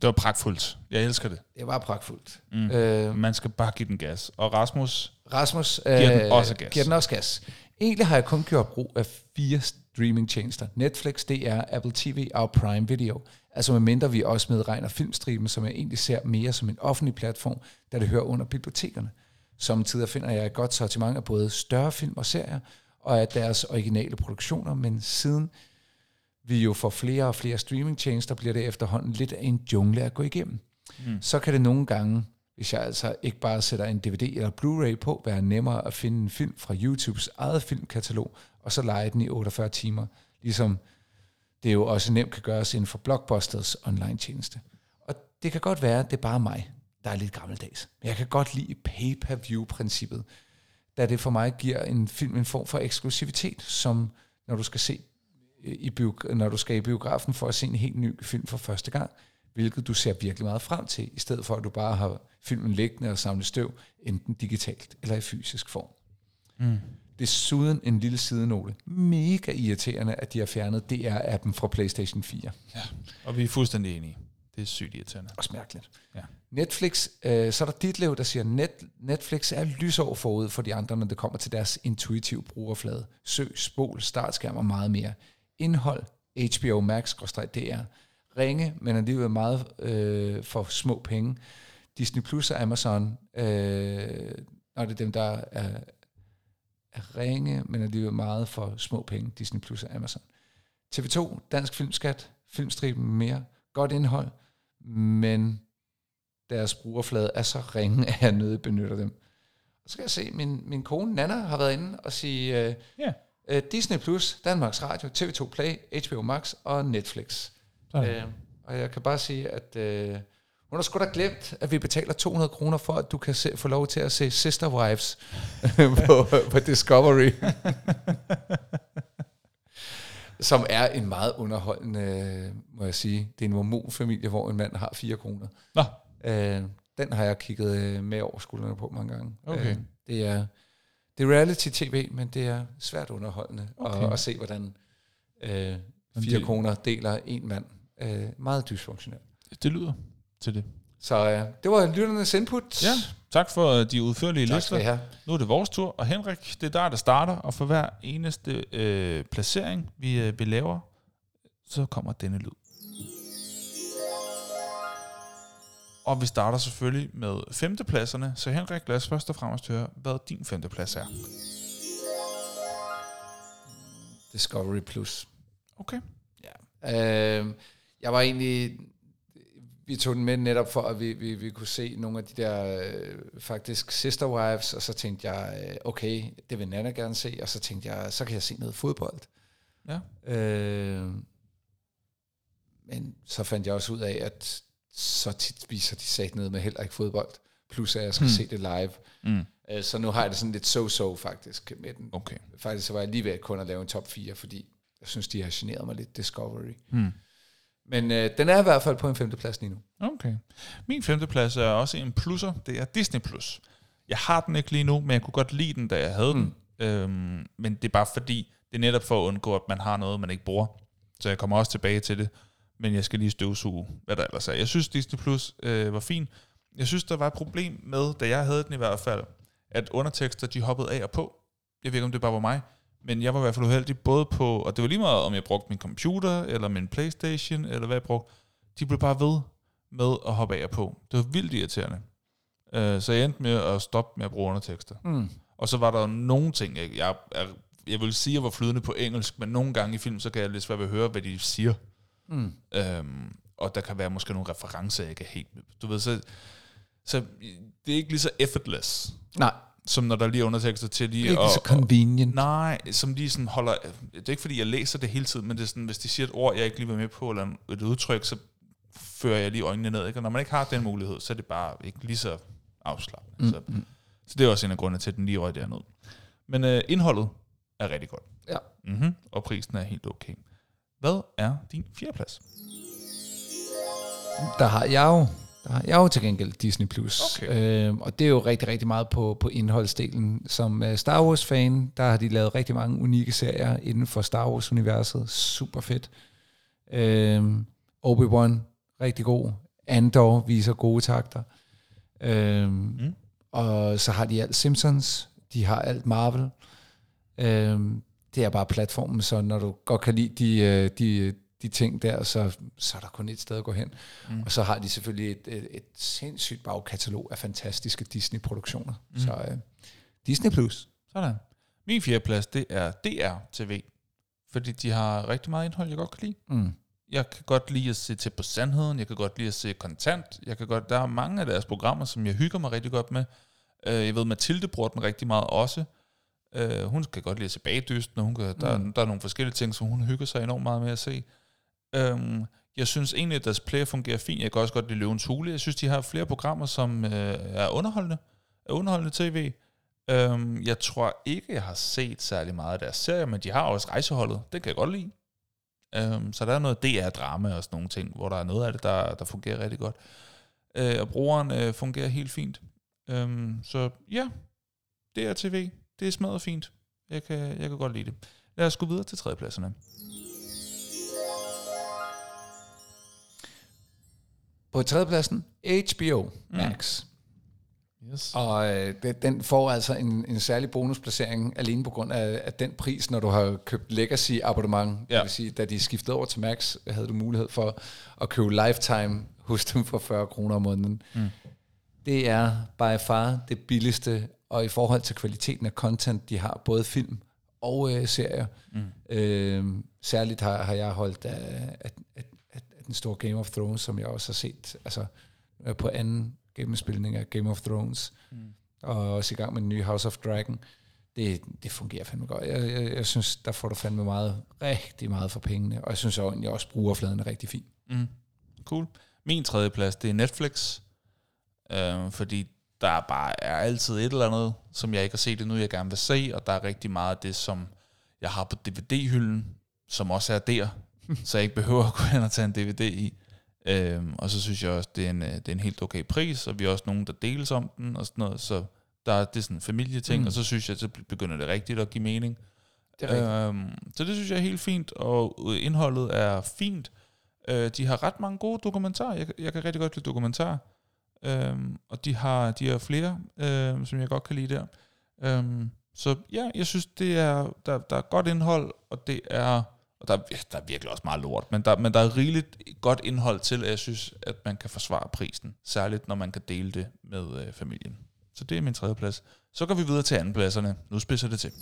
Det var pragtfuldt. Jeg elsker det. Det var pragtfuldt. Mm. Øh, Man skal bare give den gas. Og Rasmus, Rasmus giver den også gas. Giver den også gas. Egentlig har jeg kun gjort brug af fire streamingtjenester. Netflix, DR, Apple TV og Prime Video. Altså medmindre vi også medregner filmstriben, som jeg egentlig ser mere som en offentlig platform, da det hører under bibliotekerne. Samtidig finder jeg et godt sortiment af både større film og serier, og af deres originale produktioner, men siden vi jo får flere og flere streamingtjenester, bliver det efterhånden lidt af en jungle at gå igennem. Mm. Så kan det nogle gange, hvis jeg altså ikke bare sætter en DVD eller Blu-ray på, være nemmere at finde en film fra YouTubes eget filmkatalog, og så lege den i 48 timer, ligesom det jo også nemt kan gøres inden for Blockbusters online-tjeneste. Og det kan godt være, at det er bare mig, der er lidt gammeldags. Men jeg kan godt lide pay-per-view-princippet, da det for mig giver en film en form for eksklusivitet, som når du skal se i biog- når du skal i biografen for at se en helt ny film for første gang, hvilket du ser virkelig meget frem til, i stedet for at du bare har filmen liggende og samlet støv, enten digitalt eller i fysisk form. Mm. Desuden en lille sidenote. Mega irriterende, at de har fjernet DR-appen fra PlayStation 4. Ja, og vi er fuldstændig enige. Det er sygt irriterende. Og mærkeligt. Ja. Netflix, øh, så er der dit liv, der siger, Net, Netflix er lysår forud for de andre, når det kommer til deres intuitive brugerflade. Søg, spol, startskærm og meget mere. Indhold, HBO Max, DR. Ringe, men alligevel meget øh, for små penge. Disney Plus og Amazon, øh, når det er dem, der er, er ringe, men alligevel meget for små penge. Disney Plus og Amazon. TV2, Dansk Filmskat, Filmstriben mere, godt indhold, men deres brugerflade er så ringe, at jeg nødig benytter dem. Og så skal jeg se, min, min kone Nana har været inde og sige, uh, yeah. uh, Disney+, Plus, Danmarks Radio, TV2 Play, HBO Max og Netflix. Uh, og jeg kan bare sige, at uh, hun har sgu da glemt, at vi betaler 200 kroner for, at du kan se, få lov til at se Sister Wives på, på Discovery. som er en meget underholdende, må jeg sige. Det er en mormonfamilie, hvor en mand har fire kroner. Nå. Øh, den har jeg kigget øh, med over skuldrene på mange gange. Okay. Øh, det er det er reality-tv, men det er svært underholdende okay. at, at se, hvordan øh, fire kroner deler en mand. Øh, meget dysfunktionelt. Det lyder til det. Så øh, det var lytternes input. Ja, tak for øh, de udførlige tak lister. Nu er det vores tur, og Henrik, det er der, der starter, og for hver eneste øh, placering, vi, øh, vi laver, så kommer denne lyd. Og vi starter selvfølgelig med femtepladserne, så Henrik, lad os først og fremmest høre, hvad din femteplads er. Discovery Plus. Okay. Ja. Øh, jeg var egentlig vi tog den med netop for, at vi, vi, vi kunne se nogle af de der øh, faktisk sister wives, og så tænkte jeg, øh, okay, det vil Nana gerne se, og så tænkte jeg, så kan jeg se noget fodbold. Ja. Øh, men så fandt jeg også ud af, at så tit viser de sat ned med heller ikke fodbold, plus at jeg skal mm. se det live. Mm. Øh, så nu har jeg det sådan lidt so-so faktisk med den. Okay. Faktisk så var jeg lige ved at kun at lave en top 4, fordi jeg synes, de har generet mig lidt, Discovery. Mm. Men øh, den er i hvert fald på en femteplads lige nu. Okay. Min femteplads er også en plusser. Det er Disney+. Plus. Jeg har den ikke lige nu, men jeg kunne godt lide den, da jeg havde mm. den. Øhm, men det er bare fordi, det er netop for at undgå, at man har noget, man ikke bruger. Så jeg kommer også tilbage til det. Men jeg skal lige støvsuge, hvad der ellers er. Jeg synes, Disney Plus øh, var fin. Jeg synes, der var et problem med, da jeg havde den i hvert fald, at undertekster, de hoppede af og på. Jeg ved ikke, om det bare var mig. Men jeg var i hvert fald uheldig både på, og det var lige meget, om jeg brugte min computer, eller min Playstation, eller hvad jeg brugte. De blev bare ved med at hoppe af og på. Det var vildt irriterende. Øh, så jeg endte med at stoppe med at bruge undertekster. Mm. Og så var der nogle ting, jeg, jeg, jeg, jeg vil sige, at jeg var flydende på engelsk, men nogle gange i film, så kan jeg lidt svært ved at høre, hvad de siger. Mm. Øhm, og der kan være måske nogle referencer, jeg ikke er helt med. Du ved, så, så det er ikke lige så effortless, Nej, som når der lige er undertekster til lige ikke at... så convenient. Nej, som lige sådan holder... Det er ikke fordi, jeg læser det hele tiden, men det er sådan, hvis de siger et ord, jeg ikke lige var med på, eller et udtryk, så fører jeg lige øjnene ned. Ikke? Og når man ikke har den mulighed, så er det bare ikke lige så afslappende. Mm, så, mm. så det er også en af grundene til, at den lige røg derned. Men øh, indholdet er rigtig godt. Ja. Mm-hmm, og prisen er helt okay. Hvad er din fjerdeplads? Der har jeg jo, der har jeg jo til gengæld Disney+. Plus. Okay. Øhm, og det er jo rigtig, rigtig meget på, på indholdsdelen. Som uh, Star Wars-fan, der har de lavet rigtig mange unikke serier inden for Star Wars-universet. Super fedt. Øhm, Obi-Wan, rigtig god. Andor viser gode takter. Øhm, mm. Og så har de alt Simpsons. De har alt Marvel. Øhm, det er bare platformen, så når du godt kan lide de, øh, de, de ting der, så, så er der kun et sted at gå hen. Mm. Og så har de selvfølgelig et, et, et sindssygt bagkatalog af fantastiske Disney-produktioner. Mm. Så uh, Disney+. Plus. Sådan. Min fjerdeplads, det er DR TV. Fordi de har rigtig meget indhold, jeg godt kan lide. Mm. Jeg kan godt lide at se til på sandheden. Jeg kan godt lide at se kontant. Jeg kan godt, der er mange af deres programmer, som jeg hygger mig rigtig godt med. Uh, jeg ved, Mathilde bruger den rigtig meget også. Uh, hun kan godt lide at se bagdysten, og hun kan, der, Mm. der er nogle forskellige ting, som hun hygger sig enormt meget med at se. Øhm, jeg synes egentlig, at deres player fungerer fint. Jeg kan også godt lide Løvens Hule. Jeg synes, de har flere programmer, som øh, er underholdende. Er underholdende tv. Øhm, jeg tror ikke, jeg har set særlig meget af deres serie, men de har også rejseholdet. Det kan jeg godt lide. Øhm, så der er noget DR-drama og sådan nogle ting, hvor der er noget af det, der, der fungerer rigtig godt. Øh, og brugeren øh, fungerer helt fint. Øhm, så ja, DR TV, det er smadret fint. Jeg kan, jeg kan godt lide det. Lad os gå videre til tredjepladserne. På tredjepladsen, HBO Max. Yes. Og øh, det, den får altså en, en særlig bonusplacering alene på grund af, af den pris, når du har købt Legacy abonnement. Ja. Det vil sige, da de skiftede over til Max, havde du mulighed for at købe Lifetime hos dem for 40 kroner om måneden. Mm. Det er by far det billigste, og i forhold til kvaliteten af content, de har både film og øh, serier. Mm. Øh, særligt har, har jeg holdt af, af, af den store Game of Thrones, som jeg også har set altså, øh, på anden gennemspilning af Game of Thrones, mm. og også i gang med den nye House of Dragon. Det, det fungerer fandme godt. Jeg, jeg, jeg synes, der får du fandme meget, rigtig meget for pengene, og jeg synes egentlig også, at brugerfladen er rigtig fin. Mm. Cool. Min tredje plads, det er Netflix. Øh, fordi der bare er altid et eller andet, som jeg ikke har set endnu, jeg gerne vil se, og der er rigtig meget af det, som jeg har på DVD-hylden, som også er der, så jeg ikke behøver at gå hen og tage en DVD i. Øhm, og så synes jeg også, det er, en, øh, det er en helt okay pris, og vi er også nogen, der deles om den, og sådan noget, så der er, det er sådan en familieting, Mm. og så synes jeg, så begynder det rigtigt at give mening. Det er. Øhm, så det synes jeg er helt fint, og indholdet er fint. Øh, de har ret mange gode dokumentarer. Jeg, jeg kan rigtig godt lide dokumentarer. Øhm, og de har, de har flere, øhm, som jeg godt kan lide der. Øhm, så ja, jeg synes, det er, der, der er godt indhold, og det er, og der, er- der er virkelig også meget lort, men der, men der er rigeligt godt indhold til, at jeg synes, at man kan forsvare prisen. Særligt, når man kan dele det med øh, familien. Så det er min tredje plads. Så går vi videre til andenpladserne. Nu spidser det til.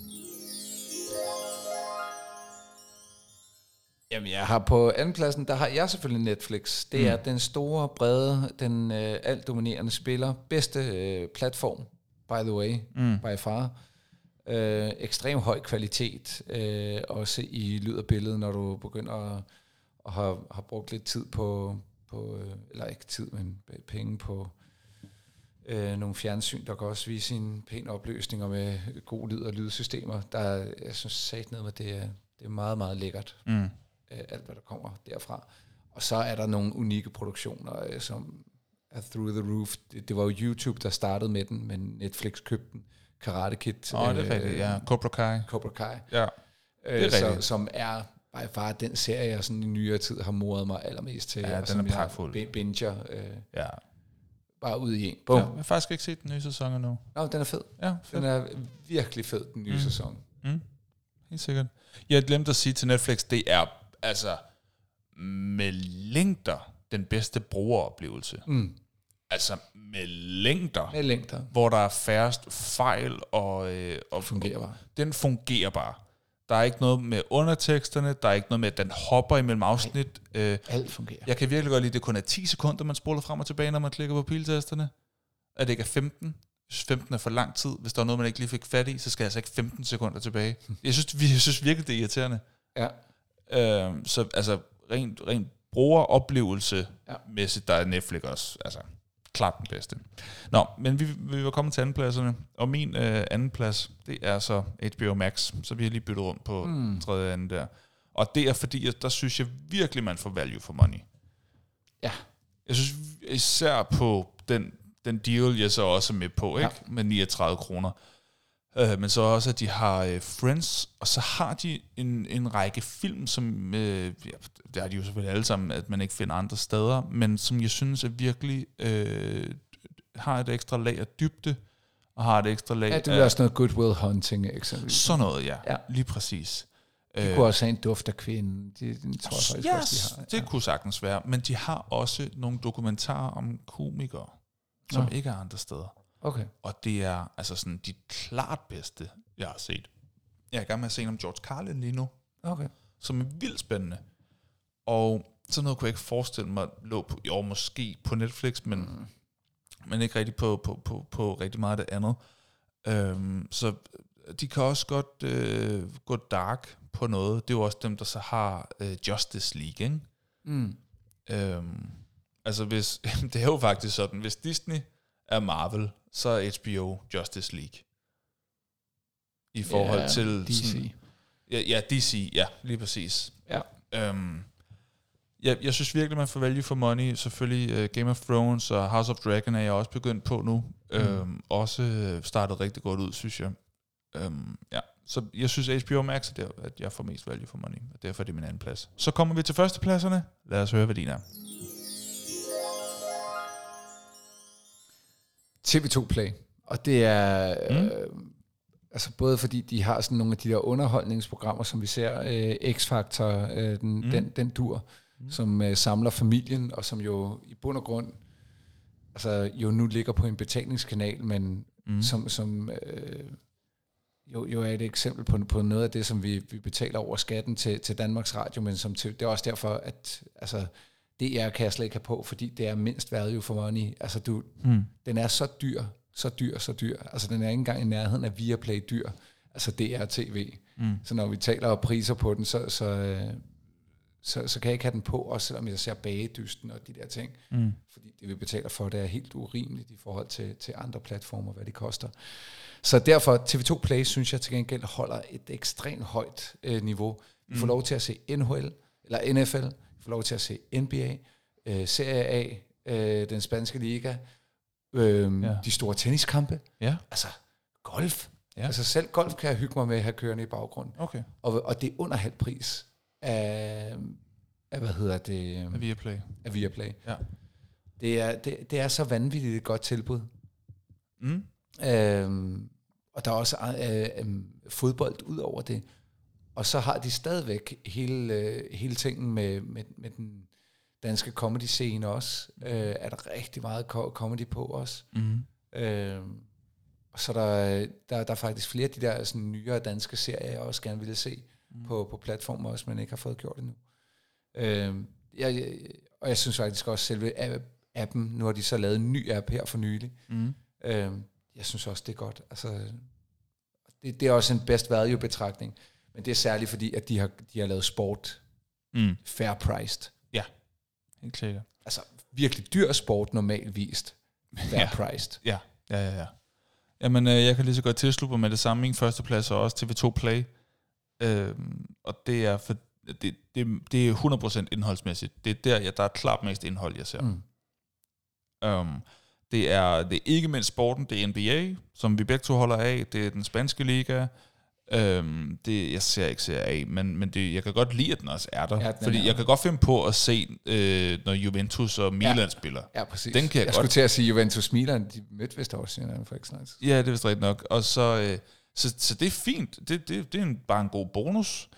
Jamen, jeg har på andenpladsen, der har jeg selvfølgelig Netflix. Det mm. er den store, brede, den øh, alt dominerende spiller. Bedste øh, platform, by the way, mm. by far. Øh, ekstrem høj kvalitet, øh, også i lyd og billede, når du begynder at, at have, have brugt lidt tid på, på øh, eller ikke tid, men penge på øh, nogle fjernsyn, der kan også vise en pæn opløsning og med god lyd og lydsystemer. Der, er- jeg synes sat ned med, det er, det er meget, meget lækkert Mm. øh, alt hvad der kommer derfra. Og så er der nogle unikke produktioner, øh, som er Through the Roof. Det, det var jo YouTube, der startede med den, men Netflix købte den. Karate Kid. Åh, oh, det er rigtigt, ja. Cobra Kai. Cobra Kai. Ja. Øh, er så, rigtigt. som er by far den serie, jeg sådan i nyere tid har moret mig allermest til. Ja, og den er pragtfuld. bi- binger øh, Ja. bare ud i en. Bum. Ja, jeg har faktisk ikke set den nye sæson endnu. Nå, den er fed. Ja, Den fedt. er virkelig fed, den nye mm. sæson. Mm. helt sikkert. Jeg glemte at sige til Netflix, det er altså med længder den bedste brugeroplevelse. Mm. Altså med længder, Med længder. hvor der er færrest fejl, og, øh, og Fungerer bare. den fungerer bare. Der er ikke noget med underteksterne, der er ikke noget med, at den hopper imellem afsnit. Øh, Alt fungerer. jeg kan virkelig godt lide, at det kun er 10 sekunder, man spoler frem og tilbage, når man klikker på piltasterne. At det ikke er 15. Jeg synes, 15 er for lang tid. Hvis der er noget, man ikke lige fik fat i, så skal jeg altså ikke 15 sekunder tilbage. Jeg synes, jeg synes virkelig, det er irriterende. Ja. Øh, så altså, rent, rent brugeroplevelse Ja. mæssigt, der er Netflix også. Altså, klart den bedste. Nå, men vi, vi var kommet til andenpladserne, og min øh, anden plads, det er så HBO Max, så vi har lige byttet rundt på mm. tredje og anden der. Og det er fordi, at der synes jeg virkelig, man får value for money. Ja. Jeg synes især på den, den deal, jeg så også er med på, ikke? Ja. med 39 kroner. Øh, men så også, at de har øh, Friends, og så har de en, en række film, som, øh, det har de jo selvfølgelig alle sammen, at man ikke finder andre steder, men som jeg synes er virkelig øh, har et ekstra lag af dybde, og har et ekstra lag Ja, det af er også noget Goodwill Hunting eksempelvis. sådan noget, ja. Ja. Lige præcis. Øh, De kunne også have en duft af kvinden. Det, det tror jeg faktisk yes, også, de har. det kunne sagtens være, men de har også nogle dokumentarer om komikere, som Nå. ikke er andre steder. Okay. Og det er altså sådan de klart bedste, jeg har set. Jeg er i gang med at se en om George Carlin lige nu, Okay. som er vildt spændende. Og sådan noget kunne jeg ikke forestille mig lå på, jo måske på Netflix, men, mm. men ikke rigtig på, på, på, på rigtig meget af det andet. Øhm, så de kan også godt øh, gå dark på noget. Det er jo også dem, der så har øh, Justice League, ikke? Mm. Øhm, altså hvis, det er jo faktisk sådan, hvis Disney er Marvel, så er HBO Justice League. I forhold Ja, til... DC. Sådan, ja, ja, DC, ja, lige præcis. Ja. Øhm, jeg, jeg synes virkelig, man får value for money. Selvfølgelig uh, Game of Thrones og House of Dragon er jeg også begyndt på nu. Mm. Øhm, også øh, startet rigtig godt ud, synes jeg. Øhm, ja. Så jeg synes, HBO Max er der, at jeg får mest value for money. Og derfor er det min anden plads. Så kommer vi til førstepladserne. Lad os høre, hvad din er. TV2 Play. Og det er... Mm. Øh, altså både fordi de har sådan nogle af de der underholdningsprogrammer, som vi ser, øh, X-Factor, øh, den, mm. den, den dur, mm. som øh, samler familien, og som jo i bund og grund altså jo nu ligger på en betalingskanal, men mm. som, som øh, jo, jo er et eksempel på, på noget af det, som vi, vi betaler over skatten til, til Danmarks Radio, men som til, det er også derfor, at altså, DR kan jeg slet ikke have på, fordi det er mindst value for money. Altså du, mm. den er så dyr, så dyr, så dyr. Altså den er ikke engang i nærheden af Viaplay dyr. Altså DR TV. Mm. Så når vi taler priser på den, så, så, øh, så, så kan jeg ikke have den på, også selvom jeg ser bagedysten og de der ting. Mm. Fordi det vi betaler for, det er helt urimeligt i forhold til, til andre platformer, hvad de koster. Så derfor, TV2 Play, synes jeg til gengæld holder et ekstremt højt øh, niveau. Vi får lov til at se NHL, eller NFL, vi får lov til at se NBA, øh, Serie A, øh, den spanske liga, øh, Ja. de store tenniskampe, Ja, altså golf. Ja. Altså selv golf kan jeg hygge mig med at have kørende i baggrunden. okay. Og, og det er under halv pris af, af hvad hedder det, Af Viaplay. af Viaplay. Ja. Det er, det, det er så vanvittigt et godt tilbud. Mm. Øhm, og der er også øh, øh, fodbold ud over det. Og så har de stadigvæk hele, øh, hele tingen med, med, med den danske comedy-scene også. Øh, er der rigtig meget co- comedy på også. Mm. Øhm, og så er der, der, der er faktisk flere af de der sådan, nyere danske serier, jeg også gerne ville se mm. på, på platformer også, men ikke har fået gjort endnu. Øhm, jeg, og jeg synes faktisk også, selve app- appen, nu har de så lavet en ny app her for nylig. Mm. Øhm, jeg synes også, det er godt. Altså, det, det er også en best value betragtning, men det er særligt fordi, at de har, de har lavet sport Mm. fair priced. Ja, helt sikkert. Altså virkelig dyr sport normalt vist. Fair Ja. priced. Ja, ja, ja. ja. Jamen, øh, jeg kan lige så godt tilslutte mig med det samme. Min første plads er også TV2 Play. Øhm, og det er, for, det, det, det er 100% indholdsmæssigt. Det er der, jeg, der er klart mest indhold, jeg ser. Mm. Um, det, er, det er ikke mindst sporten, det er NBA, som vi begge to holder af. Det er den spanske liga. Um, det, jeg ser ikke Serie A, men, men det, jeg kan godt lide, at den også er der. Ja, fordi er jeg kan godt finde på at se, øh, når Juventus og Milan ja. spiller. Ja, præcis. Den kan jeg jeg godt- skulle til at sige, Juventus Milan, de mødte vist også hinanden for ikke tid. Ja, det er vist rigtigt nok. Og så, øh, Så, så det er fint. Det, det, det er en, bare en god bonus.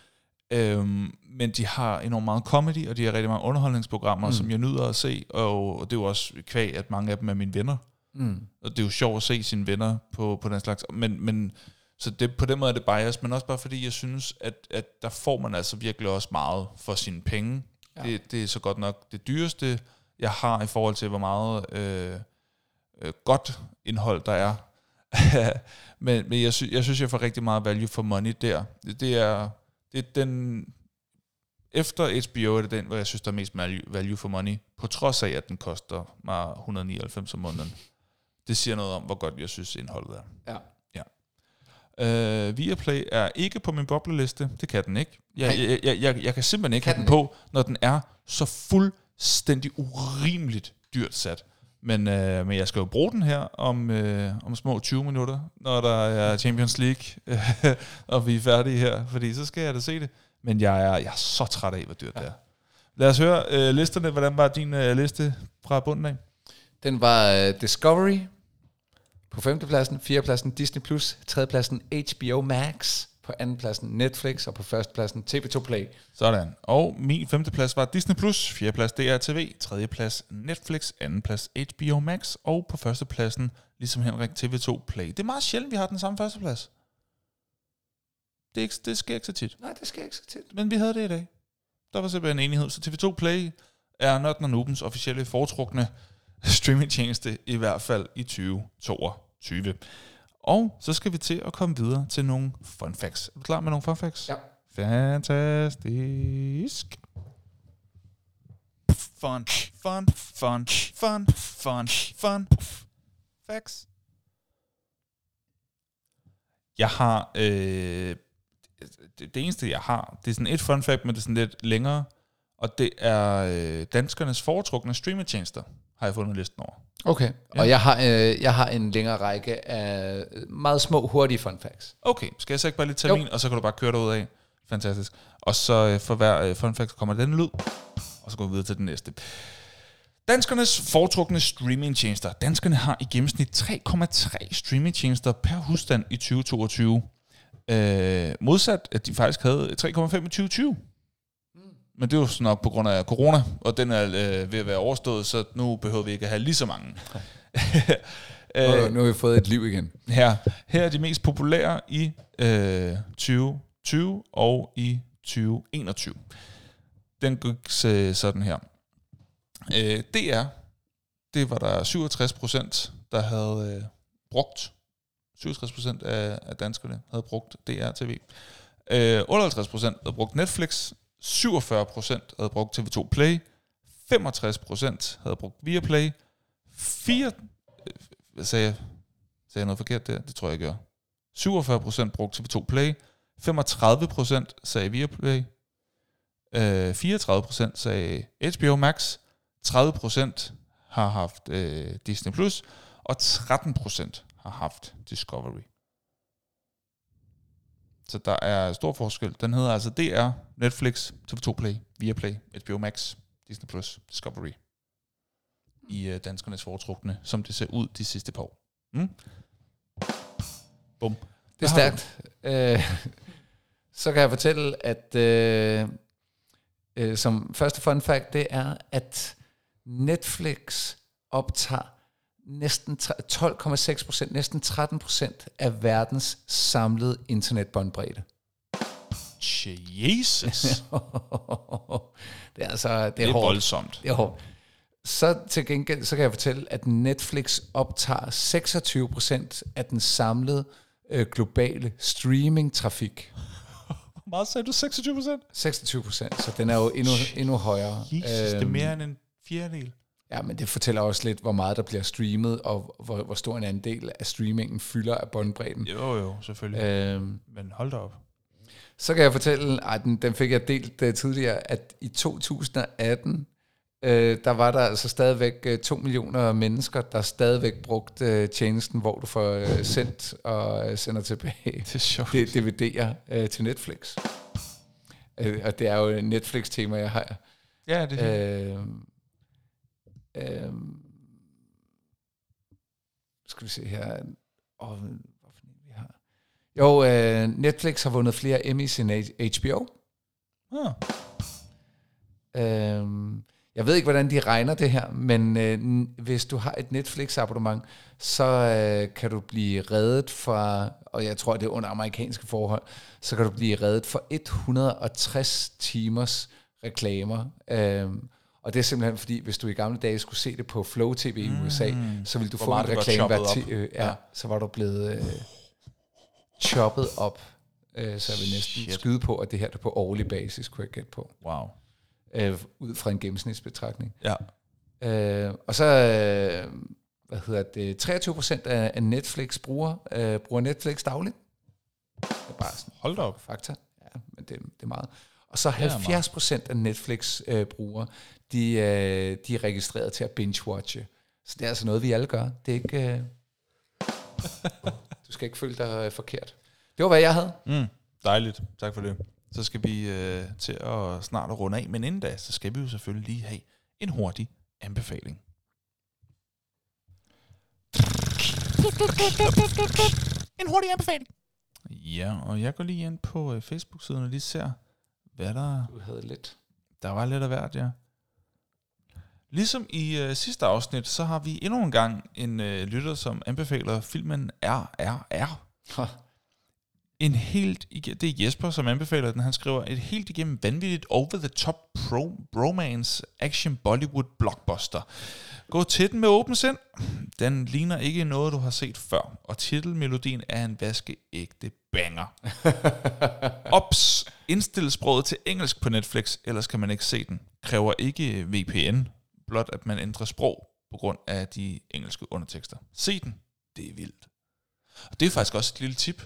Øhm, men de har enormt meget comedy, og de har rigtig mange underholdningsprogrammer, mm. som jeg nyder at se, og, og det er jo også kvæg, at mange af dem er mine venner. Mm. Og det er jo sjovt at se sine venner på, på den slags. Men, men så det, på den måde er det bias, men også bare fordi jeg synes, at, at der får man altså virkelig også meget for sine penge. Ja. Det, det er så godt nok det dyreste, jeg har i forhold til, hvor meget øh, øh, godt indhold der er. men men jeg, sy- jeg synes, jeg får rigtig meget value for money der. Det, det er det er den... Efter HBO er det den, hvor jeg synes, der er mest value, for money, på trods af, at den koster mig 199 om måneden. Det siger noget om, hvor godt jeg synes, indholdet er. Ja. ja. Uh, Viaplay er ikke på min bobleliste. Det kan den ikke. Jeg, jeg, jeg, jeg, jeg kan simpelthen ikke Kan have den den på, når den er så fuldstændig urimeligt dyrt sat. Men, øh, men jeg skal jo bruge den her om, øh, om små 20 minutter, når der er Champions League, og vi er færdige her, fordi så skal jeg da se det. Men jeg er, jeg er så træt af, hvor dyrt ja. det er. Lad os høre øh, listerne. Hvordan var din øh, liste fra bunden af? Den var øh, Discovery på femtepladsen, fjerdepladsen Disney+, Plus, tredjepladsen HBO Max, på andenpladsen Netflix, og på førstepladsen TV2 Play. Sådan. Og min femteplads var Disney+, Plus, fjerdeplads DRTV, tredjeplads Netflix, andenplads HBO Max, og på førstepladsen, ligesom Henrik, TV2 Play. Det er meget sjældent, vi har den samme førsteplads. Det, er ikke, det sker ikke så tit. Nej, det skal ikke så tit. Men vi havde det i dag. Der var simpelthen en enighed. Så TV2 Play er Nørden og Nubens officielle foretrukne streamingtjeneste, i hvert fald i 2022. Og så skal vi til at komme videre til nogle fun facts. Er du klar med nogle fun facts? Ja. Fantastisk. Fun, fun, fun, fun, fun, fun. Facts. Jeg har... Øh, det, det eneste, jeg har, det er sådan et fun fact, men det er sådan lidt længere. Og det er øh, danskernes foretrukne streamertjenester, har jeg fundet listen over. Okay, Ja. og jeg har, øh, jeg har en længere række af meget små, hurtige fun facts. Okay, skal jeg så ikke bare lige tage Jo. min, og så kan du bare køre derud af. Fantastisk. Og så øh, for hver øh, fun fact kommer den lyd, og så går vi videre til den næste. Danskernes foretrukne streamingtjenester. Danskerne har i gennemsnit 3,3 streamingtjenester per husstand i 2022. Øh, modsat, at de faktisk havde 3,5 i 2020. Men det er jo sådan nok på grund af corona, og den er øh, ved at være overstået, så nu behøver vi ikke at have lige så mange. Øh, nu har vi fået et liv igen. Her, her er de mest populære i øh, 2020 og i 2021. Den gik øh, sådan her. Øh, DR, det var der 67 procent, der havde øh, brugt. 67 procent af, af danskerne havde brugt DR-TV. Øh, 58 procent havde brugt Netflix. 47 procent havde brugt TV2 Play. 65 procent havde brugt Viaplay. 4, hvad øh, sagde jeg? Sagde jeg noget forkert der? Det tror jeg, jeg gør. 47% brugte TV2 Play, 35% sagde Viaplay, øh, 34% sagde HBO Max, 30% har haft øh, Disney+, Plus, og 13% har haft Discovery. Så der er stor forskel. Den hedder altså DR, Netflix, TV2 Play, Viaplay, HBO Max, Disney+, Plus, Discovery i øh, danskernes foretrukne, som det ser ud de sidste par år. Mm? Bum. Det er stærkt. Øh, så kan jeg fortælle, at øh, øh, som første fun fact, det er, at Netflix optager næsten tre- 12,6 procent, næsten 13 procent af verdens samlede internetbåndbredde. Jesus. det er altså, det Det er, er hårdt. voldsomt. Det er hårdt. Så til gengæld, så kan jeg fortælle, at Netflix optager 26 procent af den samlede øh, globale streaming-trafik. Hvor meget sagde du? 26 procent? 26 procent, så den er jo endnu, endnu højere. Jesus, det er Øhm, mere end en fjerdedel. Ja, men det fortæller også lidt, hvor meget der bliver streamet, og hvor, hvor stor en andel af streamingen fylder af båndbredden. Jo, jo, selvfølgelig. Øhm, Men hold da op. så kan jeg fortælle, at den, den fik jeg delt uh, tidligere, at i 2018, øh, der var der altså stadigvæk øh, 2 millioner mennesker, der stadigvæk brugte øh, tjenesten, hvor du får øh, sendt og øh, sender tilbage Det er sjovt. det, DVD'er øh, til Netflix. Øh, og det er jo et Netflix-tema, jeg har. Ja, det er Øh, øh, skal vi se her. Åh, hvad for en vi har? Jo, øh, Netflix har vundet flere Emmys end HBO. Ah. Øhm, jeg ved ikke, hvordan de regner det her, men øh, hvis du har et Netflix-abonnement, så øh, kan du blive reddet fra, og jeg tror, det er under amerikanske forhold, så kan du blive reddet for 160 timers reklamer. Øhm, og det er simpelthen fordi, hvis du i gamle dage skulle se det på Flow TV i USA, så ville du Hvor få en reklame hver ti- øh, ja, Ja. så var du blevet øh, choppet op. Øh, så jeg vil næsten Shit. skyde på, at det her er på årlig basis, kunne jeg gætte på Wow. øh, ud fra en gennemsnitsbetragtning. Ja. Øh, og så, øh, hvad hedder det, 23 procent af, af Netflix bruger, øh, bruger Netflix dagligt. Det er bare sådan Hold da op. fakta. Ja, men det, det er meget. Og så er 70 procent af Netflix øh, brugere, de, øh, de er registreret til at binge-watche. Så det er altså noget, vi alle gør. Det er ikke... Øh, du skal ikke føle dig øh, forkert. Det var, hvad jeg havde. Mm, dejligt. Tak for det. Så skal vi øh, til at snart at runde af, men inden da, så skal vi jo selvfølgelig lige have en hurtig anbefaling. En hurtig anbefaling. Ja, og jeg går lige ind på øh, Facebook-siden og lige ser, hvad der Du havde lidt. Der var lidt af hvert, ja. Ligesom i øh, sidste afsnit, så har vi endnu en gang en øh, lytter, som anbefaler filmen RRR. Ha. En helt, det er Jesper, som anbefaler den. Han skriver, et helt igennem vanvittigt over-the-top pro, bromance action Bollywood blockbuster. Gå til den med åben sind. Den ligner ikke noget, du har set før, og titelmelodien er en vaskeægte banger. Ops! Indstil sproget til engelsk på Netflix, ellers kan man ikke se den. Kræver ikke VPN, blot at man ændrer sprog på grund af de engelske undertekster. Se den. Det er vildt. Og det er faktisk også et lille tip,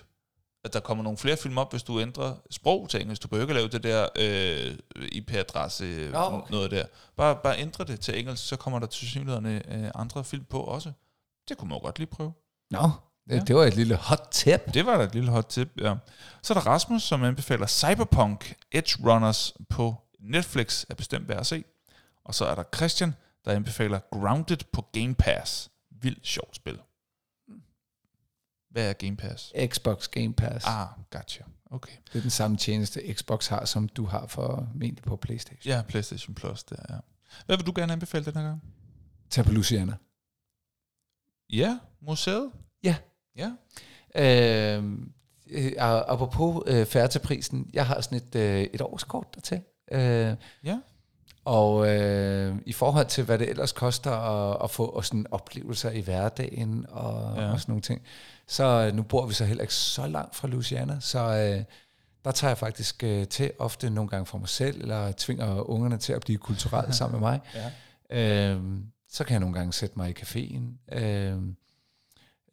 at der kommer nogle flere film op, hvis du ændrer sprog til engelsk. Du behøver ikke at lave det der øh, IP-adresse, Nå, okay. noget der. Bare, bare ændre det til engelsk, så kommer der til synligheden øh, andre film på også. Det kunne man jo godt lige prøve. Nå, det, Ja. det var et lille hot tip. Det var da et lille hot tip, ja. Så er der Rasmus, som anbefaler Cyberpunk Edge Runners på Netflix, er bestemt værd at se. Og så er der Christian, der anbefaler Grounded på Game Pass. Vildt sjovt spil. Hvad er Game Pass? Xbox Game Pass. Ah, gotcha. Okay. Det er den samme tjeneste, Xbox har, som du har for formentlig på Playstation. Ja, PlayStation Plus, der, ja. Hvad vil du gerne anbefale den her gang? Tag på Luciana. Ja, museet. Ja. Ja. Øh, øh, apropos øh, færdigprisen, jeg har sådan et, øh, et årskort dertil. Øh, Ja. Og øh, i forhold til, hvad det ellers koster at, at få og sådan oplevelser i hverdagen og, Ja. og sådan nogle ting, så øh, nu bor vi så heller ikke så langt fra Louisiana, så øh, der tager jeg faktisk øh, til ofte nogle gange for mig selv, eller tvinger ungerne til at blive kulturelle sammen med mig. Ja. Øhm, så kan jeg nogle gange sætte mig i caféen, øhm,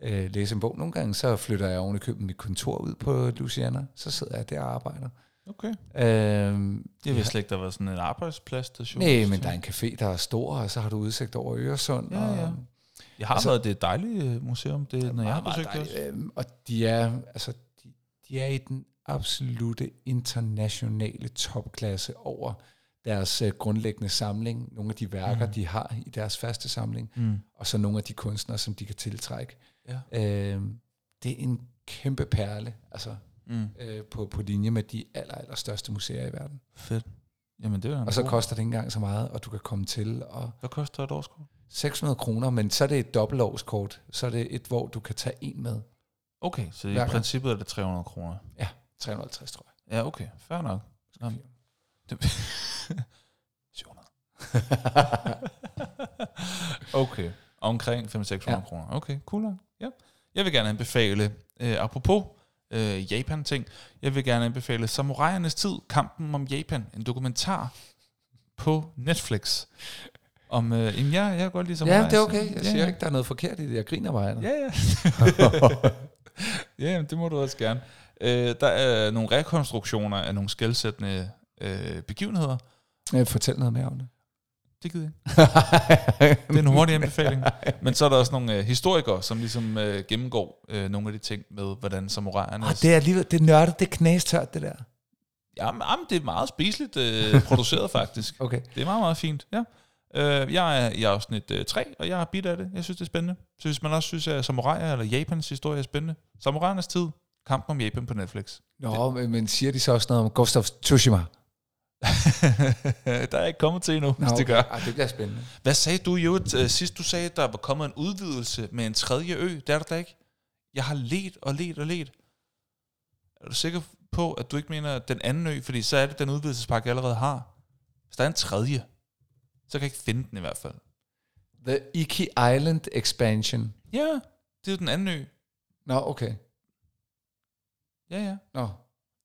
øh, læse en bog. Nogle gange så flytter jeg oven i købet mit kontor ud på Luciana. Så sidder jeg der og arbejder. Okay. Øhm, Jeg vidste slet ikke, der var sådan en arbejdspladsstation. nej, men der er en café, der er stor, og så har du udsigt over Øresund. Ja, ja. Og, Jeg har altså, været det et dejligt øh, museum, det, når jeg har besøgt meget det. Øhm, og de er, altså, de, de er i den absolute internationale topklasse over deres øh, grundlæggende samling, nogle af de værker, Mm. de har i deres faste samling, Mm. og så nogle af de kunstnere, som de kan tiltrække. Ja. Øh, det er en kæmpe perle, altså Mm. øh, på, på linje med de aller, aller største museer i verden. Fedt. Jamen, det er Og så koster det ikke engang så meget, og du kan komme til, og Hvad koster et årskort? 600 kroner, men så er det et dobbeltårskort, så er det et, hvor du kan tage en med. Okay, så i princippet er det 300 kroner. 350, tror jeg. Ja, okay. Fair nok. Nå, det, 700. okay. Omkring 500-600 ja. Ja. kroner. Okay, cool. Ja. Jeg vil gerne anbefale, øh, apropos øh, Japan-ting, jeg vil gerne anbefale Samurajernes Tid, Kampen om Japan, en dokumentar på Netflix. Om, øh, jamen, jeg, jeg kan godt lide Ja, Samurajernes det er okay. Jeg Ja, siger ja. ikke, der er noget forkert i det. Jeg griner bare. Ja, ja. ja, det må du også gerne. Øh, der er nogle rekonstruktioner af nogle skældsættende øh, begivenheder. Ja. Fortæl noget mere om det. Det gider jeg ikke. Det er en hurtig anbefaling. Men så er der også nogle øh, historikere, som ligesom øh, gennemgår øh, nogle af de ting med, hvordan samuraierne... Oh, det er alligevel, det er nørdet, det er det der. Jamen, jamen, det er meget spiseligt øh, produceret, faktisk. Okay. Det er meget, meget fint, ja. Øh, jeg er i afsnit øh, 3, og jeg er bit af det. Jeg synes, det er spændende. Så hvis man også synes, at samurai eller Japans historie er spændende, samuraiernes tid, Kampen om Japan på Netflix. Nå, men, men siger de så også noget om Ghost of Tsushima? der er ikke kommet til endnu, Nå, hvis det gør. Ej, det bliver spændende. Hvad sagde du jo uh, sidst? Du sagde, at der var kommet en udvidelse med en tredje ø. Det er der da ikke. Jeg har let og let og let. Er du sikker på, at du ikke mener den anden ø? Fordi så er det den udvidelsespakke, jeg allerede har. Hvis der er en tredje, så kan jeg ikke finde den i hvert fald. The Iki Island Expansion. Ja, det er jo den anden ø. Nå, okay. Ja, ja. Nå,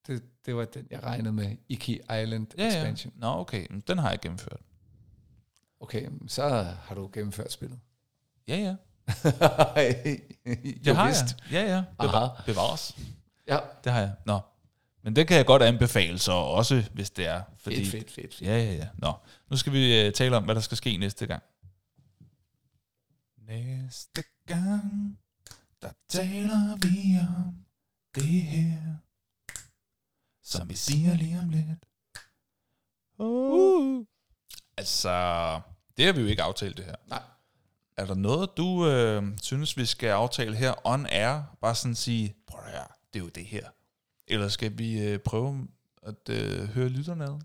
det, det var den, jeg regnede med. Iki Island ja, ja. Expansion. Nå, okay. Den har jeg gennemført. Okay, så har du gennemført spillet. Ja, ja. det har jeg. Ja, ja. Beva- Aha. bevares. Ja, Det har jeg. Nå. Men det kan jeg godt anbefale så også, hvis det er. Fordi, fedt, fedt, fedt. fedt. Ja, ja, ja. Nå, nu skal vi uh, tale om, hvad der skal ske næste gang. Næste gang, der taler vi om det her, som vi siger lige om lidt. Uh. Altså, det har vi jo ikke aftalt det her. Nej. Er der noget, du øh, synes, vi skal aftale her on air? Bare sådan sige, prøv at høre, det er jo det her. Eller skal vi øh, prøve at øh, høre lytterne ad?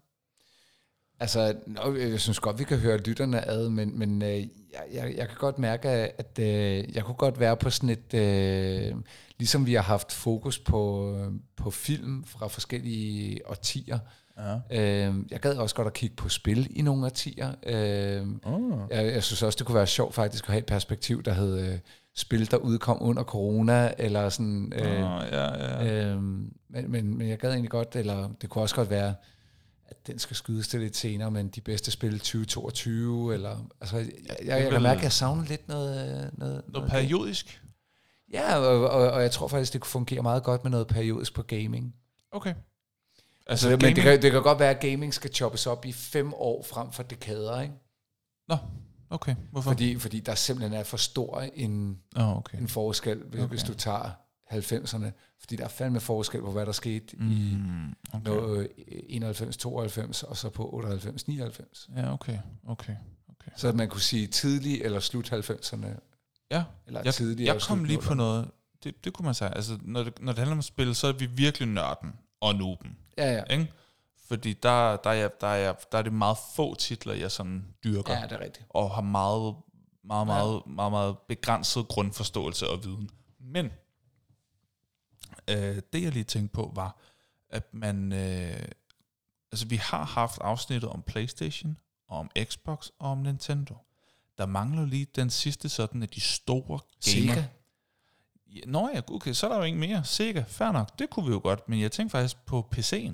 Altså, nå, jeg synes godt, vi kan høre lytterne ad, men, men øh, jeg, jeg, jeg kan godt mærke, at øh, jeg kunne godt være på sådan et... Øh, ligesom vi har haft fokus på, øh, på film fra forskellige årtier. Ja. Øh, jeg gad også godt at kigge på spil i nogle årtier. Øh, Oh. jeg, jeg synes også, det kunne være sjovt faktisk at have et perspektiv, der hed øh, spil, der udkom under corona, eller sådan... Øh, Øh, ja, ja. Øhm, men, men, men jeg gad egentlig godt, eller det kunne også godt være, den skal skydes til lidt senere, men de bedste spil 2022, eller... Altså, jeg, jeg, jeg, kan mærke, at jeg savner lidt noget... noget, Noget periodisk? Ja, og, og, og jeg tror faktisk, det kunne fungere meget godt med noget periodisk på gaming. Okay. Altså, men det kan, det kan godt være, at gaming skal choppes op i fem år frem for dekader, ikke? Nå, okay. Hvorfor? Fordi, fordi der simpelthen er for stor en, oh, okay. en forskel, hvis, okay. hvis du tager 90'erne. Fordi der er fandme forskel på, hvad der skete mm. i okay. noget 91-92, og så på 98-99. Ja, okay. Okay. okay. Så at man kunne sige tidlig eller slut 90'erne, Ja, eller jeg, tidlig jeg eller kom lige på 00'erne. noget. Det, det kunne man sige. Altså, når det, når det handler om spil, så er vi virkelig nørden og nuben. Ja, ja. Ikke? Fordi der, der, er, der, er, der er det meget få titler, jeg sådan dyrker. Ja, det er rigtigt. og har meget, meget, meget, meget, meget begrænset grundforståelse og viden. Men øh, det jeg lige tænkte på var, at man, øh, altså vi har haft afsnittet om Playstation, og om Xbox og om Nintendo. Der mangler lige den sidste sådan af de store gamer. Sega. Ja, Nå ja, okay, så er der jo ingen mere. Sega, fair nok, det kunne vi jo godt, men jeg tænkte faktisk på PC'en.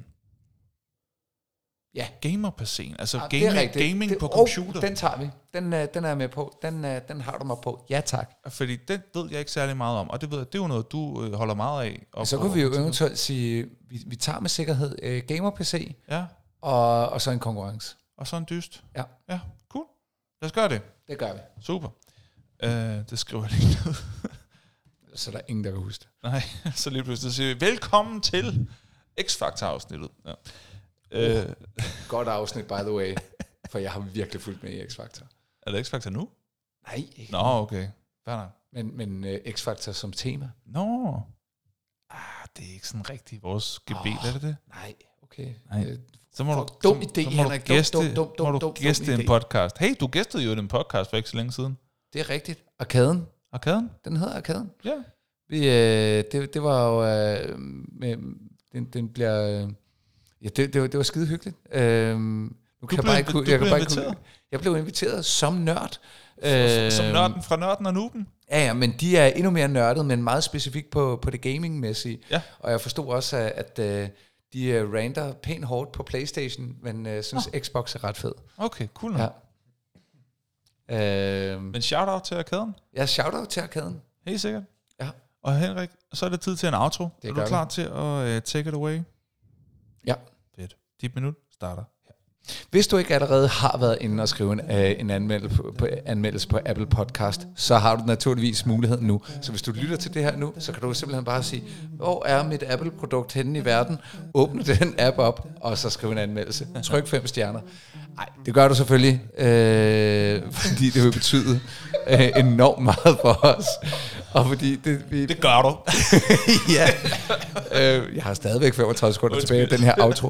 Ja. Gamer-PC'en, altså Ja, ja, det er gaming, gaming det, på åh, computer. den tager vi. Den, øh, den er jeg med på. Den, øh, den har du mig på. Ja, tak. Fordi den ved jeg ikke særlig meget om, og det ved jeg, det er jo noget, du øh, holder meget af. Og Så på- kunne vi jo eventuelt sige, vi, vi tager med sikkerhed øh, gamer-PC, Ja, og, og så en konkurrence. og så en dyst. Ja. Ja, cool. Lad os gøre det. Det gør vi. Super. Øh, det skriver jeg lige ned. Så der er ingen, der kan huske det. Nej, så lige pludselig siger vi, velkommen til X-Factor-afsnittet. Ja. Øh, Godt afsnit, by the way. For jeg har virkelig fulgt med i X-Factor. er det X-Factor nu? Nej, ikke. Nå, okay. Fair nok. Men, men uh, X-Factor som tema? Nå. Ah, det er ikke sådan rigtig vores gebet, Åh. er det det? Nej, okay. Nej. Øh, Så må Fuck, du, dum så, idé, så må Henrik. du Dum, gæste, dum, dum, dum, må du dum, dum gæste en idé. podcast. Hey, du gæstede jo den podcast for ikke så længe siden. Det er rigtigt. Arkaden. Arkaden? Den hedder Arkaden. Ja. Vi, øh, det, det var jo... Øh, med, den, den bliver... Øh, ja, det, det, var, det var skide hyggeligt. Øh, nu kan blev jeg bare ikke, du jeg blev kan bare ikke, inviteret? jeg blev inviteret som nørd. Øh, som nørden fra nørden og nuben. Ja, ja, men de er endnu mere nørdet, men meget specifikt på, på det gaming-mæssige. Ja. Og jeg forstod også, at, at øh, de øh, rander pænt hårdt på Playstation, men øh, synes Xbox er ret fed. Okay, cool. Ja. Ja. Øh, Men shout-out til Arkaden. jeg shout-out til Arkaden. Helt sikkert. Ja. Og Henrik, så er det tid til en outro. Det er du vi. klar til at uh, take it away? Ja. Fedt. Dit minut starter her. Hvis du ikke allerede har været inde og skrive en, øh, en anmeldelse, på, på, anmeldelse på Apple Podcast, så har du naturligvis muligheden nu. Så hvis du lytter til det her nu, så kan du simpelthen bare sige, hvor er mit Apple-produkt henne i verden? Åbne den app op, og så skrive en anmeldelse. Tryk fem stjerner. Nej, det gør du selvfølgelig, øh, fordi det vil betyde øh, enormt meget for os. Og fordi det, vi, Det gør du. ja. øh, jeg har stadigvæk 35 sekunder tilbage i den her outro.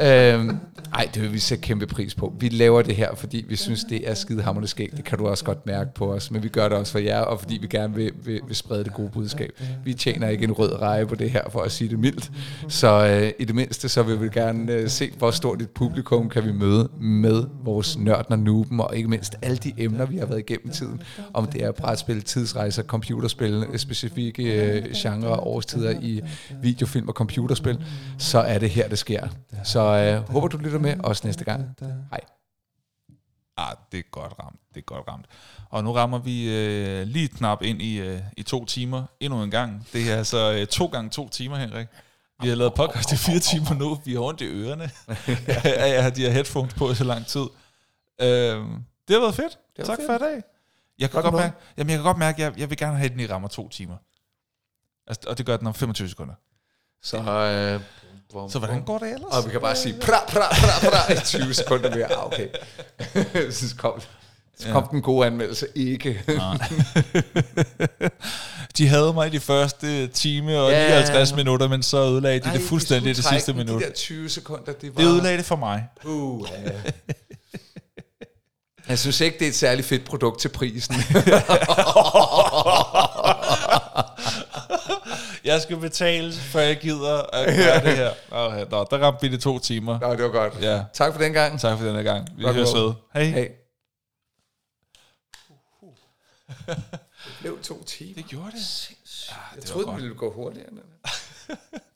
øh, ej, det vil vi sætte kæmpe pris på. Vi laver det her, fordi vi synes, det er skidehammerende skægt. Det kan du også godt mærke på os. Men vi gør det også for jer, og fordi vi gerne vil, vil, vil sprede det gode budskab. Vi tjener ikke en rød reje på det her, for at sige det mildt. Så øh, i det mindste, så vil vi gerne øh, se, hvor stort et publikum kan vi møde med vores nørden og nuben, og ikke mindst alle de emner, vi har været igennem tiden. Om det er brætspil, tidsrejser, computerspil, specifikke øh, genrer og årstider i videofilm og computerspil, så er det her, det sker. Så øh, håber, du lytter med også næste gang. Hej. Ah, det er godt ramt. Det er godt ramt. Og nu rammer vi øh, lige knap ind i, øh, i to timer endnu en gang. Det er altså øh, to gange to timer, Henrik. Vi har lavet podcast i fire timer nu. Vi har ondt i ørerne af at have de her headphones på i så lang tid. Øh, det har været fedt. var tak fedt. for i dag. Jeg kan Godt mærke, jamen, jeg kan godt mærke, at jeg, jeg vil gerne have, at den i rammer to timer. Altså, og det gør den om 25 sekunder. Så, øh, hvor, Så hvordan går det ellers? Og vi kan bare sige pra, pra, pra, pra, i 20 sekunder mere. Ah, okay. så kom, så kom den gode anmeldelse ikke. de havde mig i de første time og Ja. 59 minutter, men så ødelagde de Ej, det fuldstændig i skulle det sidste minut. De der 20 sekunder, det var... Det ødelagde det for mig. Uh, ja. Jeg synes ikke, det er et særligt fedt produkt til prisen. Jeg skal betale, før jeg gider at gøre det her. Okay, nå, der ramte vi de to timer. Nå, det var godt. Ja, Tak for den gang. tak for denne gang. Vi høres ved. Hej. Hey. Det blev to timer. Det gjorde det. Jeg troede, den ville gå hurtigere. den er.